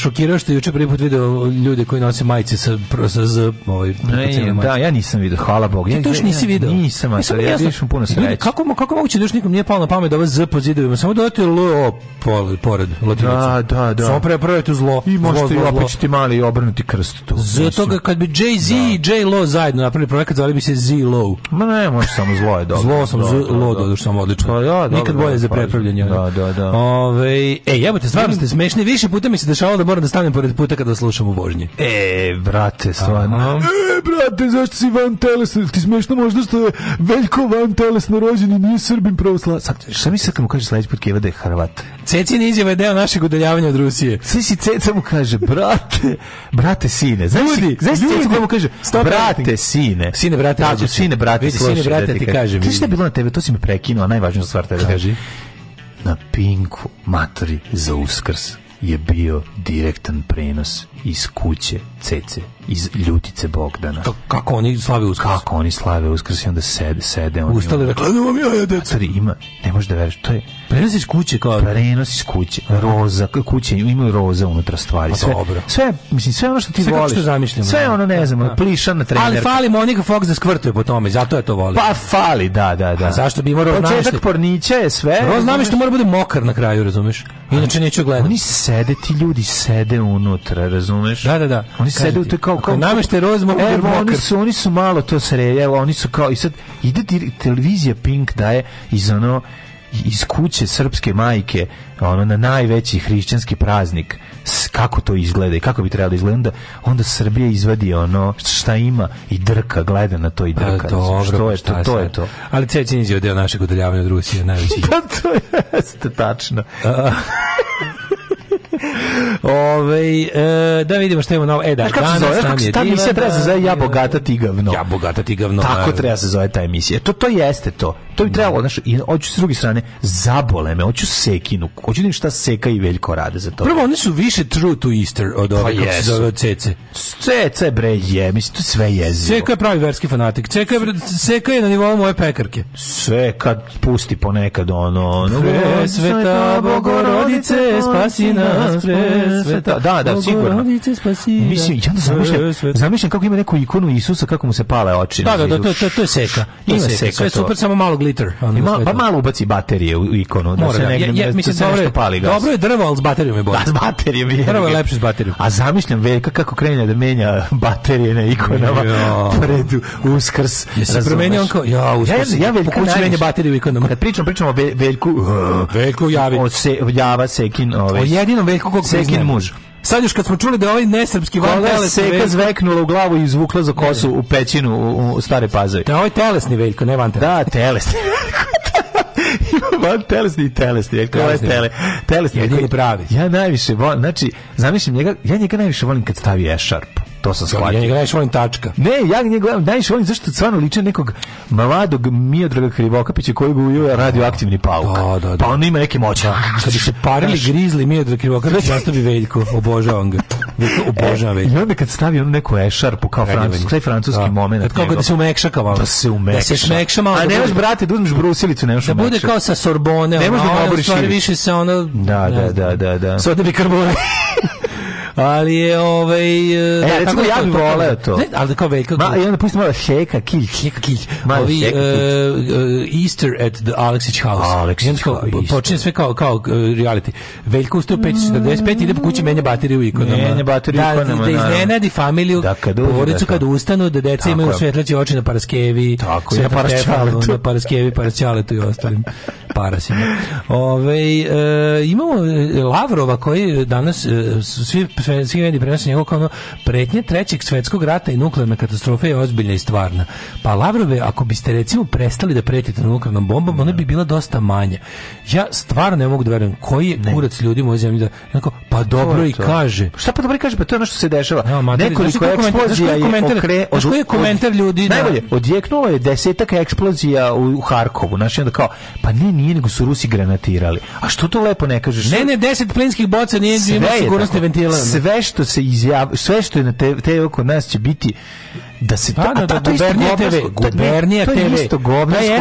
Speaker 5: šokirao što juče prvi put video ljude koji nose majice sa, sa z, ovaj,
Speaker 6: ne, da, ja nisam video, hvala Bog. Ti ja,
Speaker 5: to još nisi video?
Speaker 6: Nisam, e, a ja višem
Speaker 5: puno sreće. Kako, kako moguće da još nikom nije palo na pamet da ove z po zidovima, samo da dodati lo, pol, pored,
Speaker 6: latinica. Da, da, da. Samo pre,
Speaker 5: prvo je to zlo.
Speaker 6: I možete i opičiti mali i obrnuti krst. Tu,
Speaker 5: Zato ga, kad bi Jay-Z da. i jay lo zajedno napravili projekat, zvali bi se Z-Lo.
Speaker 6: Ma ne, može samo zlo je dobro.
Speaker 5: Zlo sam, zlo, do, do, do, samo vam odlično. Pa,
Speaker 6: da,
Speaker 5: Nikad bolje
Speaker 6: da,
Speaker 5: za prepravljanje.
Speaker 6: Da, da, da.
Speaker 5: Ove, e, jebote, stvarno ste smešni. Više puta mi se dešavalo da moram da stanem pored puta kada slušam u vožnji.
Speaker 6: E, brate, stvarno.
Speaker 5: E, brate, zašto si van telesno? Ti smešno možda što je veliko van telesno rođen i nije Srbin pravoslav.
Speaker 6: Sad, šta mi sad kad mu kaže sledeći put Keva da
Speaker 5: je
Speaker 6: Hrvat?
Speaker 5: Cecina izjava je deo našeg udaljavanja od Rusije.
Speaker 6: Sve si Ceca mu kaže, brate, brate sine.
Speaker 5: Znaš ljudi, znaš Ceca
Speaker 6: mu kaže, brate sine.
Speaker 5: Sine, brate, Tako,
Speaker 6: sine, brate, vidi,
Speaker 5: sine, brate, da ti, ti kažem.
Speaker 6: Znaš šta da je bilo na tebe, to si me prekinuo, najvažnija stvar tebe. Da Kaži. Na Pinku, matri, za uskrs je bio direktan prenos iz kuće Cece, iz ljutice Bogdana. K
Speaker 5: kako oni slave
Speaker 6: uskrs? Kako oni slave uskrs i onda sede, sede. Oni
Speaker 5: Ustali, rekla, nemam ja, ja, deca.
Speaker 6: ima, ne možeš da veruješ to je...
Speaker 5: Prenosiš kuće kao...
Speaker 6: Prenosiš kuće, roza, kuće, imaju roza unutra stvari. Sve, dobro. sve, mislim, sve ono što ti
Speaker 5: sve
Speaker 6: voliš. Sve zamišljamo. Sve da. ono, ne da, znam,
Speaker 5: da. plišana trenerka. Ali fali Monika Fox da skvrtuje po tome, zato je to volim.
Speaker 6: Pa fali, da, da, da. A
Speaker 5: zašto bi morao znaš?
Speaker 6: Početak pornića je sve.
Speaker 5: Roz znam što mora bude mokar na kraju, razumeš? Inače neću gledati. Oni sede, ti ljudi
Speaker 6: sede unutra, razumeš? razumeš?
Speaker 5: Da, da, da.
Speaker 6: Oni sede u to kao kao
Speaker 5: namešte rozmo, evo
Speaker 6: oni su oni su malo to sredje, evo oni su kao i sad ide televizija Pink daje iz ono iz kuće srpske majke ono na najveći hrišćanski praznik kako to izgleda i kako bi trebalo da izgleda onda Srbija izvadi ono šta ima i drka gleda na to i pa drka A, dobro, što pa je to to je to
Speaker 5: ali Cecinić je deo našeg udaljavanja od Rusije
Speaker 6: najveći pa to jeste tačno Ove, e, da vidimo
Speaker 5: što
Speaker 6: imamo novo. E, da, znaš
Speaker 5: kako se zove, nam je ta emisija treba se zove Ja bogata ti gavno. Ja
Speaker 6: bogata ti gavno.
Speaker 5: Tako treba se zove ta emisija. To, to jeste to. To bi da. trebalo, znaš, i hoću s druge strane, zabole me, hoću sekinu, hoću da šta Seka i Veljko rade za to.
Speaker 6: Prvo, oni su više true to Easter od ove, pa kako se zove, od Cece.
Speaker 5: Cece, bre, je, mislim, to sve jezivo.
Speaker 6: Seka je pravi verski fanatik. Seka je, Seka je na nivou moje pekarke.
Speaker 5: Sve kad pusti ponekad ono, ono,
Speaker 6: Pre, sveta, bogorodice, spasi nas nas pre sveta.
Speaker 5: Da, da, sigurno. Mislim, ja da zamišljam, zamišljam kako ima neku ikonu Isusa, kako mu se pale oči.
Speaker 6: Da, da, da, to, to, to je seka. Ima seka. Sve super, samo malo glitter.
Speaker 5: Ima, pa malo ubaci baterije u ikonu. Da se da, negdje, da
Speaker 6: mislim, dobro je,
Speaker 5: pali gas.
Speaker 6: Dobro je drvo, ali s
Speaker 5: baterijom je
Speaker 6: bolje. Da, s baterijom je. Drvo je lepše s baterijom. A
Speaker 5: zamišljam Veljka kako krenja da menja baterije na ikonama pred uskrs. Jesi
Speaker 6: promenio on kao, ja, uskrs.
Speaker 5: Ja, ja
Speaker 6: Veljka najviše. baterije u ikonama. Kad
Speaker 5: pričam, pričamo o Veljku. Uh,
Speaker 6: Veljku javi. O
Speaker 5: se, java Sekin. Ovaj.
Speaker 6: O jedinom veku
Speaker 5: koliko Sekin muž.
Speaker 6: Sad još kad smo čuli da ovaj nesrpski van telesni seka
Speaker 5: veljko, zveknula u glavu i izvukla za kosu ne. u pećinu u, u stare pazove.
Speaker 6: Da, ovaj telesni veljko, ne van
Speaker 5: telesni. Da, telesni van telesni i telesni, kao je ovaj tele, telesni.
Speaker 6: Jedini pravi. Ja najviše volim, znači, zamišljam njega, ja njega najviše volim kad stavi e To sam shvatio.
Speaker 5: Ja njega najviše volim tačka.
Speaker 6: Ne, ja njega gledam, najviše volim zašto stvarno liče nekog mladog Miodraga Krivokapića koji bi bio radioaktivni pauk.
Speaker 5: Da, da, da.
Speaker 6: Pa on ima neke moći.
Speaker 5: Kad bi se parili Znaš, grizli Miodrag Krivokapić, zastavi Veljko, obožavam ga.
Speaker 6: Veljko, e, obožavam Veljko. I onda kad stavi on neku ešarpu kao francuski, taj francuski da. moment.
Speaker 5: Kad kao da se umekšaka malo. Da
Speaker 6: se umekša. Da se
Speaker 5: šmekša
Speaker 6: malo. A da ne možeš, brate, da uzmeš brusilicu, ne možeš
Speaker 5: Da bude kao sa Sorbone. Ne možeš da
Speaker 6: oboriš.
Speaker 5: Stvari više se ono...
Speaker 6: Da, da, da, da, da.
Speaker 5: da. Sada bi karbone.
Speaker 6: Ali je ovaj e, e da,
Speaker 5: recimo ja bih voleo to. Ne,
Speaker 6: ali kao veliko.
Speaker 5: Ma i onda pustimo malo Šeka kill, Šeka
Speaker 6: Kić.
Speaker 5: Malo ovi, šeka, uh, Easter at the Alexić House.
Speaker 6: Alexić znači,
Speaker 5: kao,
Speaker 6: počinje sve kao kao uh, reality. Veljko ustao 545 ide po kući menja bateriju u ikonama. Menja bateriju u da, ikonama. Da, da iznenadi familiju, da, kad porodicu da, kad da. ustanu, da deca imaju svetlađe oči na Paraskevi, tako, na Paraskevi, na Paraskevi, Paraskevi i ostalim parasima. Ove, ovaj, e, imamo Lavrova koji danas e, svi svetski mediji prenose njegov kao pretnje trećeg svetskog rata i nuklearna katastrofa je ozbiljna i stvarna. Pa Lavrove, ako biste recimo prestali da pretite nuklearnom bombom, da. ona bi bila dosta manja. Ja stvarno ne mogu da verujem koji je kurac ljudi u zemlji da onako, pa dobro i kaže. Šta pa dobro i kaže? Pa to je ono što se dešava. Ja, materi, Nekoliko eksplozija je komentar, okre... Od, koji je komentar ljudi? Da. Najbolje, odjeknulo je desetak eksplozija u Harkovu. Znači onda kao, pa ne, nije, nego su Rusi granatirali. A što to lepo ne kažeš? Ne, ne, deset plinskih boca nije ima sigurnosti ventila. Sve sve što se izjav, sve što je na TV oko nas će biti da se pa, da, da, gubernija TV, gubernija TV, to je isto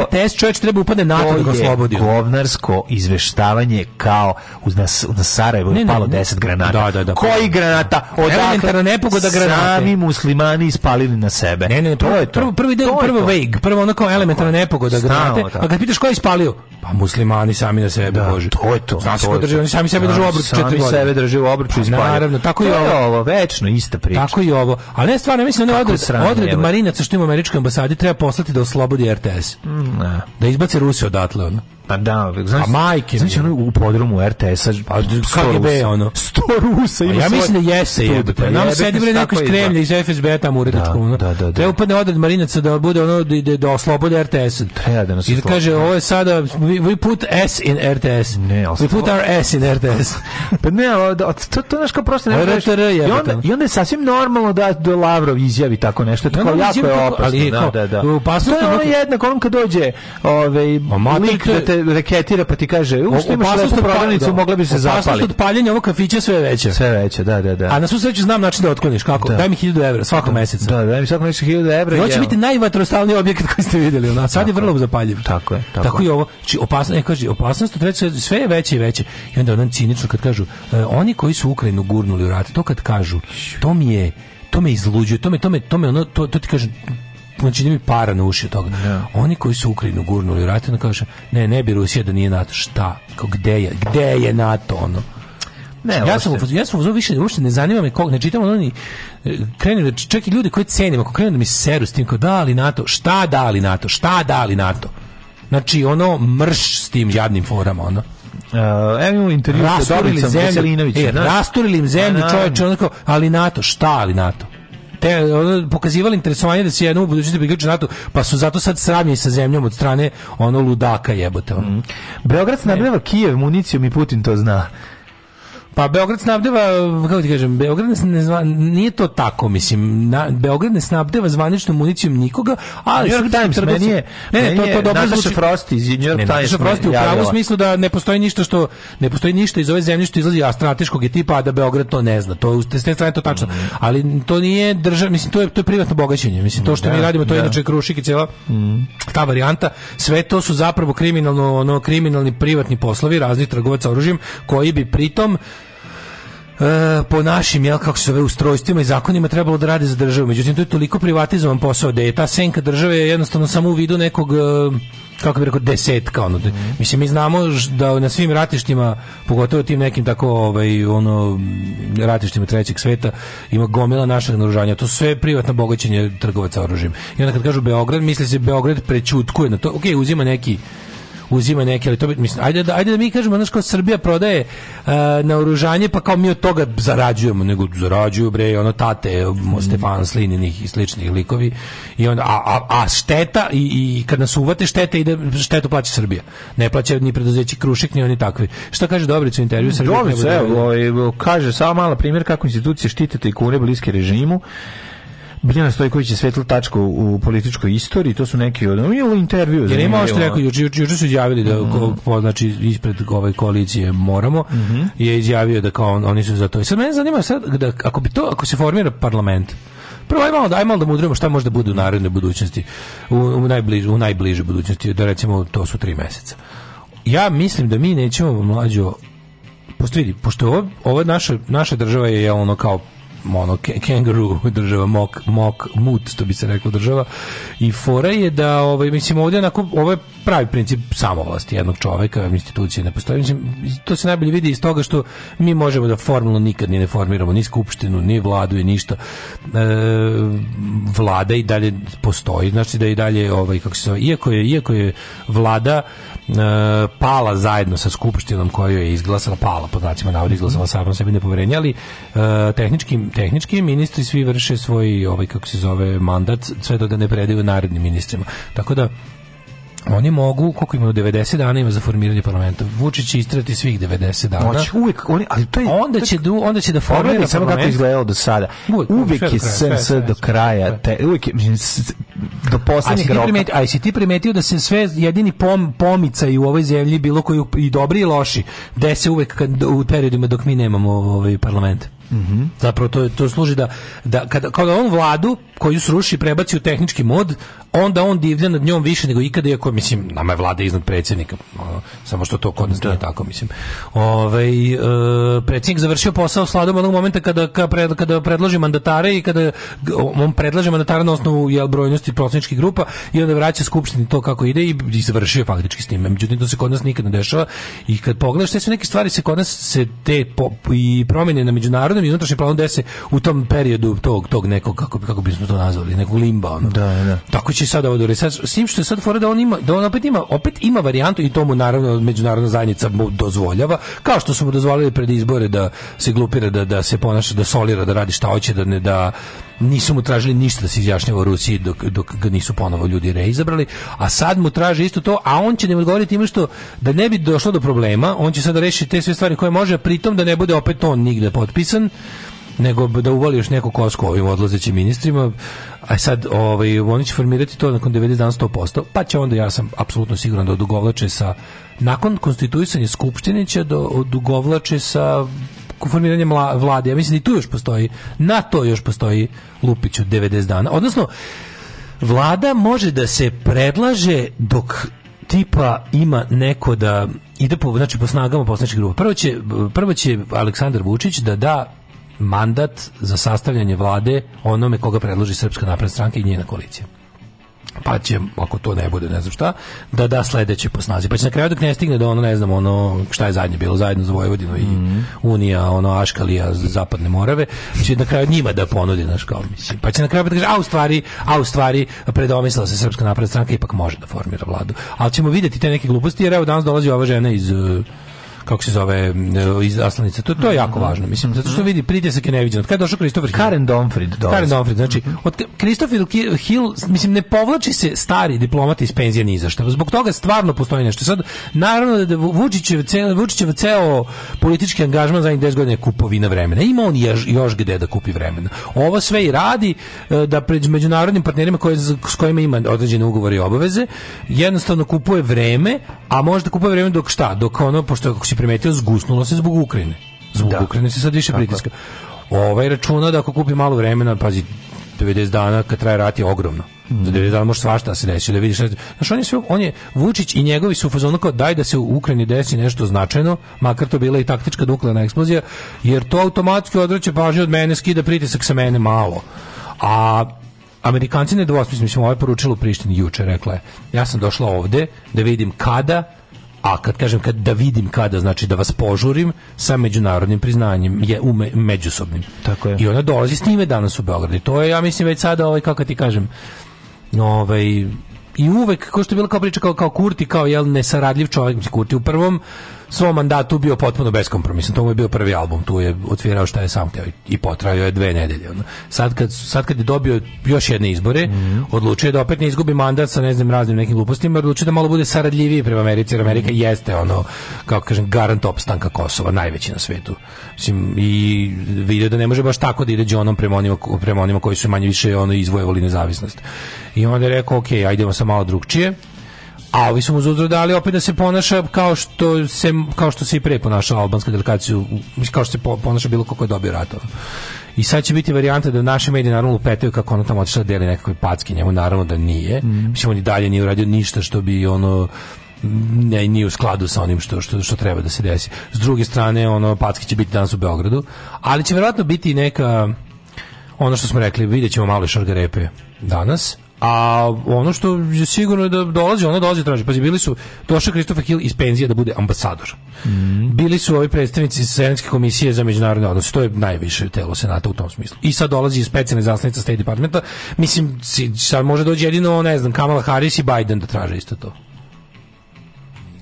Speaker 6: RTS čovjek treba upadne na da ga oslobodi. Govnarsko izveštavanje kao uz nas na Sarajevo je palo 10 granata. Da, da, da. Pa- Koji granata? Odakle nepogoda granate? Sami muslimani ispalili na sebe. Ne, ne, to je to. Prvo prvi deo, prvo vague, prvo onako elementarna nepogoda granate. Da. A kad pitaš ko je ispalio? Pa muslimani sami na sebe, da, bože. To je to. Znači, drže, oni sami sebe drže u obruču četiri godine. Sami sebe drže u obruču pa i Naravno, tako i ovo. Večno ista priča. Tako i ovo. Ali ne stvarno mislim da ne odres sranje. Odred evo. marinaca što ima u američkoj treba poslati da oslobodi RTS. Mm. Da izbace Ruse odatle, ono. Pa da, znaš, a majke. znači ono u podrumu RTS-a, pa, pa KGB, ono. Sto Rusa ima Ja mislim da jeste jebate. Pa Nam sedi bre neko iz da. Kremlja, iz FSB-a tamo uredničko, Da, Da, da, da. Treba upadne odred Marinaca da bude ono, da, do da oslobode RTS. Treba da nas I da kaže, ovo je sada, we, we put S in RTS. Ne, We put our S in RTS. pa ne, to, to naš kao prosto ne možeš. I onda, I onda je sasvim normalno da, do da Lavrov izjavi tako nešto, tako jako je opasno. Da, da, da. Pa to je ono jednako, on kad dođe ovaj, lik da te Da te reketira pa ti kaže, u imaš lepu pa- prodavnicu, da. mogla bi se zapaliti. Opasnost od paljenja ovog kafića sve veće. Sve veće, da, da, da. A na svu sreću znam način da otkloniš, kako? Da. Daj mi 1000 evra svakog da. meseca. Da, daj mi svakog meseca 1000 evra. I hoće biti najvatrostalniji objekat koji ste videli, ona. Sad je vrlo zapaljiv. Tako je, tako. Tako je ovo, či opasnost, e, kaže, opasnost od treće sve je veće i veće. I onda onan cinično kad kažu, eh, oni koji su Ukrajinu gurnuli u rat, to kad kažu, to mi je to me izluđuje, to me, to me, to me ono, to, to ti kažem, znači ne da bi para na uši od toga. Ne. Da. Oni koji su Ukrajinu gurnuli u rat, kaže, ne, ne bi Rusija da nije NATO. Šta? Kao, gde je? Gde je NATO? Ono? Ne, ja sam ja sam više uopšte ne zanima me kog ne čitam oni e, krenu da, čak i ljudi koji cenim ako krenu da mi seru s tim kao da li NATO šta da li NATO šta da li NATO znači ono mrš s tim jadnim forama ono Uh, evo imamo intervju sa Dobricom Veselinovićem. E, rasturili im zemlju čoveče, onako, ali NATO, šta ali NATO? te, ono, pokazivali interesovanje da se jednom u budućnosti priključe da NATO, pa su zato sad sravni sa zemljom od strane ono ludaka jebote. Ono. Mm. Beograd snabljava Kijev municijom i Putin to zna. Pa Beograd snabdeva, kako ti kažem, Beograd ne zva, nije to tako, mislim. Na, Beograd ne snabdeva zvaničnom municijom nikoga, ali New York Times trgovci, meni je, ne, meni to, to dobro Nataša zvuči. Frost iz New York ne, Times. Nataša Frost u pravom smislu da ne postoji ništa što ne postoji ništa iz ove zemlje što izlazi a strateškog je tipa, a da Beograd to ne zna. To je, s te strane to tačno. Mm Ali to nije država, mislim to je to je privatno bogaćenje. Mislim to što da, mi radimo to je da. inače krušik i cela mm. ta varijanta. Sve to su zapravo kriminalno, ono kriminalni privatni poslovi raznih trgovaca oružjem koji bi pritom E, po našim, jel, kako se ve, ustrojstvima i zakonima trebalo da radi za državu. Međutim, to je toliko privatizovan posao da je ta senka države jednostavno samo u vidu nekog e, kako bih rekao desetka ono. Mm. Mislim mi znamo da na svim ratištima, pogotovo tim nekim tako ovaj ono ratištima trećeg sveta ima gomila našeg naoružanja. To su sve privatno bogaćenje trgovaca oružjem. I onda kad kažu Beograd, misli se Beograd prećutkuje na to. Okej, okay, uzima neki uzima neke, ali to bi, mislim, ajde da, ajde da mi kažemo, znaš, kao Srbija prodaje uh, naoružanje, pa kao mi od toga zarađujemo, nego zarađuju, bre, ono, tate, mm. Stefan Slininih i sličnih likovi, i onda, a, a, a šteta, i, i kad nas uvate štete, ide, štetu plaća Srbija. Ne plaća ni preduzeći Krušik, ni oni takvi. Šta kaže Dobrić u intervju? Dobrić, evo, da... Ovaj, kaže, samo mala primjer kako institucije štite i kune bliske režimu, Biljana Stojković je svetlu tačku u političkoj istoriji, to su neki od... Ili intervju. Jer ima što rekao, juče, juče su izjavili da, mm. ko, znači, ispred ove koalicije moramo, mm -hmm. je izjavio da kao on, oni su za to. I sad mene zanima, sad, da, ako, bi to, ako se formira parlament, Prvo ajmo malo da ajmo da mudrimo šta može da bude u narednoj budućnosti. U, u najbližoj u najbližoj budućnosti, da recimo to su tri meseca. Ja mislim da mi nećemo mlađo pošto pošto ovo, ovo naša, naša država je ono kao ono, kangaroo država, mok, mok, mut, to bi se reklo država. I fora je da, ovaj, mislim, ovdje onako, ovo ovaj je pravi princip samovlasti jednog čoveka, institucije ne postoji. Mislim, to se najbolje vidi iz toga što mi možemo da formalno nikad ni ne formiramo ni skupštinu, ni vladu i ništa. E, vlada i dalje postoji, znači da i dalje, ovaj, kako se zove, iako je, iako je vlada E, pala zajedno sa skupštinom koju je izglasala, pala po znacima navoda izglasala sama sebi nepoverenje, ali e, tehnički, tehnički ministri svi vrše svoj, ovaj, kako se zove, mandat, sve dok ga ne predaju narednim ministrima. Tako da, oni mogu, koliko imaju, 90 dana ima za formiranje parlamenta. Vučić će istrati svih 90 dana. Moći uvijek, oni, ali to je... Onda će, du, onda će da formira parlament. samo kako izgledalo do sada. Uvijek, uvijek je SNS do kraja. Te, uvijek je, do poslednjeg roka. Primetio, a si ti primetio da se sve jedini pom, pomica u ovoj zemlji bilo koji i dobri i loši dese uvijek kad, u periodima dok mi nemamo ovaj parlament. Mhm. Mm Zapravo to to služi da da kada kada on vladu koju sruši prebaci u tehnički mod, onda on divlja nad njom više nego ikada iako mislim nama je vlada iznad predsjednika. samo što to kod nas da. nije tako mislim. Ovaj e, predsjednik završio posao s vladom onog momenta kada ka pred, kada predloži mandatare i kada on predlaže mandatare na osnovu jel brojnosti procenjskih grupa i onda vraća skupštini to kako ide i, i završio faktički s tim. Međutim to se kod nas nikad ne dešava i kad pogledaš te sve neke stvari se kod nas se te po, i promjene na međunarodnoj prirodnom i unutrašnjem planu gde u tom periodu tog tog nekog kako kako bismo to nazvali, nekog limba ono. Da, da. Tako će sada ovo da sad s tim što je sad fora da on ima da on opet ima opet ima varijantu i to mu naravno međunarodna zajednica mu dozvoljava, kao što su mu dozvolili pred izbore da se glupira da da se ponaša, da solira, da radi šta hoće, da ne da nisu mu tražili ništa da se izjašnjava u Rusiji dok, dok ga nisu ponovo ljudi reizabrali, a sad mu traže isto to, a on će da im odgovoriti time što da ne bi došlo do problema, on će sada rešiti te sve stvari koje može, pritom da ne bude opet on nigde potpisan, nego da uvali još neko kosko ovim odlazećim ministrima. A sad, ovaj, oni će formirati to nakon 90 dana 100%, pa će onda, ja sam apsolutno siguran da odugovlače sa, nakon konstituisanja Skupštine će da odugovlače sa formiranje vlade. Ja mislim da i tu još postoji, na to još postoji Lupiću 90 dana. Odnosno, vlada može da se predlaže dok tipa ima neko da ide po, znači, po snagama poslaničke grupa. Prvo će, prvo će Aleksandar Vučić da da mandat za sastavljanje vlade onome koga predloži Srpska napredna stranka i njena koalicija pa će, ako to ne bude, ne znam šta, da da sledeće po snazi. Pa će na kraju dok ne stigne da ono, ne znam, ono, šta je zadnje bilo, zajedno za Vojvodinu i mm -hmm. Unija, ono, Aškalija, Zapadne Morave, će na kraju njima da ponudi, naš kao, mislim. Pa će na kraju da kaže, a u stvari, a u stvari, predomislila se Srpska napredna stranka, ipak može da formira vladu. Ali ćemo videti te neke gluposti, jer evo danas dolazi ova žena iz kako se zove mm, iz aslanice. To, to je jako važno. Mislim zato što mhm. vidi pritisak je neviđen. Kad je došao Christopher Hill? Karen Donfried. Karen Donfried, znači mhm. od Christopher Hill mislim ne povlači se stari diplomati iz penzije ni za što. Zbog toga stvarno postoji nešto. Sad naravno da Vučićev ceo Vučićev ceo politički angažman za 10 godina je kupovina vremena. Ima on još, još gde da kupi vremena. Ovo sve i radi e, da pred
Speaker 12: međunarodnim partnerima koje, s kojima ima određene ugovore i obaveze jednostavno kupuje vreme, a može da kupuje vreme dok šta? Dok ono pošto ako si primetio, zgusnulo se zbog Ukrajine. Zbog da. Ukrajine se sad više pritiska. Ovaj računa da ako kupi malo vremena, pazi, 90 dana kad traje rat je ogromno. Mm. Za 90 dana može svašta da se desiti, da vidiš. Znaš, on je, sve, on je Vučić i njegovi su fazonu kao daj da se u Ukrajini desi nešto značajno, makar to bila i taktička nuklearna eksplozija, jer to automatski odvraća pažnju od mene, skida pritisak sa mene malo. A Amerikanci ne dvosmislim, mislim, ovo je poručilo Prištini juče, rekla je, ja sam došla ovde da vidim kada A kad kažem kad da vidim kada, znači da vas požurim sa međunarodnim priznanjem, je u me, međusobnim. Tako je. I ona dolazi s time danas u Beograd. I to je, ja mislim, već sada, ovaj, kako ti kažem, ovaj, i uvek, kao što je bila kao priča, kao, kao Kurti, kao jel, saradljiv čovjek, mislim, Kurti u prvom svom mandatu bio potpuno beskompromisan. To mu je bio prvi album, tu je otvirao šta je sam htio i potrajao je dve nedelje. Sad, kad, sad kad je dobio još jedne izbore, mm -hmm. odlučio je da opet ne izgubi mandat sa ne znam raznim nekim glupostima, odlučio da malo bude saradljiviji prema Americi, jer Amerika mhm. jeste ono, kako kažem, garant opstanka Kosova, najveći na svetu. Mislim, i vidio da ne može baš tako da ide džonom prema onima, prema onima koji su manje više ono izvojevali nezavisnost. I onda je rekao, ok, ajdemo sa malo drugčije A ovi su mu uzudro dali opet da se ponaša kao što se, kao što se i pre ponašao albanska delegacija, kao što se ponaša bilo kako je dobio ratova. I sad će biti varijanta da naše medije naravno lupetaju kako ono tamo otišla da deli nekakve packe njemu, naravno da nije. Mm. Mislim, on i dalje nije uradio ništa što bi ono ne, nije u skladu sa onim što, što, što treba da se desi. S druge strane, ono, packe će biti danas u Beogradu, ali će verovatno biti neka ono što smo rekli, vidjet ćemo male šargarepe danas, A ono što je sigurno je da dolazi, ono dolazi traži. Pazi, bili su, došao Kristofer Hill iz penzije da bude ambasador. Mm. Bili su ovi predstavnici Senatske komisije za međunarodne odnose, to je najviše telo Senata u tom smislu. I sad dolazi specijalna zaslanica State Departmenta, mislim, sad može doći jedino, ne znam, Kamala Harris i Biden da traže isto to.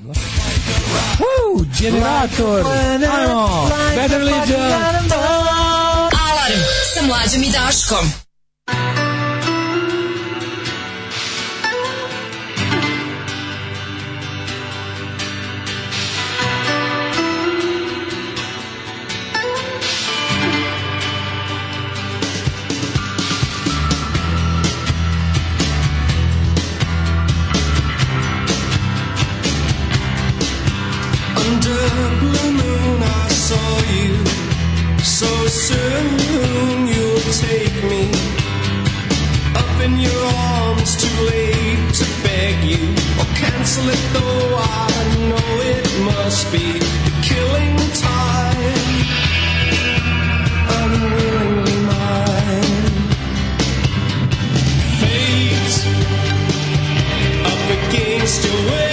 Speaker 12: Woo, generator! Ajmo! Better Legion! Alarm sa mlađom i Daškom! So soon you'll take me up in your arms, too late to beg you or cancel it, though I know it must be the killing time, unwillingly mine. Fate up against your will.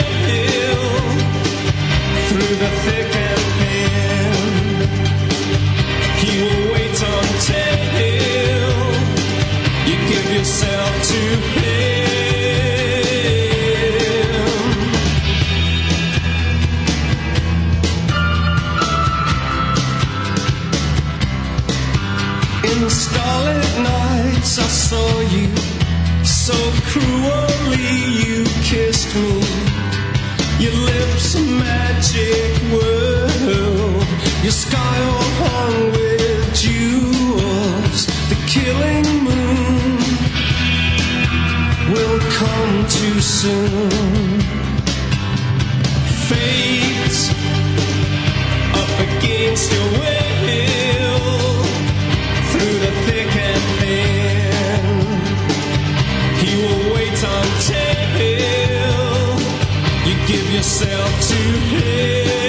Speaker 12: saw you so cruelly. You kissed me. Your lips a magic world. Your sky all hung with jewels. The killing moon will come too soon. Fate's up against your will. until you give yourself to him.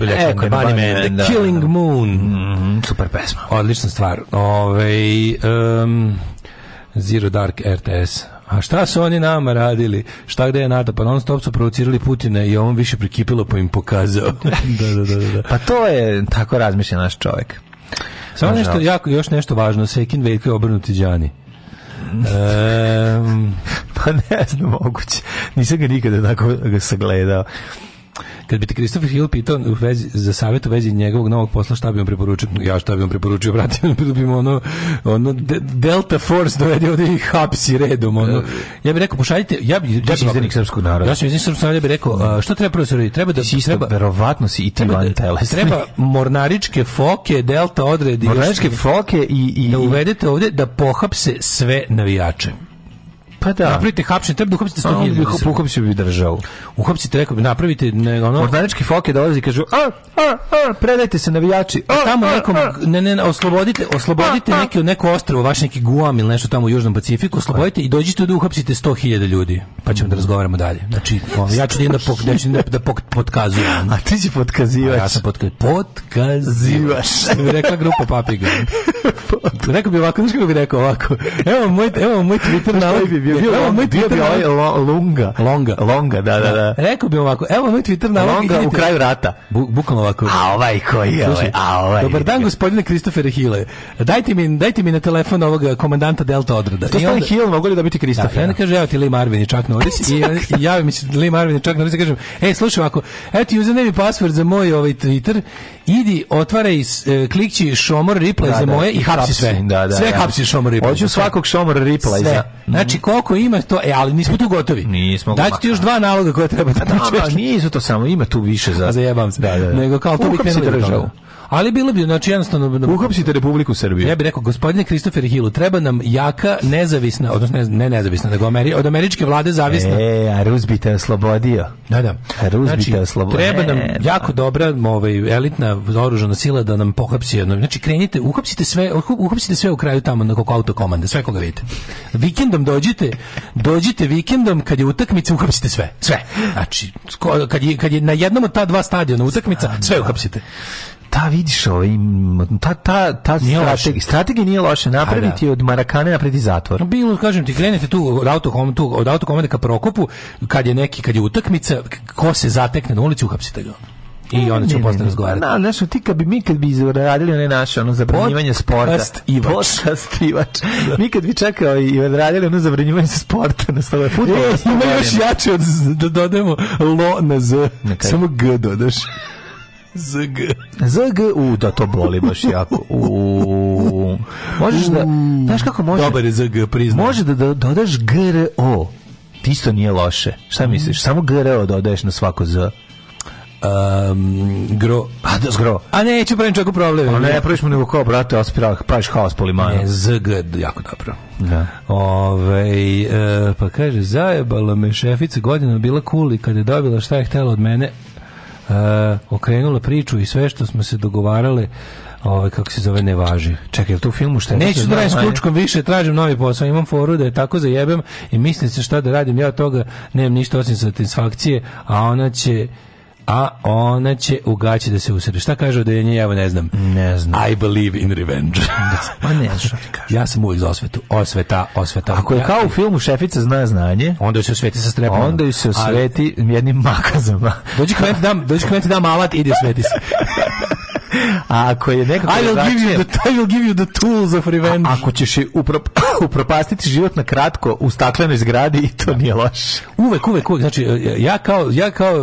Speaker 12: bili Eko, Eko Bunny Man, The da, Killing da, da. Moon. Mm -hmm, super pesma. Odlična stvar. Ove, um, Zero Dark RTS. A šta su oni nama radili? Šta gde je NATO? Pa non stop su provocirali Putina i on više prikipilo pa im pokazao.
Speaker 13: Da, da, da, da, da.
Speaker 12: Pa to je tako razmišlja naš čovjek.
Speaker 13: Samo nešto, jako, još nešto važno. Sekin Veljko je obrnuti Đani.
Speaker 12: Um, pa ne znam, moguće. Nisam ga nikada tako sagledao.
Speaker 13: Kad bi te Christopher Hill pitao u vezi, za savjet u vezi njegovog novog posla, šta bi vam preporučio? Ja šta bi vam preporučio? Vratio bi ono, ono de, Delta Force dovedi ovdje i hapsi redom. Ono. E. Ja bih rekao, pošaljite... Ja bih
Speaker 12: ja sam izdenik srpskog naroda.
Speaker 13: Ja sam izdenik srpskog naroda, ja bih rekao, a, što treba profesor raditi?
Speaker 12: Treba da... Si treba, verovatno si i ti da- van telesni.
Speaker 13: Treba mornaričke foke, Delta odredi...
Speaker 12: Mornaričke foke i... i
Speaker 13: da uvedete ovde da pohapse sve navijače.
Speaker 12: Pa da.
Speaker 13: Napravite hapšenje, treba da uhapsite 100.000 ljudi. Uhop,
Speaker 12: uhapsite bi državu.
Speaker 13: Uhapsite, rekao bi, napravite ne, ono...
Speaker 12: Mornarički foke dolazi i kažu, a, a, a, predajte se navijači. A, e, a tamo nekom, a, a.
Speaker 13: ne, ne, oslobodite, oslobodite a, neki, neko ostrovo, vaš neki Guam ili nešto tamo u Južnom Pacifiku, oslobodite i dođite da uhapsite 100.000 ljudi. Pa ćemo da razgovaramo dalje. Znači, on, ja ću da, da, pok, da, ću da, da pok, potkazujem. A
Speaker 12: ti si potkazivač. ja sam
Speaker 13: potkazivač.
Speaker 12: Potkazivač.
Speaker 13: rekla grupa papiga. rekao bi ovako, znaš kako
Speaker 12: bi rekao ovako. Evo moj, evo moj Twitter nalog bio,
Speaker 13: bio, evo,
Speaker 12: moj bio, bio ovaj
Speaker 13: Longa.
Speaker 12: Longa.
Speaker 13: Longa,
Speaker 12: da, da, da. da
Speaker 13: rekao bi ovako, evo moj Twitter na
Speaker 12: Longa u kraju rata.
Speaker 13: Bu, bukvalno ovako.
Speaker 12: A ovaj koji je, ovaj, a ovaj.
Speaker 13: Dobar dan, gospodine Kristofer Hile. Dajte mi, dajte mi na telefon ovog eh, komandanta Delta odreda. To
Speaker 12: stane Hile, mogu li dobiti Kristofer? Da, ja
Speaker 13: kaže, evo ti Lee Marvin i Chuck Norris. I, i javi mi se Lee Marvin i Chuck Norris i kažem, ej, slušaj ovako, evo ti username i password za moj ovaj Twitter idi, otvaraj, e, klikći Šomor Ripley da, za da, moje i hapsi sve. Da, da, sve da. hapsi Šomor Ripley. Hoću
Speaker 12: svakog Šomor Ripley za.
Speaker 13: Znači, koliko ima to, e, ali nismo tu gotovi. Nismo. Daću ti još dva naloga koje treba da,
Speaker 12: pa da, nisu to samo, ima tu više
Speaker 13: za. A zajebam se.
Speaker 12: Da,
Speaker 13: da, da. Nego kao to bi
Speaker 12: krenuli
Speaker 13: Ali bilo bi znači jednostavno da-
Speaker 12: uhapsite Republiku Srbiju.
Speaker 13: Ja bih rekao gospodine Kristofer Hilu, treba nam jaka, nezavisna, odnosno ne, ne nezavisna, nego Ameri, od američke vlade zavisna.
Speaker 12: E, a Ruzbi te oslobodio.
Speaker 13: Da, da.
Speaker 12: A znači, oslobodio.
Speaker 13: Treba nam e, pa. jako dobra, ovaj elitna oružana sila da nam pohapsi jedno. Znači krenite, uhapsite sve, uhapsite sve u kraju tamo na kako auto komande, sve koga vidite. Vikendom dođite, dođite vikendom kad je utakmica, uhapsite sve, sve. Znači kad je, kad je na jednom od ta dva stadiona utakmica, sve uhapsite
Speaker 12: ta vidiš ovaj, ta, ta, ta strategija, strategija nije loša, napraviti da. od Marakane napraviti zatvor.
Speaker 13: Bilo, kažem ti, krenete tu od autokom, tu, od autokomande ka Prokopu, kad je neki, kad je utakmica, ko se zatekne na ulici, uhapsite ga i onda ćemo posle razgovarati.
Speaker 12: Na, znaš, ti kad bi mi kad bi radili one naše ono zabranjivanje sporta,
Speaker 13: i postivač.
Speaker 12: mi kad bi čekao ovaj, i radili ono zabranjivanje sporta na stole fudbala,
Speaker 13: e, ima još jače od da dodajemo lo na z, samo g dodaš. ZG.
Speaker 12: ZG, u, da to boli baš jako. U,
Speaker 13: možeš da, znaš kako može? Dobar
Speaker 12: je ZG, priznam.
Speaker 13: Može da, da dodaš GRO.
Speaker 12: Ti isto nije loše. Šta misliš? Mm. Samo GRO dodaješ na svako Z.
Speaker 13: Um, gro.
Speaker 12: A da zgro.
Speaker 13: A ne, neću pravim čaku problem. A pa ne,
Speaker 12: praviš mu nego kao, brate, ospirah, praviš haos po
Speaker 13: limanu. Ne, ZG, jako dobro.
Speaker 12: Da. Ove, e, pa kaže, zajebala me šefica godina bila kuli cool kada je dobila šta je htela od mene, Eh, okrenula priču i sve što smo se dogovarale ovaj kako se zove ne važi.
Speaker 13: Čekaj, to u filmu šta
Speaker 12: Neću da, da radim kučkom više, tražim novi posao. Imam foru da je tako zajebem i mislim se šta da radim ja od toga, nemam ništa osim satisfakcije, a ona će a ona će u gaći da se usere. Šta kaže da odeljenje, ja ne znam.
Speaker 13: Ne znam.
Speaker 12: I believe in revenge.
Speaker 13: pa ne znam.
Speaker 12: ja sam uvijek za osvetu. Osveta, osveta.
Speaker 13: Ako je kao u filmu šefica zna znanje,
Speaker 12: onda joj se osveti sa strepanom.
Speaker 13: Onda joj
Speaker 12: se
Speaker 13: osveti jednim makazama.
Speaker 12: dođi kmet dam, dođi kmet dam alat, ide sveti se. A ako je nekako I will give you the I will give you the tools of revenge. A,
Speaker 13: ako ćeš uprop, upropastiti život na kratko u staklenoj zgradi i to nije loše.
Speaker 12: Uvek, uvek, uvek. Znači ja kao ja kao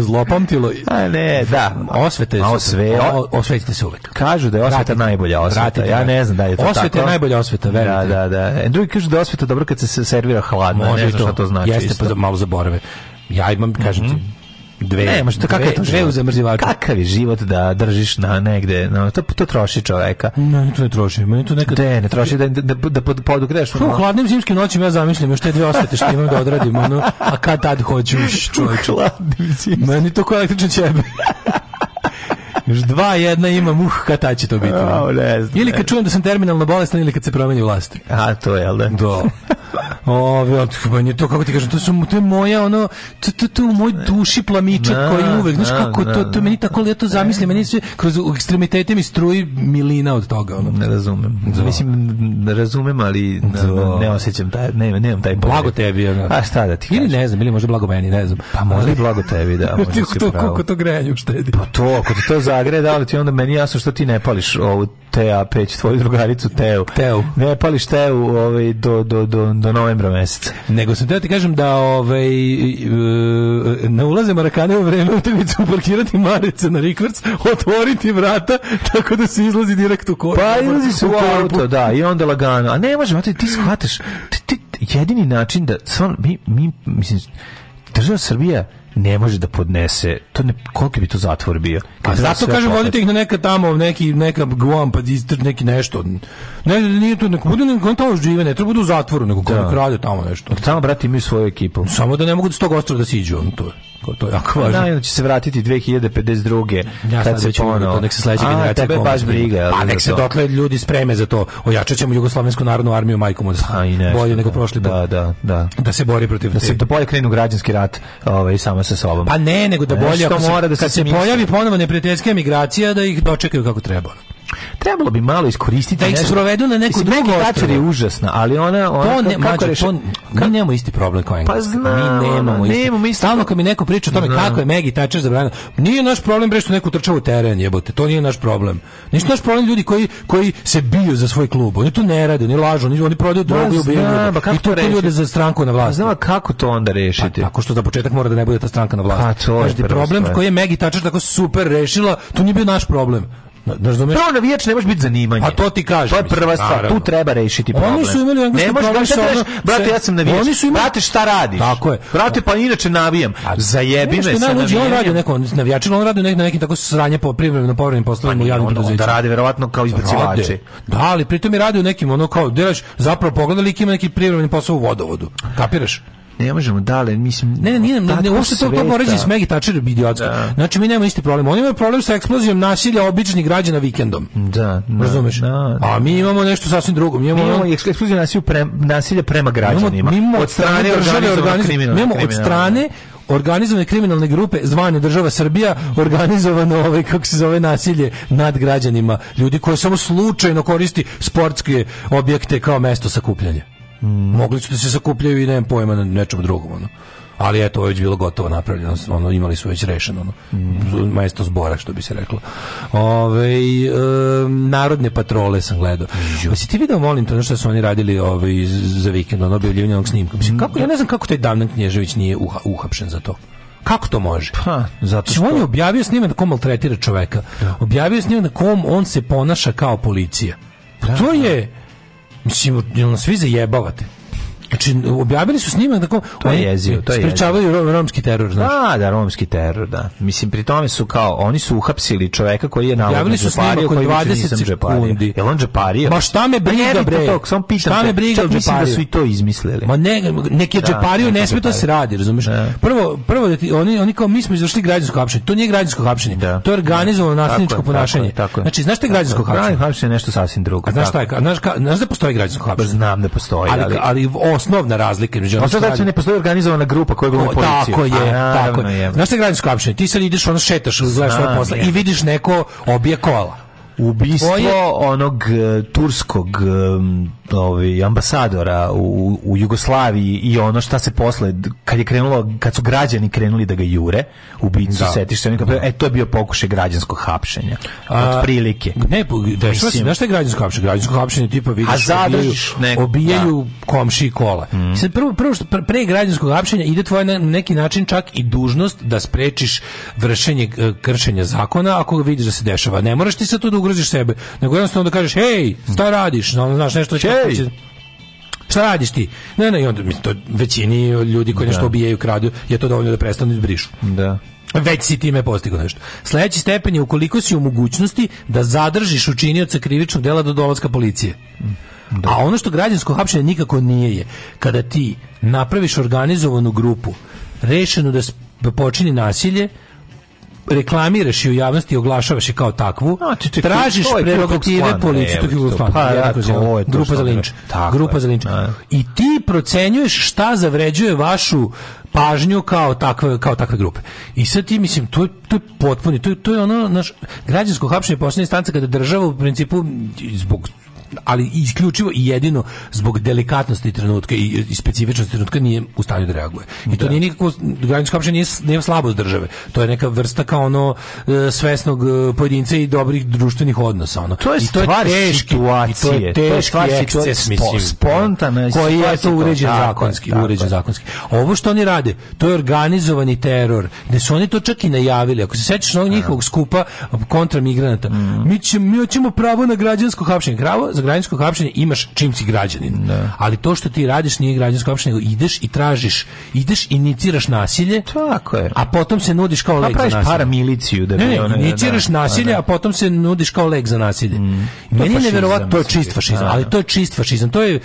Speaker 12: zlopamtilo. A
Speaker 13: ne, da.
Speaker 12: Osvete. A osve, o, osvetite se uvek.
Speaker 13: Kažu da je osveta Vratite. najbolja osveta. Vratite. ja ne znam da je to osveta tako. Osveta je
Speaker 12: najbolja osveta, da, verujte.
Speaker 13: Da, da, da. drugi kažu da osveta dobro kad se servira hladno, ne znam šta to znači. Jeste
Speaker 12: isto.
Speaker 13: pa
Speaker 12: malo zaborave. Ja imam, kažem mm -hmm. ti, mhm
Speaker 13: dve. Ne, možda kakav je to dve
Speaker 12: u zamrzivaču.
Speaker 13: Kakav je život da držiš na negde, no, to, to troši čoveka.
Speaker 12: Ne, to
Speaker 13: ne
Speaker 12: troši, meni to nekad...
Speaker 13: De, ne troši, da, da, da pod, da, da podukneš. U
Speaker 12: hladnim zimskim noćima ja zamišljam još te dve osvete što imam da odradim, ono, a kad tad hoću, čovječe. U
Speaker 13: hladnim zimskim. Meni
Speaker 12: to koja električna ćebe. Još dva jedna imam, uh, kad ta će to biti. Oh, ne znam, ili kad čujem da sam terminalno bolestan ili kad se promeni vlast.
Speaker 13: A to je, jel da?
Speaker 12: Do. Da. Ove, meni to kako ti kažem, to su to je moja ono to to, to u moj duši plamičak no, da, koji uvek, znaš no, da, kako no, da, to to meni tako leto zamisli, meni se kroz ekstremitete mi struji milina od toga, ono. Ne
Speaker 13: razumem. Zvo. Mislim ne razumem, ali Zvo. ne osjećam taj ne nemam taj blago bolje.
Speaker 12: tebi, ono. A
Speaker 13: šta da ti? Ili kažem. ne
Speaker 12: znam, ili može blago meni, ne znam.
Speaker 13: Pa možda i blago tebi, da.
Speaker 12: Možda
Speaker 13: to, kako to grejanje uštedi. Pa to, ako ti to zagreda, ali ti onda meni jasno što ti ne pališ ovu Teja Peć, tvoju drugaricu Teu. Teu. Ne pališ Teu ovaj, do, do, do, do novembra meseca.
Speaker 12: Nego sam teo ti kažem da ovaj, ne ulaze Marakane u vreme utakmice uparkirati Marice na rikvrc, otvoriti vrata tako da se izlazi direkt u korpu.
Speaker 13: Pa izlazi se u, u da, i onda lagano. A ne može, ti, ti shvataš, ti, ti, jedini način da, stvarno, mi, mi, mislim, država Srbija ne može da podnese. To ne, koliko bi to zatvor bio? A
Speaker 12: pa
Speaker 13: da,
Speaker 12: zato kažem, vodite pa- ih na neka tamo, neki, neka guam, pa da neki nešto. Ne, nije to, neko budu neko tamo žive, ne treba budu da u zatvoru, nego da. krade
Speaker 13: tamo nešto.
Speaker 12: Tamo,
Speaker 13: brati, mi svoju ekipu.
Speaker 12: Samo da ne mogu
Speaker 13: do
Speaker 12: tog ostrava da siđu, on to je. Ko to jako važno. Da,
Speaker 13: će se vratiti 2052. Ja sad se
Speaker 12: ponovo. Nek se sledeća generacija tebe baš briga. Pa
Speaker 13: nek se dokle ljudi spreme za to. Ojačaćemo jugoslovensku narodnu armiju majkom da pa, od bolje
Speaker 12: nego da.
Speaker 13: prošli Da, da,
Speaker 12: da. Da se bori protiv
Speaker 13: da se da bolje krenu građanski rat, ovaj samo sa sobom.
Speaker 12: Pa ne, nego da bolje mora da se, se pojavi ponovo neprijateljska migracija da ih dočekaju kako treba.
Speaker 13: Trebalo bi malo iskoristiti da ih sprovedu
Speaker 12: na neku drugu
Speaker 13: ostrvo. je užasna, ali ona, ona to ne, kako mađu, reši... to,
Speaker 12: mi nemamo isti problem kao
Speaker 13: Engleska.
Speaker 12: Pa znam, mi
Speaker 13: nemamo
Speaker 12: isti. Nemamo isti. Stalno kad mi neko priča o tome kako je Megi Tačer zabranila, nije naš problem bre što neku trčava u teren, jebote, to nije naš problem. Nije naš problem ljudi koji, koji se biju za svoj klub, oni to ne rade, oni lažu, oni, oni prodaju drogu, i ubijaju ljude. Pa I to te ljude za stranku na vlast vlasti.
Speaker 13: Pa znam, kako to onda rešiti? Pa, tako
Speaker 12: što za početak mora da ne bude ta stranka na vlast
Speaker 13: Pa, to je
Speaker 12: problem koji je Megi Tačer tako super rešila, to nije bio naš problem. Da, da Razumeš? Prvo
Speaker 13: navijač ne može biti zanimanje. A
Speaker 12: to ti kažem. To je prva
Speaker 13: stvar. Tu treba rešiti problem.
Speaker 12: Oni su imali engleski Ne možeš da
Speaker 13: kažeš, brate, ja sam navijač. Oni su imali... Brate, šta radiš? Tako je. Brate, pa inače navijam. Zajebi me sa
Speaker 12: navijanjem. On radio neko navijačin, on radi radio nekim neki tako sranje po privremeno povremenim poslovima pa u javnim preduzećima.
Speaker 13: Da radi verovatno kao izbacivači.
Speaker 12: Da, ali pritom je radio nekim ono kao, delaš, zapravo pogledali ima neki privremeni posao u vodovodu. Kapiraš?
Speaker 13: ne možemo dale, mislim...
Speaker 12: Ne, ne, nije, ne, uopšte to kao poređenje s Megi Tačer idiotsko. Da. Znači, mi nemamo isti problem. Oni imaju problem sa eksplozijom nasilja običnih građana vikendom.
Speaker 13: Da. da Razumeš? Da,
Speaker 12: A mi imamo nešto sasvim drugo.
Speaker 13: Mi imamo, imamo eksploziju nasilja, pre, nasilja prema građanima. Mi imamo,
Speaker 12: od strane organizovanog kriminala Mi od strane organizovane kriminalne grupe zvane država Srbija organizovano ovaj kako se zove nasilje nad građanima ljudi koji samo slučajno koristi sportske objekte kao mesto sakupljanja Mm. Mogli su da se sakupljaju i nemam pojma na nečem drugom. Ono. Ali eto, ovo je već bilo gotovo napravljeno, ono, imali su već rešeno, ono, mm. Mm-hmm. majsto zbora, što bi se reklo. Ove, e, narodne patrole sam gledao. Jesi ti video, molim, to što su oni radili ove, za vikend, ono objavljivanje onog snimka? Mislim, mm-hmm. kako, ja ne znam kako taj Damnan Knježević nije uha, uhapšen za to. Kako to može? Ha, pa, zato što... On je objavio snimak na kom maltretira čoveka. Da. Objavio snimak na kom on se ponaša kao policija. Pa da, to da. je Mislim, jel nas vi zajebavate? Znači, objavili su snimak tako to oni
Speaker 13: je jezio, to je sprečavaju
Speaker 12: romski teror, znači. Da,
Speaker 13: da, romski teror, da. Mislim pri tome su kao oni su uhapsili čoveka koji je navodno Objavili su snimak koji 20 sekundi. Jel on džepario?
Speaker 12: Ma šta me pa briga bre? To,
Speaker 13: sam
Speaker 12: pitam. Šta
Speaker 13: me briga džepario? Mislim da su i to izmislili.
Speaker 12: Ma ne, je da, džepario ne sme to da se radi, razumeš? Da. Prvo, prvo da ti, oni oni kao mi smo izvršili građansko hapšenje. To nije građansko hapšenje. To je organizovano nasilničko ponašanje. Znači, znaš šta
Speaker 13: je
Speaker 12: građansko hapšenje? Građansko hapšenje
Speaker 13: je nešto sasvim drugo.
Speaker 12: A znaš šta je?
Speaker 13: Znaš da postoji građansko hapšenje? Znam da postoji, ali ali osnovna razlika
Speaker 12: između onog. Zato
Speaker 13: znači ne postoji organizovana grupa koja glumi policiju.
Speaker 12: Tako je, A, tako je. Znaš građansko hapšenje? Ti sad ideš ono šetaš, gledaš svoje posla i vidiš neko obje kola.
Speaker 13: Ubistvo onog e, turskog um, ovi, ovaj, ambasadora u, u Jugoslaviji i ono šta se posle kad je krenulo kad su građani krenuli da ga jure ubicu da. setiš se da. e to je bio pokušaj građanskog hapšenja otprilike ne
Speaker 12: da dešava se šta je građansko hapšenje građansko hapšenje tipa vidiš a zadržiš obijaju, obijaju da. komši kola mm. sad prvo prvo što pre građanskog hapšenja ide tvoja na neki način čak i dužnost da sprečiš vršenje e, kršenja zakona ako ga vidiš da se dešava ne moraš ti sad to da ugroziš sebe nego jednostavno da kažeš ej šta radiš no, znaš nešto će
Speaker 13: kako
Speaker 12: šta radiš ti? Ne, ne, i onda mislim, to većini ljudi koji da. nešto obijaju, kradu, je to dovoljno da prestanu izbrišu.
Speaker 13: Da, da.
Speaker 12: Već si time postigao nešto. Sljedeći stepen je ukoliko si u mogućnosti da zadržiš učinioca krivičnog dela do dolazka policije. Da. A ono što građansko hapšenje nikako nije je kada ti napraviš organizovanu grupu rešenu da, da počini nasilje, reklamiraš i u javnosti oglašavaš je kao takvu, A, če, če, tražiš prerogative policije, grupa za linč, da, grupa za linč. Da. I ti procenjuješ šta zavređuje vašu pažnju kao takve kao takve grupe. I sad ti mislim to je to je potpuno to je, to je ono naš građansko hapšenje poslednje instance kada država u principu zbog ali isključivo i jedino zbog delikatnosti trenutka i, i specifičnosti trenutka nije u stanju da reaguje. I to da. nije nikako granička opština nije, nije slabost države. To je neka vrsta kao ono e, svesnog e, pojedinca i dobrih društvenih odnosa ono.
Speaker 13: To je I to je teški, situacije. to je teški to eksces, mislim.
Speaker 12: Spontana koji je to uređen tako, zakonski, tako. uređen zakonski. Ovo što oni rade, to je organizovani teror. Da su oni to čak i najavili. Ako se sećaš onog njihovog skupa kontra migranata, mm. mi ćemo mi ćemo pravo na građansko hapšenje. Pravo za građansko hapšenje imaš čim si građanin. Da. Ali to što ti radiš nije građansko hapšenje, ideš i tražiš, ideš i iniciraš nasilje. Tako je. A potom se nudiš kao pa lek za nasilje. paramilицию
Speaker 13: da
Speaker 12: bi ne,
Speaker 13: ne,
Speaker 12: iniciraš da, da. nasilje, da. a potom se nudiš kao lek za nasilje. Mm. Meni je neverovatno to je čist fašizam, da, ali da. to je čist fašizam. To je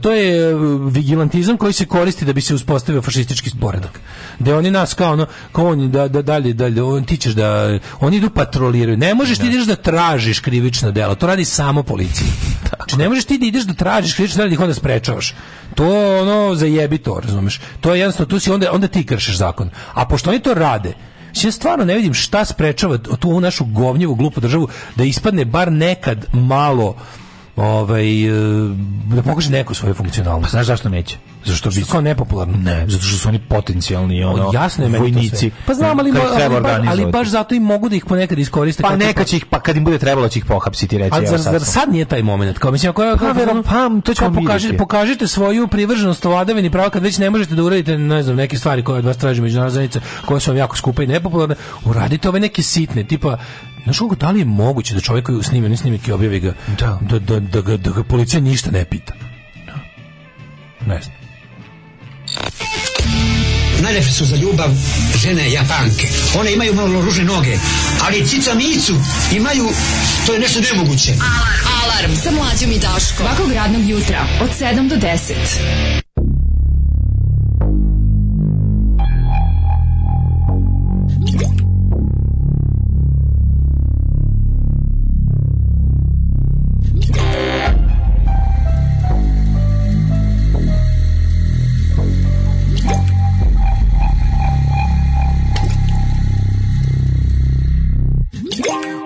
Speaker 12: to je uh, vigilantizam koji se koristi da bi se uspostavio fašistički sporedak. Da oni nas kao ono, kao oni da, da dalje, dalje, on ti ćeš da, oni idu patroliraju. Ne možeš ti ideš da tražiš krivično delo, to radi samo policija. Znači ne možeš ti da ideš da tražiš krivično delo da ih onda sprečavaš. To ono zajebi to, razumeš? To je jednostavno, tu si onda, onda ti kršiš zakon. A pošto oni to rade, znači, ja stvarno ne vidim šta sprečava tu našu govnjevu, glupu državu da ispadne bar nekad malo ovaj, e, da pokaže neku svoju funkcionalnost.
Speaker 13: Pa znaš zašto neće?
Speaker 12: Zašto bi kao
Speaker 13: nepopularno? Ne, zato što su oni potencijalni ono, jasno
Speaker 12: je vojnici.
Speaker 13: Pa znam, ali, ali, ali, baš zato i mogu da ih ponekad iskoriste.
Speaker 12: Pa neka pa- će ih, pa kad im bude trebalo će ih pohapsiti, reći. ja, zar,
Speaker 13: sad, sad nije taj momenat? Kao, mislim,
Speaker 12: ako je, pa, veram, pam, to ćemo pokažite, pokažite svoju privrženost vladavini prava kad već ne možete da uradite ne znam, neke stvari koje od vas traže međunarodna zajednica koje su vam jako skupe i nepopularne, uradite ove neke sitne, tipa Znaš kako, da li je moguće da čovjek koji snimi, ne snimik i objavi ga, da. Da, da, da, ga, da ga policija ništa ne pita?
Speaker 13: Ne znam.
Speaker 12: Najlepše su za ljubav žene japanke. One imaju malo ružne noge, ali cica micu imaju, to je nešto nemoguće. Alarm, alarm, sa mlađom i Daško. Svakog radnog jutra, od 7 do 10.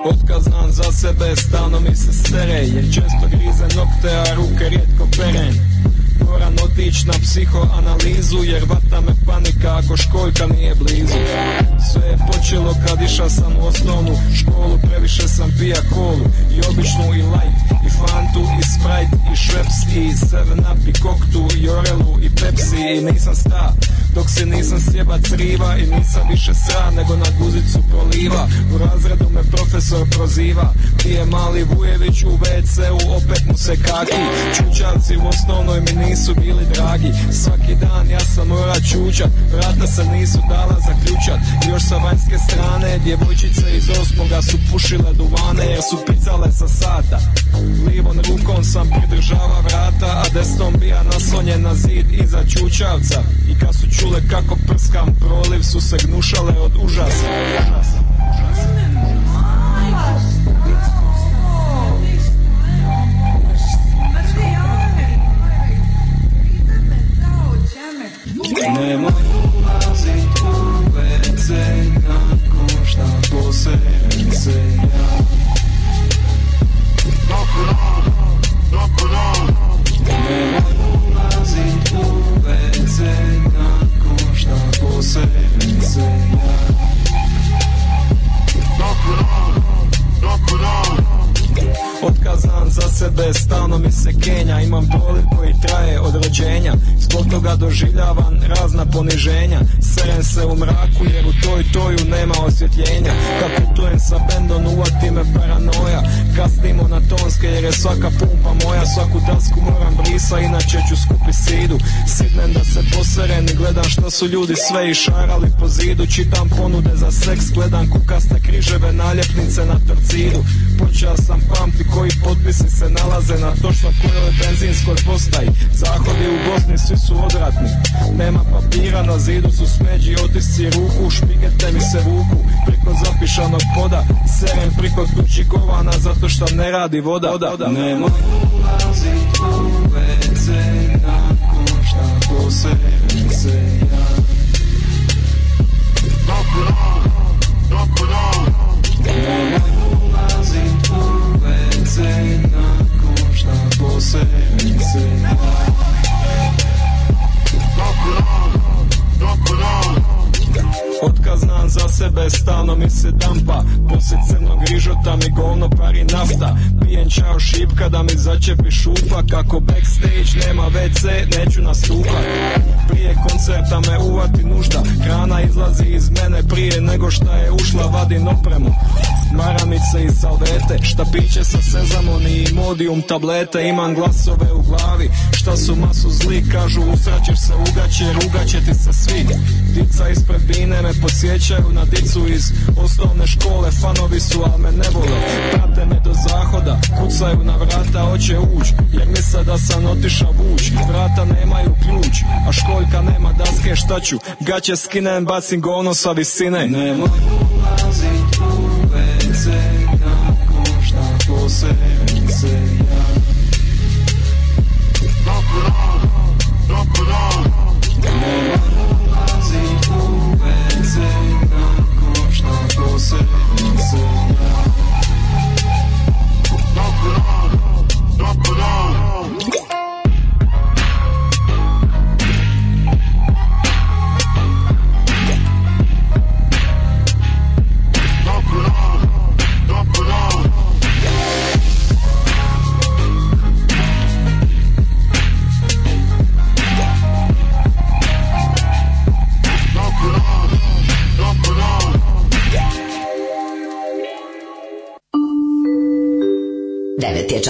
Speaker 12: Otkazan za sebe, stalno mi se sere Jer često grize nokte, a ruke rijetko peren moram otić na psihoanalizu jer vata me panika ako školjka nije blizu Sve je počelo kad iša sam u osnovnu školu Previše sam pija kolu i običnu i light I fantu i sprite i šveps i seven up i koktu i orelu i pepsi I nisam sta dok se nisam sjeba criva I nisam više sra nego na guzicu proliva U razredu
Speaker 14: me profesor proziva Ti je mali Vujević u WC-u opet mu se kaki Čučaci u osnovnoj mi nisu nisu bili dragi Svaki dan ja sam mora čučat Vrata se nisu dala zaključat Još sa vanjske strane Djevojčice iz osmoga su pušile duvane Jer su picale sa sata Livom rukom sam pridržava vrata A desnom bija naslonjen na zid iza čučavca I kad su čule kako prskam proliv Su se gnušale od užasa Nemoj ulazit u WC nakon šta posebim se ja Nemoj ulazit u WC nakon šta posebim se ja Knock it on, knock it on Otkazan za sebe, stalno mi se kenja Imam problem koji traje od rođenja Zbog toga doživljavam razna poniženja Serem se u mraku jer u toj toju nema osvjetljenja Kad putujem sa bendom uvati me paranoja Kasnimo na tonske jer je svaka pumpa moja Svaku dasku moram brisa inače ću skupi sidu Sidnem da se poseren i gledam što su ljudi sve išarali po zidu Čitam ponude za seks, gledam kukaste križeve naljepnice na torcidu Počeo sam pamti koji potpisi se nalaze na to točno kojoj benzinskoj postaji Zahodi u Bosni svi su odratni Nema papira, na zidu su smeđi otisci ruku Špigete mi se vuku preko zapišanog poda Serem priko kući kovana zato što ne radi voda,
Speaker 15: voda. Nema ulazi u WC nakon šta poserim se ja Dobro, dobro Nema você
Speaker 14: me ensinar. Drop it on, drop it on. Otkaz znam za sebe, stano mi se dampa Poslije crnog rižota mi govno pari nafta Pijen čao šipka da mi začepi šupa Kako backstage nema WC, neću nastupat Prije koncerta me uvati nužda Hrana izlazi iz mene prije nego šta je ušla Vadim opremu, maramice i salvete Šta piće sa sezamon i modium tablete Imam glasove u glavi, šta su masu zli Kažu usraćeš se ugaće, rugaće ti se svi Dica ispred bine me me podsjećaju na dicu iz osnovne škole Fanovi su, a me ne vole Prate me do zahoda, kucaju na vrata, hoće uć Jer misle da sam otišao vuć Vrata nemaju ključ, a školjka nema daske Šta ću, gaće skinem, bacim govno sa visine
Speaker 15: Nemoj ulazit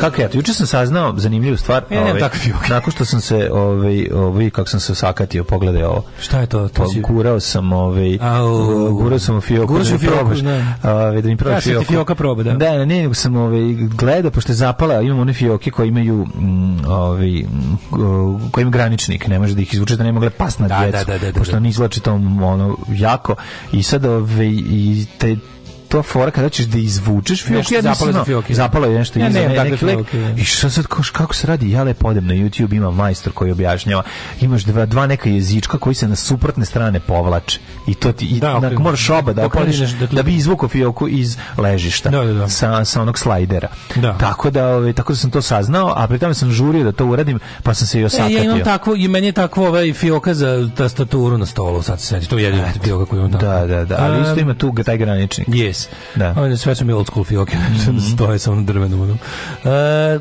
Speaker 16: Kako ja to? Juče sam saznao zanimljivu stvar.
Speaker 17: Ja, e,
Speaker 16: ovaj,
Speaker 17: nakon
Speaker 16: što sam se, ovaj, ovaj, kako sam se sakatio, pogledaj ovo.
Speaker 17: Šta je to?
Speaker 16: to pa si... Gurao sam, ovaj, Au. gurao sam u fioku. Gurao sam da u fioku, ne. Da. Ovaj, da mi probaš fioku. fioka proba, da. Da, ne, nego sam ovaj, gledao, pošto je zapala, imam one fioke koje imaju, mm, ovaj, mm, koji imaju graničnik, ne može da ih izvuče, da ne mogle da pas na djecu. Da, da, pošto ne izvlače tom, ono, jako. I sad, ovaj, i te, to fora kada ćeš da izvučeš
Speaker 17: fioke,
Speaker 16: ja zapalo za fioke. Zapalo je nešto ja, ne, ne, neki lek. I šta sad koš, kako se radi?
Speaker 17: Ja
Speaker 16: lepo odem na YouTube, ima majstor koji objašnjava. Imaš dva, dva neka jezička koji se na suprotne strane povlače. I to ti i, da, okay. na, moraš oba da, da, opraniš, da, da bi izvukao fioku iz ležišta da, da, da. Sa, sa onog slajdera. Da. Tako da ove, ovaj, tako da sam to saznao, a pri tome sam žurio da to uradim, pa sam se i e, osakatio. E,
Speaker 17: ja
Speaker 16: imam takvo,
Speaker 17: i meni je takvo ovaj fioka za tastaturu na stolu, sad se to je jedino fioka koju imam
Speaker 16: tako. Da. da, da, da, ali isto ima tu taj graničnik. Yes. Yes. Da.
Speaker 17: Sve su mi old school fioke, mm -hmm. stoje sa onom drvenom. E,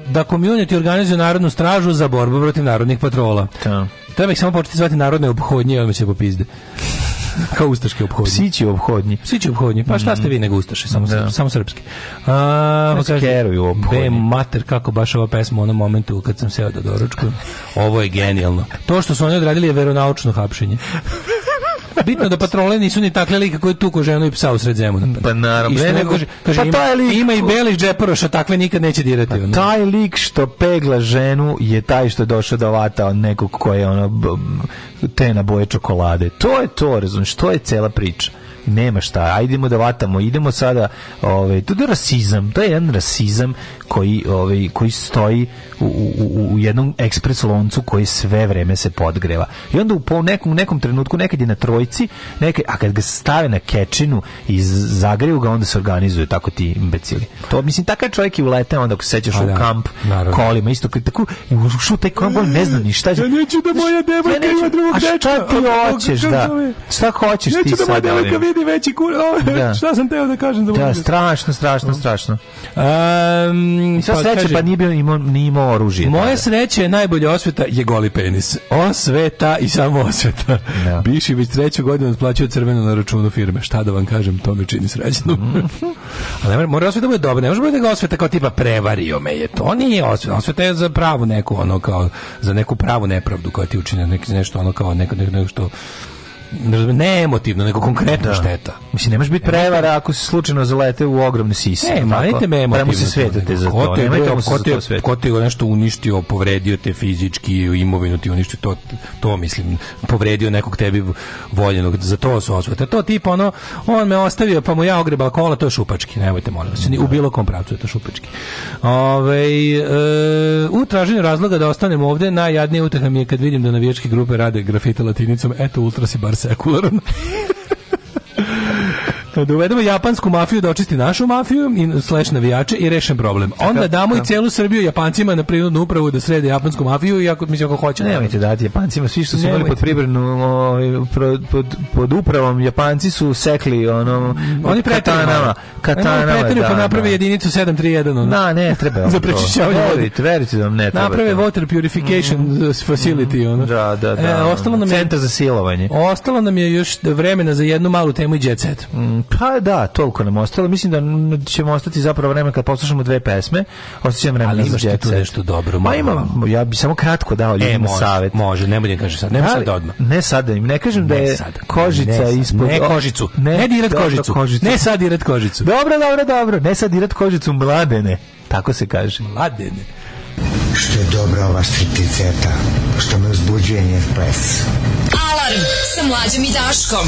Speaker 17: da community organizuje narodnu stražu za borbu protiv narodnih patrola. Da.
Speaker 16: Treba
Speaker 17: ih samo početi zvati narodne obhodnje, odmah se popizde.
Speaker 16: Kao ustaške obhodnje.
Speaker 17: Psići obhodnji. Psići obhodnji. Pa šta ste mhm. vi nego ustaše, samo, da. samo srpski.
Speaker 16: A, ne se pa keruju obhodnji.
Speaker 17: Be mater, kako baš ova pesma u onom momentu kad sam seo do doručkujem.
Speaker 16: Ovo je genijalno.
Speaker 17: To što su oni odradili je veronaučno hapšenje. bitno da patrole nisu ni takle lika koji tuku ženu i psa u sred zemuna.
Speaker 16: Pa
Speaker 17: naravno. Ne, nego, kaže, pa taj lik... Ima i belih džeporoša, takve nikad neće dirati. Pa
Speaker 16: taj lik što pegla ženu je taj što je došao da vata od nekog koji je ono te na boje čokolade. To je to, razumiješ, to je cela priča nema šta, ajdemo da vatamo, idemo sada, ovaj, to je rasizam, to je jedan rasizam koji, ovaj, koji stoji u, u, u jednom ekspres loncu koji sve vreme se podgreva. I onda u po nekom, nekom trenutku, nekad je na trojci, nekad, a kad ga stave na kečinu i zagreju ga, onda se organizuju tako ti imbecili. To, mislim, takav čovjek i ulete onda ako se sećaš pa u da, kamp naravno. kolima, isto tako, i ušu taj kombo, ne znam ni šta.
Speaker 17: Ja neću da moja devojka ima drugog
Speaker 16: dečka. A šta ti hoćeš, da? Šta hoćeš ti sad? Neću da moja devojka
Speaker 17: vidi jedi veći kur. Da. Šta sam teo da kažem
Speaker 16: Da, da strašno, strašno, strašno. Um, I
Speaker 17: sva pa, sreće, kaže, pa nije bio imao, nije imao oružje.
Speaker 16: Moje sreće je najbolje osveta je goli penis. Osveta i samo osveta. Da. Biši već treću godinu plaćao crveno na računu firme. Šta da vam kažem, to mi čini srećnom. Mm. Ali mora osveta da bude dobro. Ne može biti da ga osveta kao tipa prevario me je. To nije osveta. Osveta je za pravu neku, ono kao, za neku pravu nepravdu koja ti učine, nek, nešto ono kao neko, neko, neko što ne emotivno, nego konkretno da. šteta.
Speaker 17: Mislim, nemaš može biti prevara ako se slučajno zalete u ogromne sise. Ne,
Speaker 16: manite me emotivno. Premo se svetete za to. Ko ti je nešto uništio, povredio te fizički, imovinu ti uništio, to, to mislim, povredio nekog tebi voljenog, za to su osvete. To tipa ono, on me ostavio, pa mu ja ogrebala kola, to je šupački, nemojte molim vas. U bilo kom pravcu je to šupački.
Speaker 17: Ove, e, u traženju razloga da ostanem ovde, najjadnije uteha mi je kad vidim da navijačke grupe rade grafite latinicom, eto, ultras i bar sekularno. Kada da uvedemo japansku mafiju da očisti našu mafiju i slash navijače i rešen problem. Onda damo i celu Srbiju Japancima na prinudnu upravu da srede japansku mafiju i ako mislim ako hoće.
Speaker 16: Nemojte dati Japancima svi što su bili pod pribrednu ovaj, pod, pod, pod, upravom Japanci su sekli ono
Speaker 17: oni
Speaker 16: pretanama,
Speaker 17: katanama. Oni pretanama pa da, naprave da. jedinicu
Speaker 16: 731. Ono. Da, ne, treba. Za prečišćavanje vode. Verite da ne
Speaker 17: treba. Naprave water purification mm. facility mm. ono.
Speaker 16: Da, da, e, da. E, ostalo nam
Speaker 17: je centar za silovanje. Ostalo nam je još vremena za jednu malu temu i jet set.
Speaker 16: Mm, Pa da, toliko nam ostalo. Mislim da ćemo ostati zapravo vreme kad poslušamo dve pesme. Ostaćemo vremena za imaš ti tu
Speaker 17: nešto dobro.
Speaker 16: Ma pa imam, ja bi samo kratko dao e, ljudima
Speaker 17: e,
Speaker 16: savjet.
Speaker 17: Može, ne budem kažem sad. Ne sad
Speaker 16: da
Speaker 17: odmah. Ne
Speaker 16: sad, ne kažem da je kožica
Speaker 17: ne
Speaker 16: ispod...
Speaker 17: Ne kožicu. Ne, ne dirat kožicu. kožicu. Ne sad dirat kožicu.
Speaker 16: Dobro, dobro, dobro. Ne sad dirat kožicu mladene. Tako se kaže.
Speaker 17: Mladene. Što je dobra ova stripticeta, što me uzbuđuje njen ples. Alarm sa mlađim i Daškom.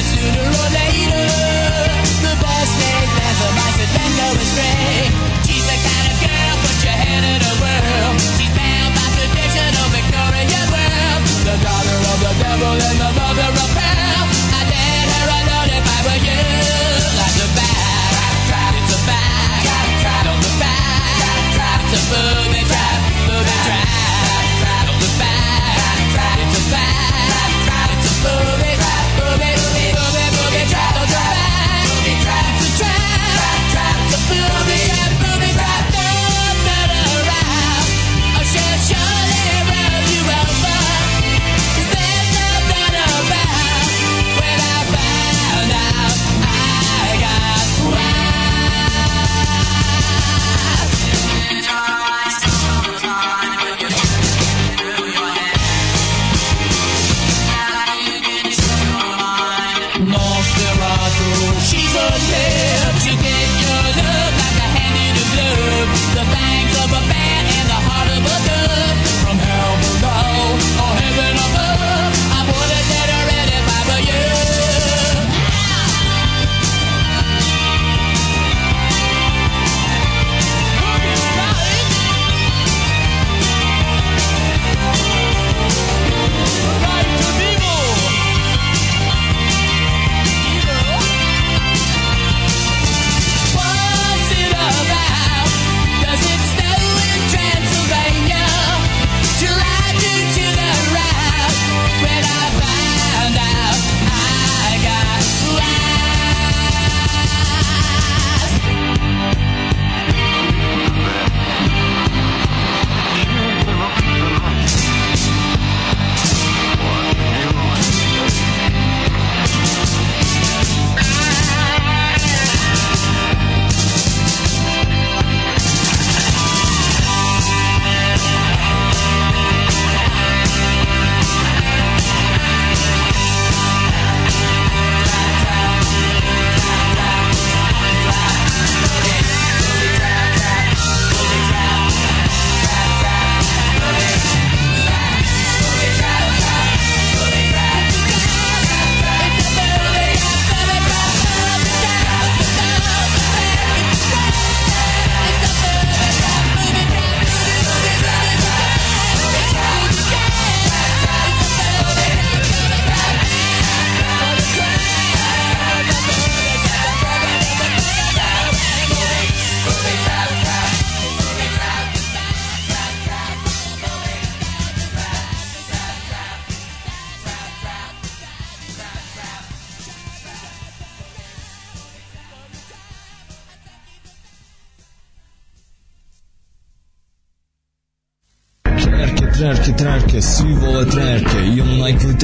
Speaker 17: sooner or later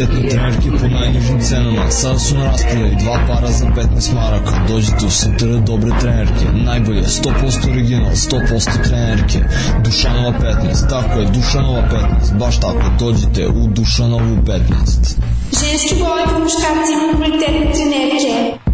Speaker 16: kvalitetne trenerke po najnižim cenama. Sada su na raspodeli dva para za 15 maraka. Dođite u Santr dobre trenerke. Najbolje, 100% original, 100% trenerke. Dušanova 15, tako je, Dušanova 15. Baš tako, dođite u Dušanovu 15. Ženski boli po muškarci kvalitetne trenerke.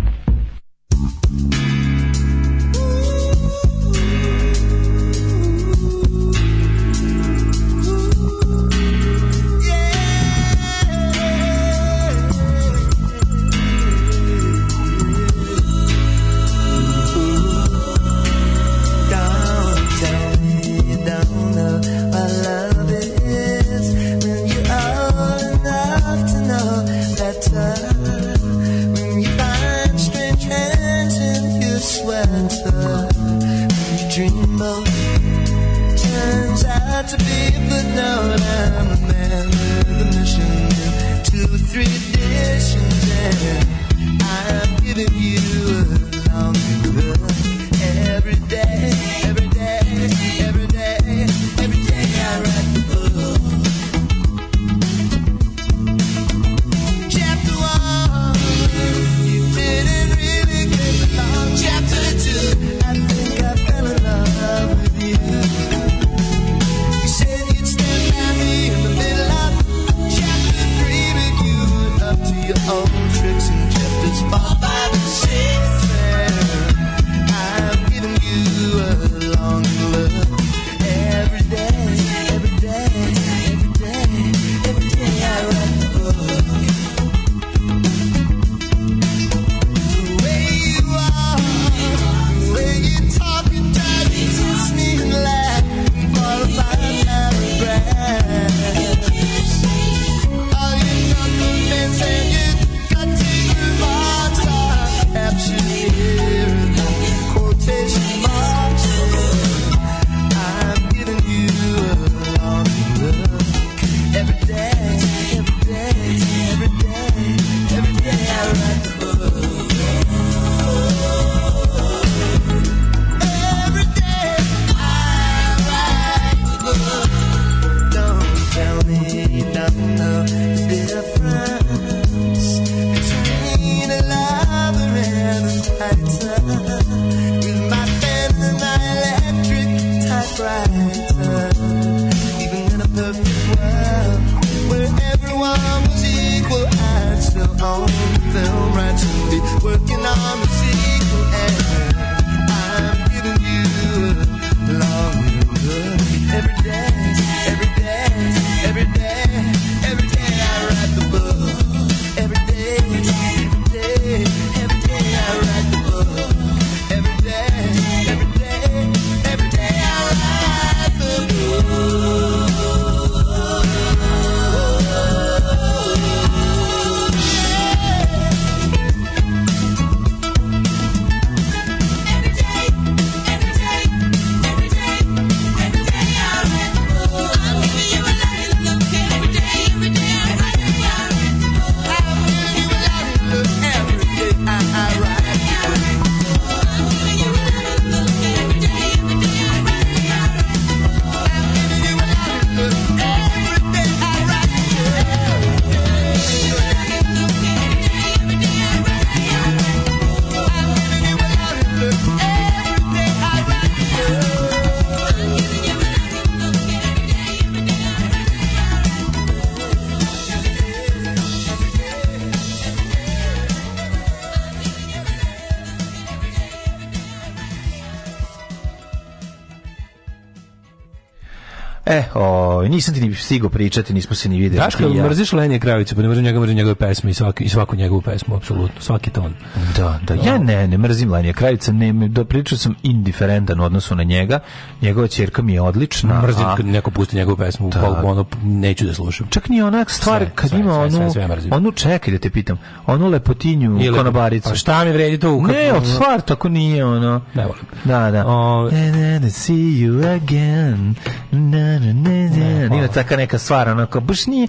Speaker 16: Ovaj nisam ti ni stigao pričati, nismo se ni
Speaker 17: videli. Daško,
Speaker 16: ja.
Speaker 17: mrziš Lenje Kravicu, pa ne mrzim njega, mrzim njegove pesme i svaki i svaku njegovu pesmu apsolutno, svaki ton.
Speaker 16: Da, da, ja ne, ne mrzim Lenje Kravica, ne, do pričao sam indiferentan u odnosu na njega. Njegova ćerka mi je odlična.
Speaker 17: Mrzim a... kad neko pusti njegovu pesmu, da. pa ono neću da slušam.
Speaker 16: Čak ni onak stvar sve, kad sve, ima onu sve, sve, sve onu čekaj da te pitam, onu lepotinju Ili, konobaricu. Pa
Speaker 17: šta mi vredi to? Kako,
Speaker 16: ne, od stvar tako nije ono. Ne volim. Da, da. O... And then I see you again. Na, na, na, na ne, nije taka neka stvar, onako, baš nije,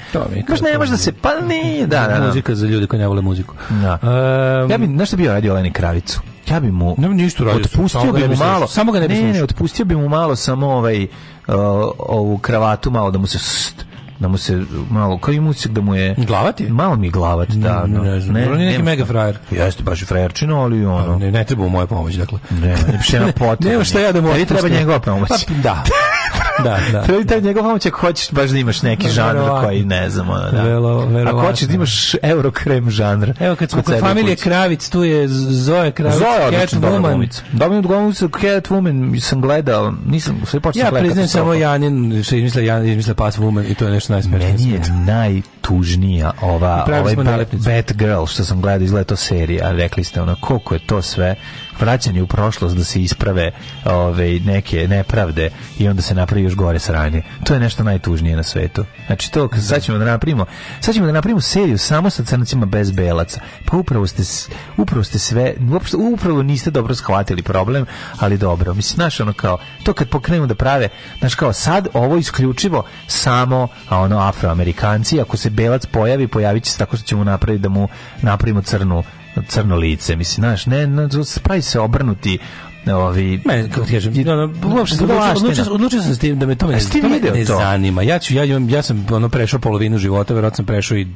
Speaker 16: baš ne može pa da se, pa ne, da, da, da.
Speaker 17: Muzika za ljude koji ne vole muziku. Da.
Speaker 16: Um, ja bih znaš bio radio Leni Kravicu? Ja bih mu... Ne ništa radio. Otpustio bih mu malo...
Speaker 17: Samo ga ne bi Ne, ne,
Speaker 16: otpustio bih mu malo samo ovaj, uh, ovu kravatu, malo da mu se... St, da mu se malo kao i mucik da mu je
Speaker 17: glavat
Speaker 16: je malo mi glavat da
Speaker 17: no. ne da. znam ne, on je neki mega frajer
Speaker 16: jeste baš frajerčino ali ono pa,
Speaker 17: ne,
Speaker 16: ne
Speaker 17: treba mu moja pomoć dakle ne
Speaker 16: ne pšena pot
Speaker 17: nema
Speaker 16: šta
Speaker 17: ja da mu
Speaker 16: treba njegova pomoć pa,
Speaker 17: da da,
Speaker 16: da. Treba taj njegov homoćak, hoćeš baš da imaš neki žanr koji ne znam, ono, da. Velo, Ako hoćeš da imaš euro krem žanr.
Speaker 17: Evo kad smo kod familije Kravic, tu je Zoe Kravic,
Speaker 16: Catwoman. Dominut Gomulic, Catwoman sam gledao, nisam, sve počeo ja, da gledao.
Speaker 17: Ja priznam samo Janin, što izmislio, Janin, izmislio Passwoman i to je nešto najsmešnije.
Speaker 16: Meni je naj tužnija ova ovaj
Speaker 17: Batgirl
Speaker 16: što sam gledao izgleda to serija rekli ste ono koliko je to sve vraćanje u prošlost da se isprave ove ovaj, neke nepravde i onda se napravi još gore sranje to je nešto najtužnije na svetu znači to da. sad ćemo da napravimo sad ćemo da napravimo seriju samo sa crncima bez belaca pa upravo ste upravo ste sve upravo niste dobro shvatili problem ali dobro mislim znaš ono kao to kad pokrenu da prave znaš kao sad ovo isključivo samo a ono afroamerikanci ako se belac pojavi, pojaviće se tako što ćemo napraviti da mu napravimo crnu crno lice, mislim, znaš, ne, ne pravi se obrnuti ovi meni
Speaker 17: kako ti kažem no, uopšte odlučio, da. odlučio sam s tim da me to me, to me ne
Speaker 16: to?
Speaker 17: zanima ja ću ja, ja sam ono prešao polovinu života verovatno sam prešao i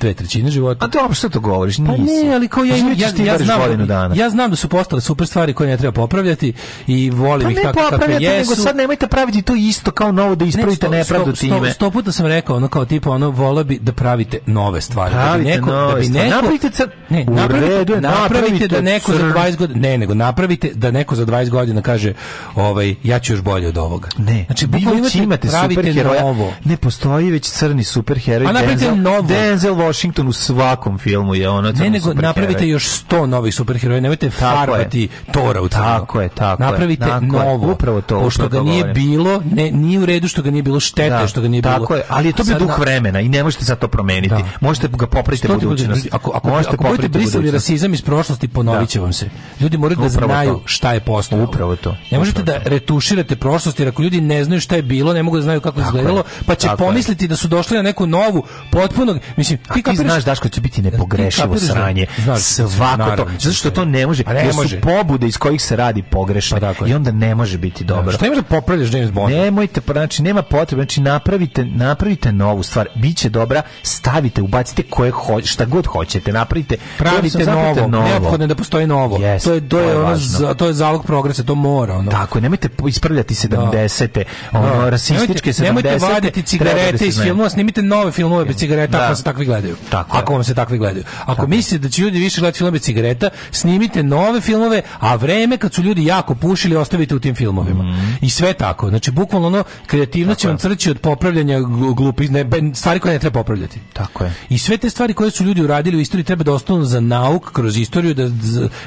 Speaker 17: dve trećine života.
Speaker 16: A
Speaker 17: dobro,
Speaker 16: što to govoriš? Nisi. Pa
Speaker 17: ne, ali kao ja, pa imam, ja, ja,
Speaker 16: ja,
Speaker 17: znam,
Speaker 16: dana.
Speaker 17: ja znam da su postale super stvari koje ne treba popravljati i volim
Speaker 16: pa
Speaker 17: ih tako kako jesu. ne
Speaker 16: nego sad nemojte praviti to isto kao novo da ispravite ne, sto, nepravdu sto, time. Sto,
Speaker 17: sto puta sam rekao, ono kao tipa, ono, vola bi da pravite nove stvari. Pravite
Speaker 16: da bi neko, nove da bi neko, Napravite, cr... ne, napravite, redu, napravite, da neko cr... za 20
Speaker 17: godina, ne, nego napravite da neko za 20 godina kaže, ovaj, ja ću još bolje od ovoga.
Speaker 16: Ne, znači, vi imate,
Speaker 17: imate superheroja,
Speaker 16: ne postoji već crni superheroj. A napravite novo. Denzel Washington u svakom filmu je ono.
Speaker 17: Ne, nego napravite još 100 novih superheroja, nemojte farbati Tora u
Speaker 16: crno. Tako je, tako
Speaker 17: Napravite
Speaker 16: tako
Speaker 17: novo.
Speaker 16: Upravo to.
Speaker 17: što ga nije govorim. bilo, ne, nije u redu što ga nije bilo štete, da, što ga nije tako bilo. Tako
Speaker 16: je, ali je to bio duh vremena i ne možete sad to promeniti. Da. Možete ga popraviti budućnost.
Speaker 17: Ako, ako, možete popraviti budete brisali rasizam iz prošlosti, ponoviće će da. vam se. Ljudi moraju da znaju šta je posao.
Speaker 16: Upravo to.
Speaker 17: Ne možete da retuširate prošlost, jer ako ljudi ne znaju šta je bilo, ne mogu da znaju kako izgledalo, pa će pomisliti da su došli na neku novu, potpuno, mislim, ti, kapiraš, ti znaš Daško da će biti nepogrešivo kapiraš, sranje.
Speaker 16: Znaš,
Speaker 17: svako to. Zato što to ne može. Pa ne može. pobude iz kojih se radi pogrešno Pa I onda ne može biti da, dobro. Što imaš
Speaker 16: da popravljaš James Bond?
Speaker 17: Nemojte, pa znači nema potrebe. Znači napravite, napravite novu stvar. Biće dobra, stavite, ubacite koje ho, šta god hoćete. Napravite,
Speaker 16: pravite novo. novo. Neophodno da postoji novo. Yes, to, je, to, je, to je, ono, za, to
Speaker 17: je
Speaker 16: zalog progresa, to mora. Ono.
Speaker 17: Tako, nemojte ispravljati 70-te, da. ono,
Speaker 16: rasističke 70-te. Nemojte
Speaker 17: vaditi
Speaker 16: cigarete iz filmova, snimite nove filmove bez cigareta, pa se takvi gleda gledaju. Tako ako vam se takvi gledaju. Ako Tako. mislite da će ljudi više gledati filmove cigareta, snimite nove filmove, a vreme kad su ljudi jako pušili ostavite u tim filmovima. Mm -hmm. I sve tako. Znači bukvalno ono kreativno će vam crći od popravljanja glupih ne, stvari koje ne treba popravljati.
Speaker 17: Tako je.
Speaker 16: I sve te stvari koje su ljudi uradili u istoriji treba da ostanu za nauk kroz istoriju da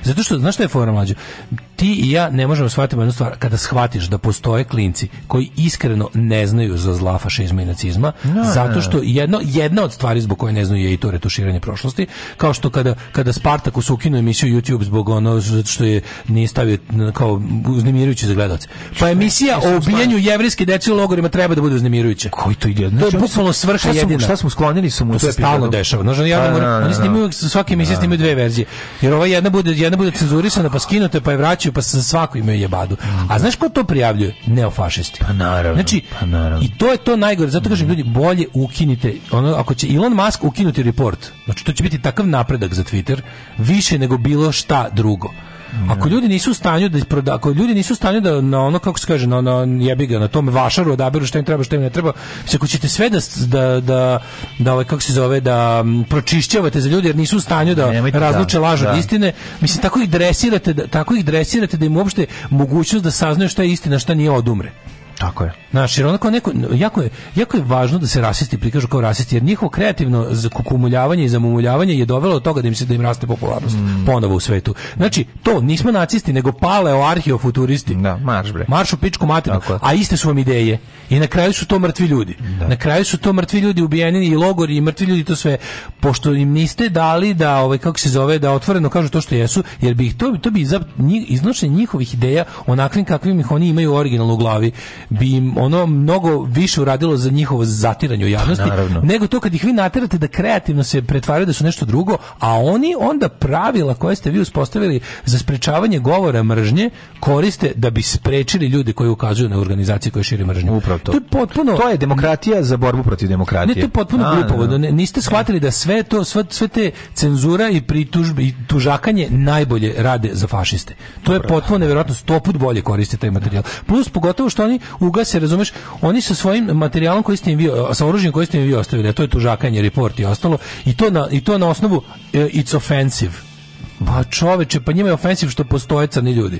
Speaker 16: zato što znaš šta je fora mlađa? Ti i ja ne možemo da shvatiti jednu stvar kada shvatiš da postoje klinci koji iskreno ne znaju za zla fašizma i nacizma no, zato što jedno jedna od stvari zbog koje ne zeznu je i to retuširanje prošlosti, kao što kada, kada Spartak ukinuo emisiju YouTube zbog ono što je nije stavio kao uznemirujuće za gledalce. Pa emisija o ubijanju jevrijske dece u logorima treba da bude uznemirujuća.
Speaker 17: Koji to ide? Znači, to je
Speaker 16: znači,
Speaker 17: bukvalno
Speaker 16: svrha jedina.
Speaker 17: Šta smo sklonili su
Speaker 16: to, se stalno dešava. Znači, ja pa, moram, da, oni da, snimaju da. svake emisije snimaju dve verzije. Jer ova jedna bude jedna bude cenzurisana pa skinuta pa je vraćaju pa se svaku imaju jebadu. A znaš ko to prijavljuje? Neofašisti.
Speaker 17: Pa naravno.
Speaker 16: Znači,
Speaker 17: pa naravno. i
Speaker 16: to je to najgore. Zato kažem ljudi bolje ukinite ono ako će Elon Musk ukinuti report. Znači, to će biti takav napredak za Twitter, više nego bilo šta drugo. Mm. Ako ljudi nisu u stanju da proda, ako ljudi nisu u stanju da na ono kako se kaže na na jebi ga na tome vašaru odaberu šta im treba šta im ne treba, se ako ćete sve da da da da ovaj kako se zove da m, pročišćavate za ljude jer nisu u stanju da Nemojte da, razluče laž od da. istine, mislim tako ih dresirate da, tako ih dresirate da im uopšte mogućnost da saznaju šta je istina, šta nije odumre.
Speaker 17: Tako je. Znaš, jer onako neko,
Speaker 16: jako je, jako je važno da se rasisti prikažu kao rasisti, jer njihovo kreativno zakukumuljavanje i zamumuljavanje je dovelo do toga da im se da im raste popularnost mm. ponovo u svetu. Znači, to nismo nacisti, nego paleo arheofuturisti.
Speaker 17: Da,
Speaker 16: marš
Speaker 17: bre. Marš u
Speaker 16: pičku materinu, a iste su vam ideje. I na kraju su to mrtvi ljudi. Da. Na kraju su to mrtvi ljudi ubijeni i logori i mrtvi ljudi to sve pošto im niste dali da ovaj kako se zove da otvoreno kažu to što jesu, jer bi ih to to bi iznošenje njihovih ideja onakvim kakvim ih oni imaju originalno u glavi bi im ono mnogo više uradilo za njihovo zatiranje u javnosti, pa, Naravno. nego to kad ih vi naterate da kreativno se pretvaraju da su nešto drugo, a oni onda pravila koje ste vi uspostavili za sprečavanje govora mržnje koriste da bi sprečili ljude koji ukazuju na organizacije koje šire mržnju.
Speaker 17: Upravo
Speaker 16: to. To je
Speaker 17: potpuno
Speaker 16: To je demokratija za borbu protiv demokratije. Ne, to
Speaker 17: je potpuno da, glupovo. Da, da. Niste shvatili da sve to sve, sve te cenzura i pritužbe i tužakanje najbolje rade za fašiste. To je potpuno nevjerojatno 100 put bolje koriste taj materijal. Plus pogotovo što oni ugase, razumeš, oni sa svojim materijalom koji ste im vi, sa oružjem koji ste im vi ostavili, a to je tužakanje, report i ostalo, i to na, i to na osnovu uh, it's offensive. Pa čoveče, pa njima je offensive što postoje crni ljudi.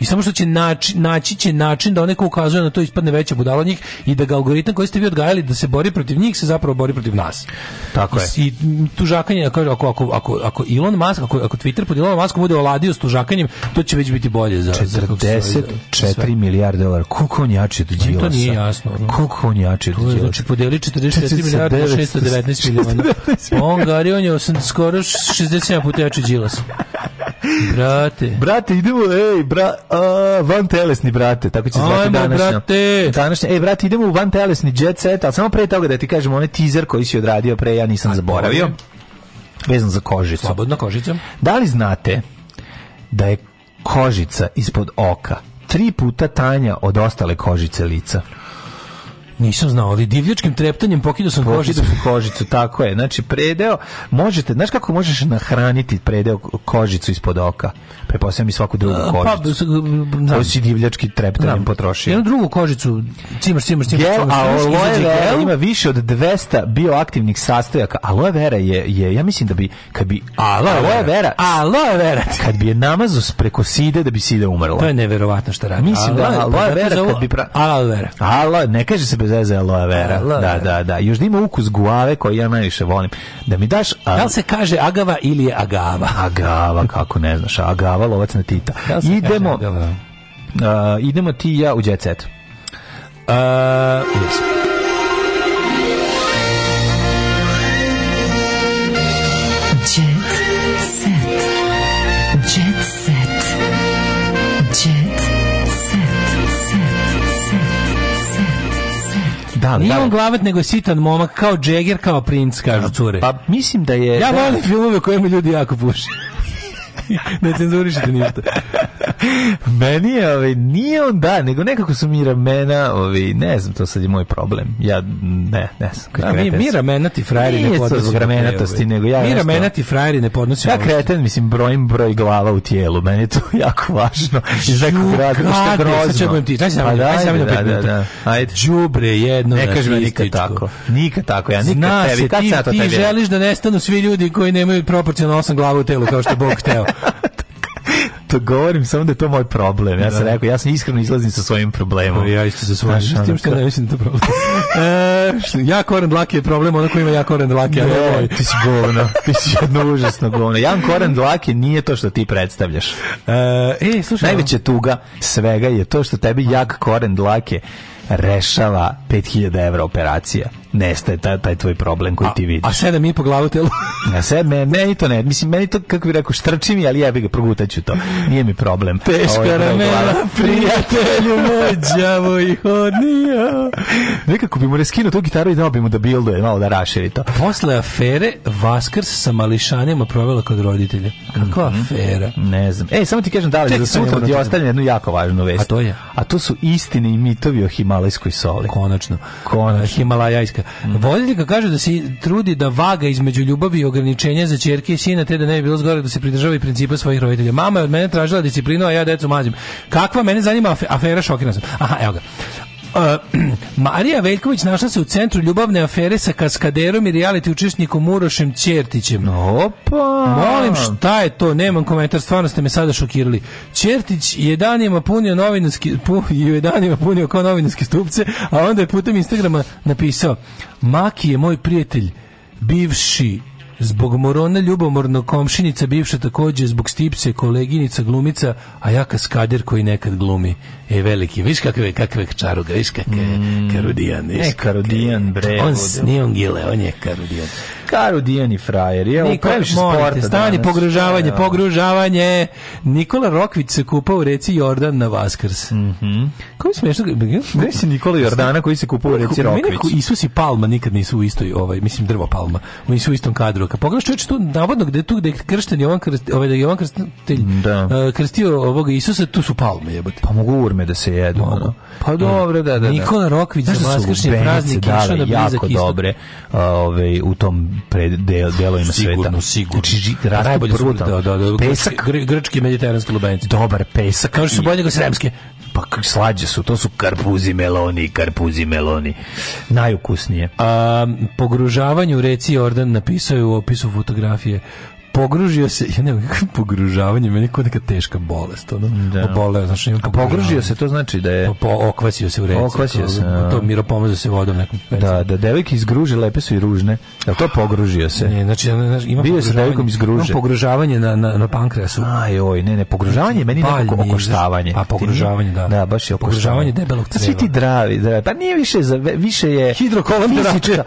Speaker 17: I samo što će naći, naći će način da neko ukazuje na to ispadne veća budala njih i da ga algoritam koji ste vi odgajali da se bori protiv njih se zapravo bori protiv nas.
Speaker 16: Tako je. I
Speaker 17: tužakanje, ako, ako, ako, ako Elon Musk, ako, ako Twitter pod Elon Muskom bude oladio s tužakanjem, to će već biti bolje za
Speaker 16: 44 milijarde dolara. Koliko on jači od Đilasa?
Speaker 17: To nije jasno. No. Koliko
Speaker 16: on jači od Đilasa?
Speaker 17: Znači podeli 44 milijarde 619 miliona. On gari, on je osam, skoro 67 puta jači od Đilasa. Brate.
Speaker 16: Brate, idemo, ej, brate A, van telesni, brate, tako će se zvati Ajmo, današnja.
Speaker 17: brate! Današnja.
Speaker 16: E, brate, idemo u van telesni jet set, ali samo pre toga da ti kažem, onaj teaser koji si odradio pre, ja nisam zaboravio. Vezan za kožicu. Slobodna
Speaker 17: kožica.
Speaker 16: Da li znate da je kožica ispod oka tri puta tanja od ostale kožice lica?
Speaker 17: Nisam znao, ali divljačkim treptanjem pokidao sam kožicu.
Speaker 16: kožicu, tako je. Znači, predeo, možete, znaš kako možeš nahraniti predeo kožicu ispod oka? prepostavljam pa i svaku drugu pa, kožicu.
Speaker 17: Pa, Koji si
Speaker 16: divljački treptanjem da potrošio. Jednu
Speaker 17: drugu kožicu, cimaš, cimaš, cimaš.
Speaker 16: Gel, a aloe vera ima više od 200 bioaktivnih sastojaka. Aloe vera je, je ja mislim da bi, kad bi aloe, aloe
Speaker 17: vera, aloe
Speaker 16: vera, kad bi je namazu preko side, da bi side umrla.
Speaker 17: To je neverovatno što radi.
Speaker 16: Mislim
Speaker 17: aloe,
Speaker 16: da aloe pa vera, kad bi... Pra... Aloe
Speaker 17: vera. Aloe,
Speaker 16: ne kaže se bez veze aloe vera. Aloe Da, da, da. Još da ima ukus guave koji ja najviše volim. Da mi daš... A...
Speaker 17: Da li se kaže agava ili je agava?
Speaker 16: Agava, kako ne znaš, agava glava, lovac na Tita. Da, da, da, idemo, uh, idemo ti ja u jet set. Uh, yes.
Speaker 17: Da,
Speaker 16: Nije da, on glavat, nego je sitan momak, kao Jagger, kao princ, kažu cure.
Speaker 17: Pa mislim da je...
Speaker 16: Ja
Speaker 17: da. volim
Speaker 16: filmove koje mi ljudi jako puše. ne cenzurišete ništa.
Speaker 17: Meni je, ovaj, nije on da, nego nekako su mi ramena, ovaj, ne znam, to sad je moj problem. Ja, ne, ne znam. Da, mi,
Speaker 16: mi ramena ti frajeri ne podnosi. Nije zbog ramenatosti, ovaj. nego
Speaker 17: ja... Mi ramena ti
Speaker 16: frajeri ne podnosi.
Speaker 17: Ja
Speaker 16: kreten,
Speaker 17: mislim, brojim broj glava u tijelu. Meni je to jako važno. Iz
Speaker 16: nekog razloga, što je grozno. Sad ćemo ti, da, se
Speaker 17: da, pet minuta.
Speaker 16: Ajde. Džubre
Speaker 17: jedno ne kažem nikad
Speaker 16: tako. Nikad tako, ja nikad
Speaker 17: tebi. Ti, ti želiš da nestanu svi ljudi koji nemaju proporcionalno osam glava u telu, kao što Bog hteo.
Speaker 16: to govorim samo da je to moj problem.
Speaker 17: Ja sam
Speaker 16: da. rekao,
Speaker 17: ja sam iskreno izlazim sa svojim problemom.
Speaker 16: Ja
Speaker 17: isto
Speaker 16: sa svojim. Znaš, tim što
Speaker 17: ne mislim da je problem. e, ja koren dlake je problem, onako ima ja koren dlake. Ne, ne
Speaker 16: ti si govno. ti si jedno užasno govno. Jan koren dlake nije to što ti predstavljaš.
Speaker 17: E, e slušaj. Najveća
Speaker 16: tuga svega je to što tebi jak koren dlake rešava 5000 evra operacija. Nestaje taj, taj tvoj problem koji a, ti vidiš.
Speaker 17: A
Speaker 16: sedam
Speaker 17: i po glavu telu.
Speaker 16: a sedam, me, meni to ne, mislim, meni to, kako bi rekao, štrči mi, ali ja bih ga progutaću to. Nije mi problem. Teška
Speaker 17: ramena, prijatelju moj, džavo i hodnija. Nekako
Speaker 16: bi mu reskinuo tu gitaru i dao bi mu da bilduje, malo da raširi to. Posle
Speaker 17: afere, Vaskrs sa mališanima provela kod roditelja. Kakva mm -hmm. afera?
Speaker 16: Ne znam. Ej, samo ti kažem da li za sutra ti da ostavljam jednu jako važnu
Speaker 17: vest. A to je? A to su istine i mitovi o Himalaju
Speaker 16: himalajskoj soli.
Speaker 17: Konačno. Konačno. Himalajajska. Mm. Voljnika kaže da se trudi da vaga između ljubavi i ograničenja za ćerke i sina, te da ne bi bilo zgore da se pridržava i principa svojih roditelja. Mama je od mene tražila disciplinu, a ja decu mazim. Kakva mene zanima afera šokirana sam. Aha, evo ga. Uh, Marija Veljković našla se u centru ljubavne afere sa kaskaderom i reality učešnikom Urošem Ćertićem.
Speaker 16: Opa!
Speaker 17: Molim, šta je to? Nemam komentar, stvarno ste me sada šokirali. Ćertić je danima punio novinarski, pu, je danima punio kao novinarske stupce, a onda je putem Instagrama napisao Maki je moj prijatelj, bivši Zbog morona ljubomorno komšinica bivša takođe, zbog stipse koleginica glumica, a ja kaskader koji nekad glumi. E, veliki, viš kakve, kakve čaruga, viš kakve mm, karudijan.
Speaker 16: Ne, karudijan, bre.
Speaker 17: On nije on gile, on je karudijan. Karudijan
Speaker 16: i frajer. Je, Niko, molite, stani,
Speaker 17: pogružavanje,
Speaker 16: da.
Speaker 17: pogružavanje. Nikola Rokvić se kupao u reci Jordan na Vaskrs. Mm -hmm.
Speaker 16: Koji smiješno?
Speaker 17: Gde si
Speaker 16: Nikola Jordana koji se kupao u reci Rokvić? Mi Isus i
Speaker 17: Palma nikad nisu u istoj, ovaj, mislim, drvo Palma. Oni su u istom kadru. Kad pogledaš čovječ tu, navodno gde tu, gde je kršten Jovan, krst, ovaj, da Jovan krstitelj, da. Eh, krstio ovoga Isusa, tu su Palme, jebote. Pa
Speaker 16: mogu krme da se jedu. Ono.
Speaker 17: Pa mm. dobro, da, da, da.
Speaker 16: Nikola
Speaker 17: Rokvić za
Speaker 16: vaskršnje da praznike išao na da blizak jako dobre ove, ovaj, u tom pred, del, delovima sveta. Sigurno, sigurno.
Speaker 17: Znači, pa
Speaker 16: rastu prvo Da, da, da, pesak. Gr, grčki mediteranski lubenici. Dobar
Speaker 17: pesak. Kao što
Speaker 16: su
Speaker 17: bolje nego
Speaker 16: sremske. Pa slađe su, to su karpuzi meloni, karpuzi meloni. Najukusnije. A,
Speaker 17: pogružavanju u reci Jordan napisao je u opisu fotografije pogružio se, ja ne znam, pogružavanje, meni kao neka teška bolest, ono, da. oboleo, znači
Speaker 16: A pogružio se, to znači da je... Po, pa, pa, okvasio
Speaker 17: se u reci. Okvasio
Speaker 16: se, a.
Speaker 17: To
Speaker 16: miro
Speaker 17: pomazao se vodom nekom
Speaker 16: pecom. Da, da, devojke iz gruže lepe su i ružne, da to pogružio se. Ne,
Speaker 17: znači, znači ima
Speaker 16: Bio
Speaker 17: se devojkom iz gruže. Ima pogružavanje na, na, na pankreasu. Aj, oj,
Speaker 16: ne, ne, pogružavanje, meni znači, nekako okoštavanje. A
Speaker 17: pogružavanje, da.
Speaker 16: Da, baš je
Speaker 17: okoštavanje debelog
Speaker 16: creva.
Speaker 17: Svi
Speaker 16: ti dravi, dravi, pa nije više, za, više je...
Speaker 17: Hidrokolanterapija.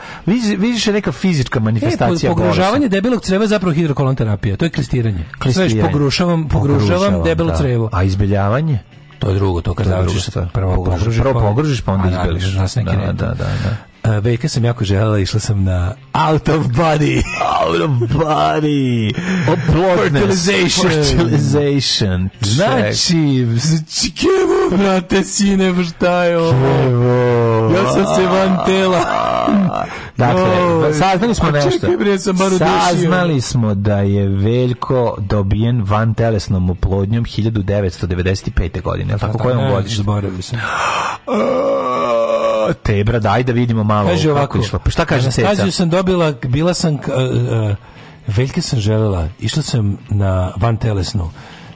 Speaker 16: Više neka fizička e, manifestacija. E,
Speaker 17: pogružavanje debelog creva je zapravo hidrokolanterapija terapija, to je klistiranje. Klistiranje. Znaš, pogrušavam, pogrušavam, debelo da. crevo.
Speaker 16: A
Speaker 17: izbeljavanje? To je drugo, to kad završiš prvo
Speaker 16: pogružiš, prvo pa- pogružiš pa onda izbeliš. Da,
Speaker 17: da, da, da, da. Veke
Speaker 16: sam jako želela, išla sam na out of body.
Speaker 17: out of body.
Speaker 16: Fertilization. Fertilization. Znači, znači, kevo, brate, sine, pa šta je
Speaker 17: ovo?
Speaker 16: Ja sam se van tela. Dakle, o, saznali smo pa nešto.
Speaker 17: saznali
Speaker 16: smo da je Veljko dobijen van telesnom oplodnjom 1995. godine.
Speaker 17: Tako pa da, kojom godiš? Zaboravio sam.
Speaker 16: Tebra, daj da vidimo malo Kaže ovako, kako išlo. Pa šta kaže Seca?
Speaker 17: Kaže sam dobila, bila sam... Uh, uh, Veljke sam želela, išla sam na van telesnu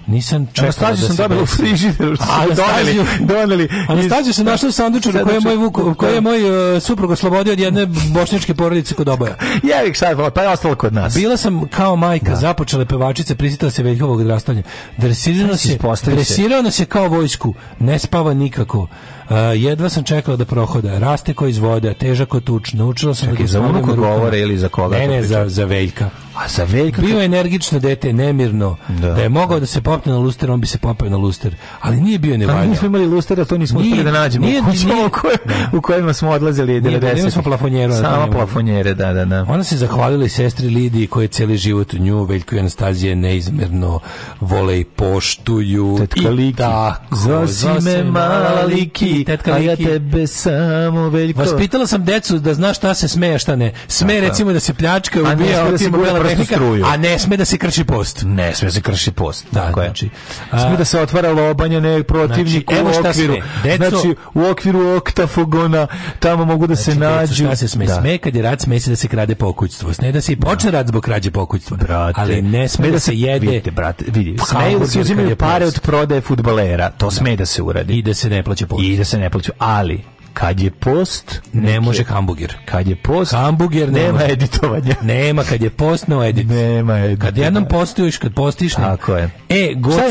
Speaker 17: Nisam čekao
Speaker 16: Anastaziju da sam dobila u frižideru
Speaker 17: što su doneli. doneli.
Speaker 16: Anastaziju
Speaker 17: sam našla u sandučaru koji je moj, vuk, koji je da. moj uh, suprug oslobodio od jedne bošnjačke porodice kod oboja. Ja ih
Speaker 16: sad, pa je ostalo kod nas.
Speaker 17: Bila sam kao majka, da. započela pevačica, prisjetila se veljkovog odrastanja. Dresirano se, dresirano se kao vojsku. Ne spava nikako. Uh, jedva sam čekala da prohoda. Raste ko iz voda, težak ko tuč. Naučila sam Čekaj,
Speaker 16: da za
Speaker 17: onu ko
Speaker 16: govore ili za koga?
Speaker 17: Ne, ne, za, za Veljka.
Speaker 16: A za Veljka? Bio je
Speaker 17: energično dete, nemirno. Da. da je mogao da se popne na luster, on bi se popao na luster. Ali nije bio pa nevaljao. Ali nismo
Speaker 16: imali lustera, to nismo uspeli da nađemo
Speaker 17: nije, u kućama
Speaker 16: da. u, kojima smo odlazili 90. Nije, da, imali smo plafonjera. Samo plafonjere, da, da, da.
Speaker 17: Ona se zahvalila i sestri Lidiji koja je cijeli život u nju, Veljku i Anastazije neizmerno vole i poštuju. Tetka I
Speaker 16: tako,
Speaker 17: zosime mala liki i tetka a ja tebe samo veliko. Vaspitala
Speaker 16: sam decu da zna šta se smeje, šta ne. Sme recimo da se pljačka, ubija, da se bela tehnika,
Speaker 17: a ne sme da se krši post.
Speaker 16: Ne sme da se krši post. Da, tako znači. A,
Speaker 17: sme da se otvara lobanja ne protivniku znači, u okviru. Deco,
Speaker 16: znači u okviru oktafogona tamo mogu da znači,
Speaker 17: se nađu.
Speaker 16: Deco, se
Speaker 17: sme?
Speaker 16: Da.
Speaker 17: Sme kad je rat, sme se da se krade pokućstvo. Sme da se i počne rad zbog krađe pokućstva.
Speaker 16: Brate,
Speaker 17: ali ne sme da se jede. Vidite, brate, vidite. Sme da se uzimaju
Speaker 16: pare od prodaje fudbalera. To sme da se uradi.
Speaker 17: I da se ne plaća pokućstvo Da se ne plaću,
Speaker 16: ali kad je post ne
Speaker 17: neke. može hamburger
Speaker 16: kad je post
Speaker 17: hamburger
Speaker 16: nema,
Speaker 17: nema
Speaker 16: editovanja
Speaker 17: nema kad je post no edit
Speaker 16: nema
Speaker 17: edit kad
Speaker 16: jednom
Speaker 17: postuješ kad postiš
Speaker 16: tako je
Speaker 17: e
Speaker 16: Goca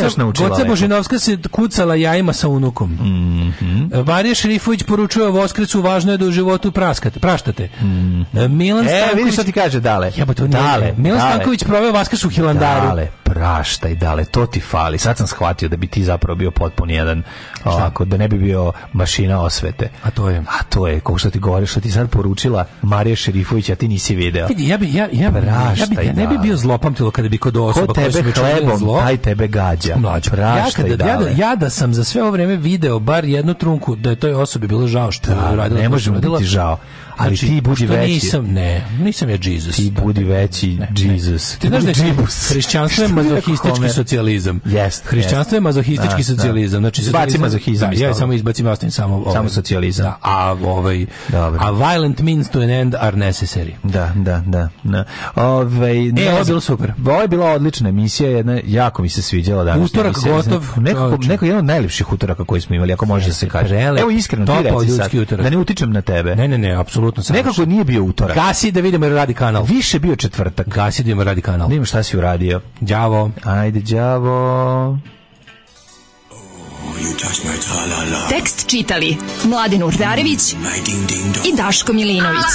Speaker 17: Goca Božinovska se kucala jajima sa unukom
Speaker 16: mm -hmm. Marija
Speaker 17: Šerifović poručuje Voskresu važno je da u životu praskate praštate
Speaker 16: mm -hmm.
Speaker 17: Milan e,
Speaker 16: Stanković
Speaker 17: e, vidiš
Speaker 16: šta ti kaže dale jebote dale
Speaker 17: Milan dale. Stanković proveo Vaskrs u Hilandaru
Speaker 16: dale praštaj, dale, to ti fali. Sad sam shvatio da bi ti zapravo bio potpun jedan, ovako, da ne bi bio mašina osvete.
Speaker 17: A to je?
Speaker 16: A to je, kako što ti govoriš, što ti sad poručila Marija Šerifović, a ti nisi video.
Speaker 17: Vidi, ja bi, ja, ja, praštaj, ja, bi, ja ne bi bio zlopamtilo kada bi kod osoba Ko tebe
Speaker 16: hlebom, zlo, taj tebe gađa. Mlađo,
Speaker 17: praštaj, ja, kada, Ja, da, ja da sam za sve ovo vreme video bar jednu trunku da je toj osobi bilo žao što da, radila.
Speaker 16: Ne
Speaker 17: možemo biti
Speaker 16: žao ali znači, ti budi veći.
Speaker 17: Nisam, ne, nisam ja Jesus.
Speaker 16: Ti budi veći
Speaker 17: ne, Jesus. Ne.
Speaker 16: Ti znaš da je
Speaker 17: hrišćanstvo
Speaker 16: je mazohistički socijalizam.
Speaker 17: Yes, hrišćanstvo
Speaker 16: je mazohistički da, da. socijalizam. Znači, izbacim mazohizam. Da, ja
Speaker 17: samo izbacim,
Speaker 16: ostavim samo, ovaj, samo socijalizam. Da, a, ovaj, Dobre. a violent means to an end are necessary.
Speaker 17: Da, da, da. da.
Speaker 16: Ove, ovaj, e, ovo je bilo super. Ovo je bila odlična emisija, jedna, jako mi se sviđala danas. Utorak
Speaker 17: gotov.
Speaker 16: Neko, neko jedan od najljepših utoraka koji smo imali, ako može da se kaže. Evo iskreno, ti reci sad. Da
Speaker 17: ne
Speaker 16: utičem na tebe. Ne, ne, ne, apsolutno apsolutno savršen. Nekako nije bio
Speaker 17: utorak.
Speaker 16: Gasi da vidimo jer
Speaker 17: radi kanal.
Speaker 16: Više bio četvrtak. Gasi da vidimo
Speaker 17: radi kanal.
Speaker 16: Nema šta
Speaker 17: si
Speaker 16: uradio. Đavo. Ajde, đavo. Tekst čitali Mladen Urdarević i Daško Milinović.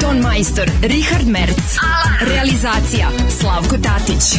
Speaker 16: Ton Meister, Richard Merc. Realizacija Slavko Tatić